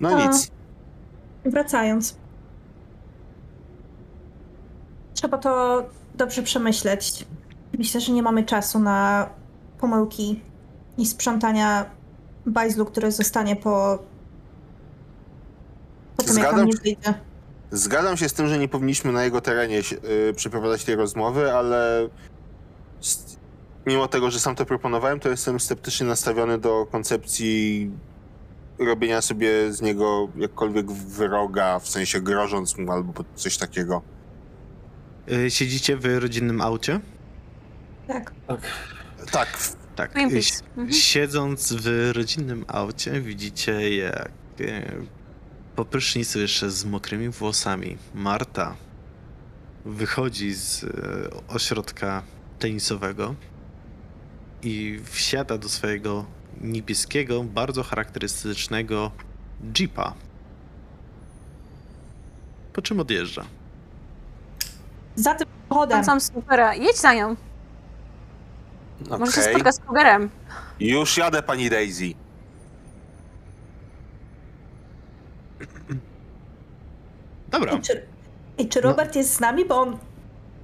no A. nic. Wracając. Trzeba to dobrze przemyśleć. Myślę, że nie mamy czasu na pomyłki i sprzątania bajzlu, który zostanie po, po tym, jak Zgadzam nam nie się. wyjdzie. Zgadzam się z tym, że nie powinniśmy na jego terenie się- y, przeprowadzać tej rozmowy, ale mimo tego, że sam to proponowałem, to jestem sceptycznie nastawiony do koncepcji robienia sobie z niego jakkolwiek wroga, w sensie grożąc mu albo coś takiego. Y, Siedzicie w rodzinnym aucie? Tak. Tak, w- Tak. Mhm. Siedząc w rodzinnym aucie, widzicie jak e, po prysznicu jeszcze z mokrymi włosami Marta wychodzi z e, ośrodka tenisowego i wsiada do swojego niebieskiego, bardzo charakterystycznego jeepa. Po czym odjeżdża. Za tym. Tam sam supera. Jedź za nią. Może się spotka z Krugerem. Już jadę, pani Daisy. Dobra. I czy, I czy Robert jest z nami, bo on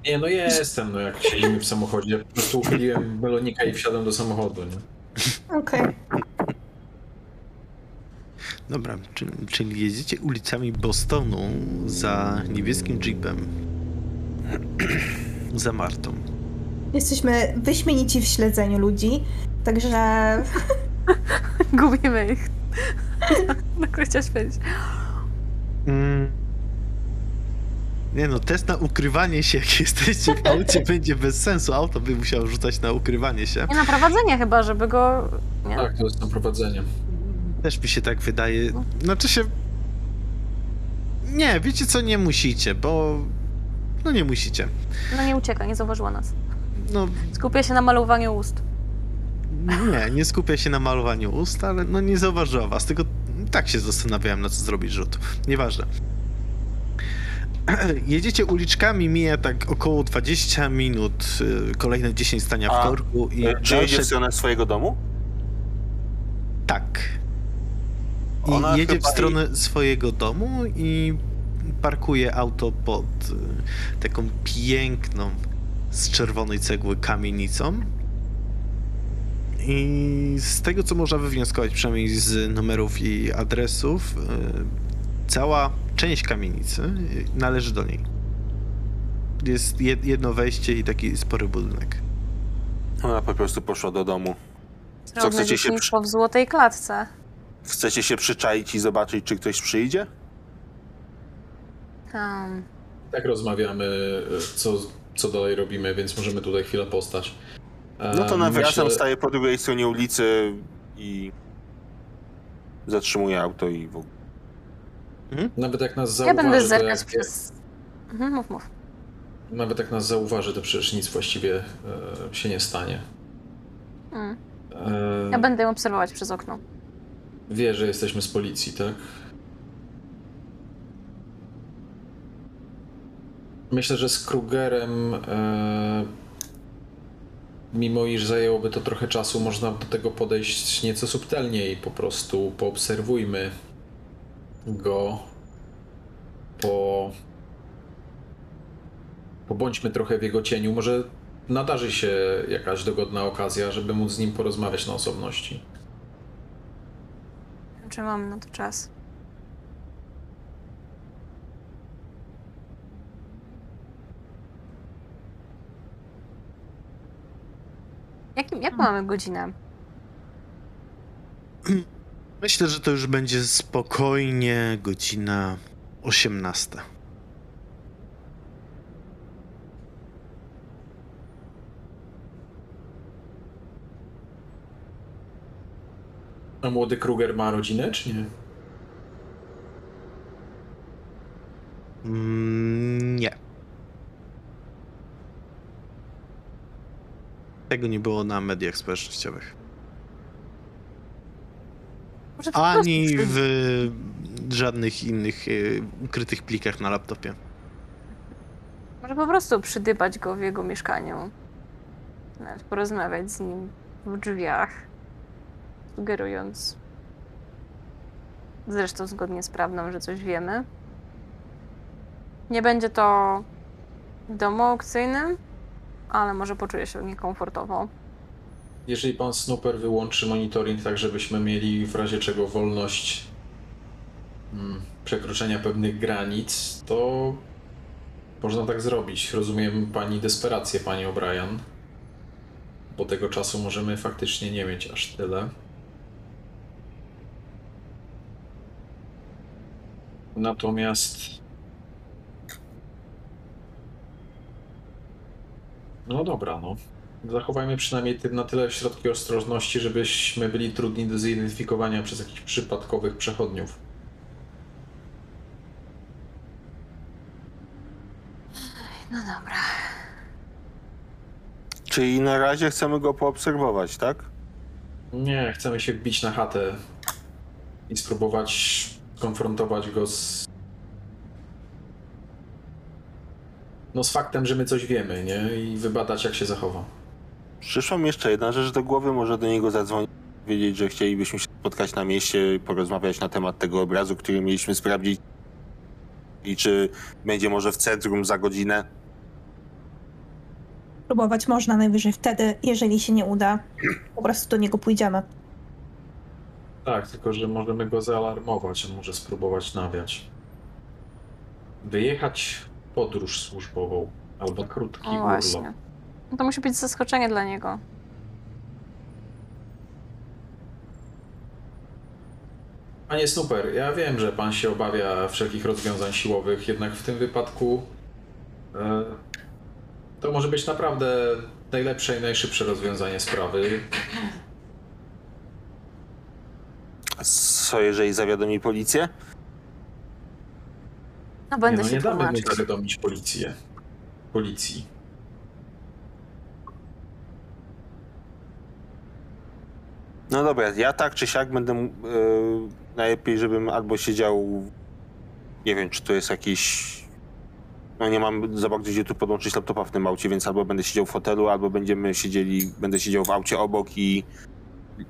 Nie, no jestem, no jak siedzimy w samochodzie. Po prostu uchyliłem melonika i wsiadłem do samochodu, nie? Okej. Dobra, czyli, czyli jedziecie ulicami Bostonu za niebieskim jeepem. Za Martą. Jesteśmy wyśmienici w śledzeniu ludzi, także Gubimy ich. No, chciałaś powiedzieć. Mm. Nie no, test na ukrywanie się, jak jesteście w aucie, będzie bez sensu. Auto by musiało rzucać na ukrywanie się. Nie na prowadzenie chyba, żeby go... Nie? Tak, to jest na prowadzenie. Też mi się tak wydaje. Znaczy się... Nie, wiecie co, nie musicie, bo... No nie musicie. No nie ucieka, nie zauważyła nas. No Skupia się na malowaniu ust. nie, nie skupia się na malowaniu ust, ale no nie zauważyła was, tylko tak się zastanawiałem, na co zrobić rzut. Nieważne. Jedziecie uliczkami, mija tak około 20 minut, y, kolejne 10 stania w A, korku i E, Czy jedzie w stronę swojego domu? Tak. I Ona jedzie w stronę swojego domu i parkuje auto pod y, taką piękną z czerwonej cegły kamienicą. I z tego, co można wywnioskować, przynajmniej z numerów i adresów, y, cała część kamienicy y, należy do niej. Jest jed- jedno wejście i taki spory budynek. Ona po prostu poszła do domu. Drobne chcecie się dzieciństwo w złotej klatce. Chcecie się przyczaić i zobaczyć, czy ktoś przyjdzie? Hmm. Tak rozmawiamy, co, co dalej robimy, więc możemy tutaj chwilę postać. No to nawracam, myślę- staję po drugiej stronie ulicy i zatrzymuję auto i w ogóle. Nawet jak nas Ja zauważy, będę to zerkać jak, przez... Mhm, mów, mów. Nawet jak nas zauważy, to przecież nic właściwie e, się nie stanie. Mm. E, Ja będę ją obserwować przez okno. Wie, że jesteśmy z policji, tak? Myślę, że z Krugerem, e, mimo iż zajęłoby to trochę czasu, można do tego podejść nieco subtelniej. Po prostu poobserwujmy go, po... pobądźmy trochę w jego cieniu. Może nadarzy się jakaś dogodna okazja, żeby móc z nim porozmawiać na osobności. Czy mam na to czas? Jakim, jaką mamy godzinę? Myślę, że to już będzie spokojnie godzina 18. A młody Kruger ma rodzinę, czy nie? Mm, nie. Tego nie było na mediach społecznościowych. Ani w żadnych innych y, ukrytych plikach na laptopie. Może po prostu przydybać go w jego mieszkaniu. Nawet porozmawiać z nim w drzwiach. Sugerując. Zresztą zgodnie z prawdą, że coś wiemy. Nie będzie to w domu aukcyjnym, ale może poczuje się niekomfortowo. Jeżeli pan Snooper wyłączy monitoring tak, żebyśmy mieli w razie czego wolność mm, przekroczenia pewnych granic, to można tak zrobić. Rozumiem pani desperację, pani O'Brien. Bo tego czasu możemy faktycznie nie mieć aż tyle. Natomiast No dobra, no. Zachowajmy przynajmniej na tyle środki ostrożności, żebyśmy byli trudni do zidentyfikowania przez jakichś przypadkowych przechodniów. No dobra. Czyli na razie chcemy go poobserwować, tak? Nie, chcemy się wbić na chatę i spróbować konfrontować go z. No, z faktem, że my coś wiemy, nie? I wybadać, jak się zachowa. Przyszła mi jeszcze jedna rzecz do głowy, może do niego zadzwonić, wiedzieć, że chcielibyśmy się spotkać na mieście, porozmawiać na temat tego obrazu, który mieliśmy sprawdzić. I czy będzie może w centrum za godzinę. Próbować można najwyżej wtedy, jeżeli się nie uda. Po prostu do niego pójdziemy. Tak, tylko że możemy go zaalarmować, on może spróbować nawiać. Wyjechać podróż służbową albo krótki O urlop. właśnie. No to musi być zaskoczenie dla niego. Panie Snooper, ja wiem, że pan się obawia wszelkich rozwiązań siłowych, jednak w tym wypadku e, to może być naprawdę najlepsze i najszybsze rozwiązanie sprawy. Co jeżeli zawiadomi policję? No Nie, będę no, się nie damy tłumaczyć. zawiadomić policję. Policji. No dobra, ja tak czy siak będę. Yy, najlepiej, żebym albo siedział. Nie wiem, czy to jest jakiś. No nie mam za bardzo gdzie tu podłączyć laptopa w tym aucie, więc albo będę siedział w fotelu, albo będziemy siedzieli, będę siedział w aucie obok i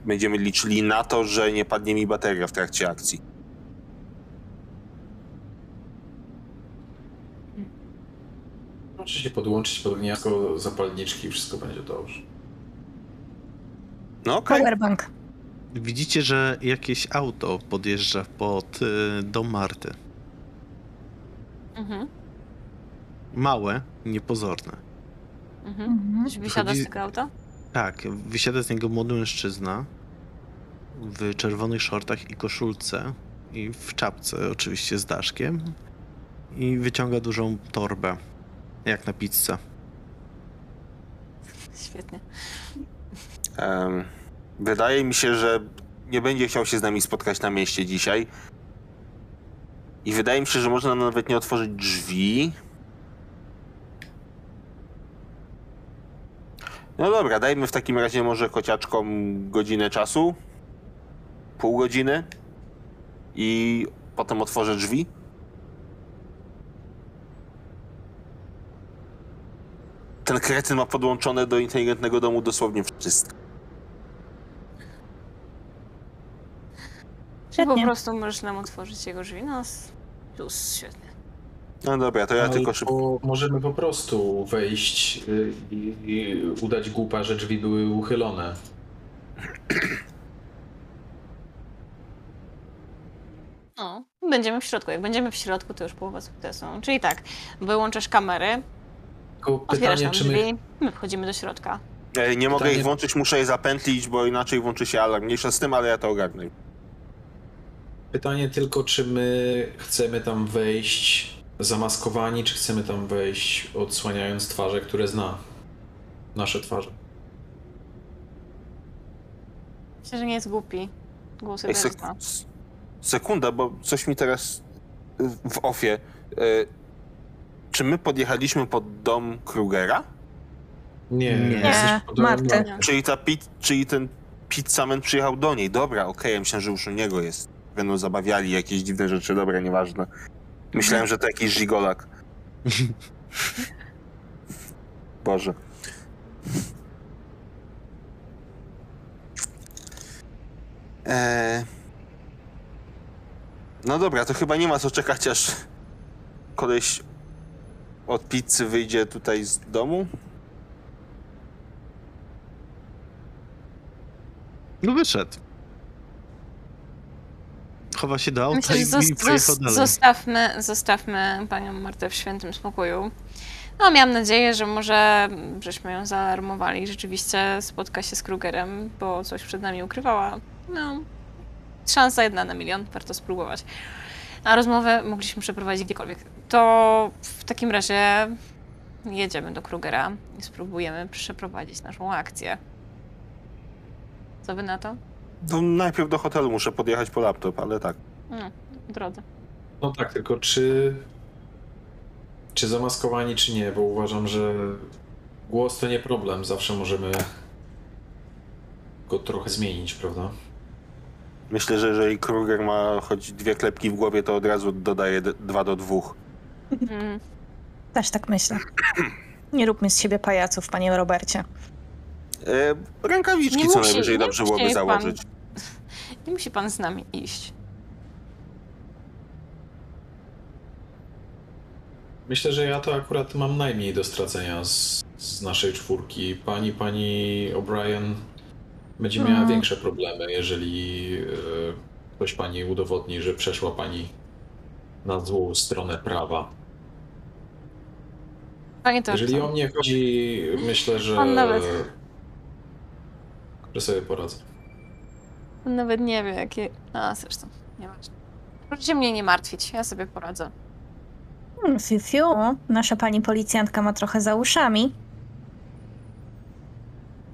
będziemy liczyli na to, że nie padnie mi bateria w trakcie akcji. Proszę się podłączyć pod gniazdko zapalniczki i wszystko będzie dobrze. No okej. Powerbank. Widzicie, że jakieś auto podjeżdża pod y, dom Marty. Mhm. Małe, niepozorne. Mhm. Mhm. Wysiada z tego auta? Tak, wysiada z niego młody mężczyzna w czerwonych shortach i koszulce i w czapce oczywiście z daszkiem i wyciąga dużą torbę, jak na pizzę. Świetnie. Em, wydaje mi się, że nie będzie chciał się z nami spotkać na mieście dzisiaj. I wydaje mi się, że można nawet nie otworzyć drzwi. No dobra, dajmy w takim razie może kociaczkom godzinę czasu. Pół godziny. I potem otworzę drzwi. Ten kretyn ma podłączone do inteligentnego domu dosłownie wszystko. Czy po Świetnie. prostu możesz nam otworzyć jego drzwi? No, plus, świetnie. No dobra, to ja tylko Albo szybko. Możemy po prostu wejść y, i, i udać głupa, że drzwi były uchylone. No, będziemy w środku. Jak będziemy w środku, to już połowa sukcesu. Czyli tak, wyłączasz kamery, Tylko otwierasz pytanie, nam czy my drzwi, my wchodzimy do środka. Nie mogę Pytanie- ich włączyć, muszę je zapętlić, bo inaczej włączy się alarm. Mniejsza z tym, ale ja to ogarnę. Pytanie tylko, czy my chcemy tam wejść zamaskowani, czy chcemy tam wejść odsłaniając twarze, które zna. Nasze twarze. Myślę, że nie jest głupi. Głosy Ej, sek s- sekunda, bo coś mi teraz y, w ofie. y, czy my podjechaliśmy pod dom Krugera? Nie, Nie. Marty. Marty. Czyli, ta pit, czyli ten pizzaman przyjechał do niej. Dobra, okej, ja myślałem, że już u niego jest. Będą zabawiali jakieś dziwne rzeczy, dobra, nieważne. Myślałem, że to jakiś żigolak. Boże. Eee... No dobra, to chyba nie ma co czekać, aż koleś od pizzy wyjdzie tutaj z domu. No wyszedł. Chowa się do auta Myślę, i, zos- i pojechał zos- dalej. zostawmy, zostawmy panią Martę w świętym spokoju. No, miałam nadzieję, że może żeśmy ją zaalarmowali i rzeczywiście spotka się z Krugerem, bo coś przed nami ukrywała. No, szansa jedna na milion, warto spróbować. A rozmowę mogliśmy przeprowadzić gdziekolwiek. To w takim razie jedziemy do Krugera i spróbujemy przeprowadzić naszą akcję. Co wy na to? No, najpierw do hotelu muszę podjechać po laptop, ale tak. Mm, w drodze. No tak, tylko czy. Czy zamaskowani, czy nie, bo uważam, że głos to nie problem. Zawsze możemy go trochę zmienić, prawda? Myślę, że jeżeli Kruger ma choć dwie klepki w głowie, to od razu dodaje d- dwa do dwóch. Mm. Też tak myślę. Nie róbmy z siebie pajaców, panie Robercie. E, rękawiczki Nie co musi- najwyżej nie dobrze musi byłoby pan. założyć. Nie musi pan z nami iść. Myślę, że ja to akurat mam najmniej do stracenia z, z naszej czwórki. Pani, pani O'Brien będzie miała Mhm. większe problemy, jeżeli e, ktoś pani udowodni, że przeszła pani na złą stronę prawa. Panie to Jeżeli o mnie chodzi, myślę, że. On nawet- że sobie poradzę. On nawet nie wie, jakie. A zresztą, nieważne. Proszę mnie nie martwić, ja sobie poradzę. Hmm, Fiu, fiu. Nasza pani policjantka ma trochę za uszami.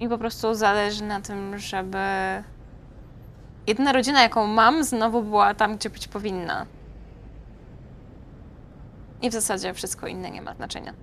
Mi po prostu zależy na tym, żeby. Jedna rodzina, jaką mam, znowu była tam, gdzie być powinna. I w zasadzie wszystko inne nie ma znaczenia.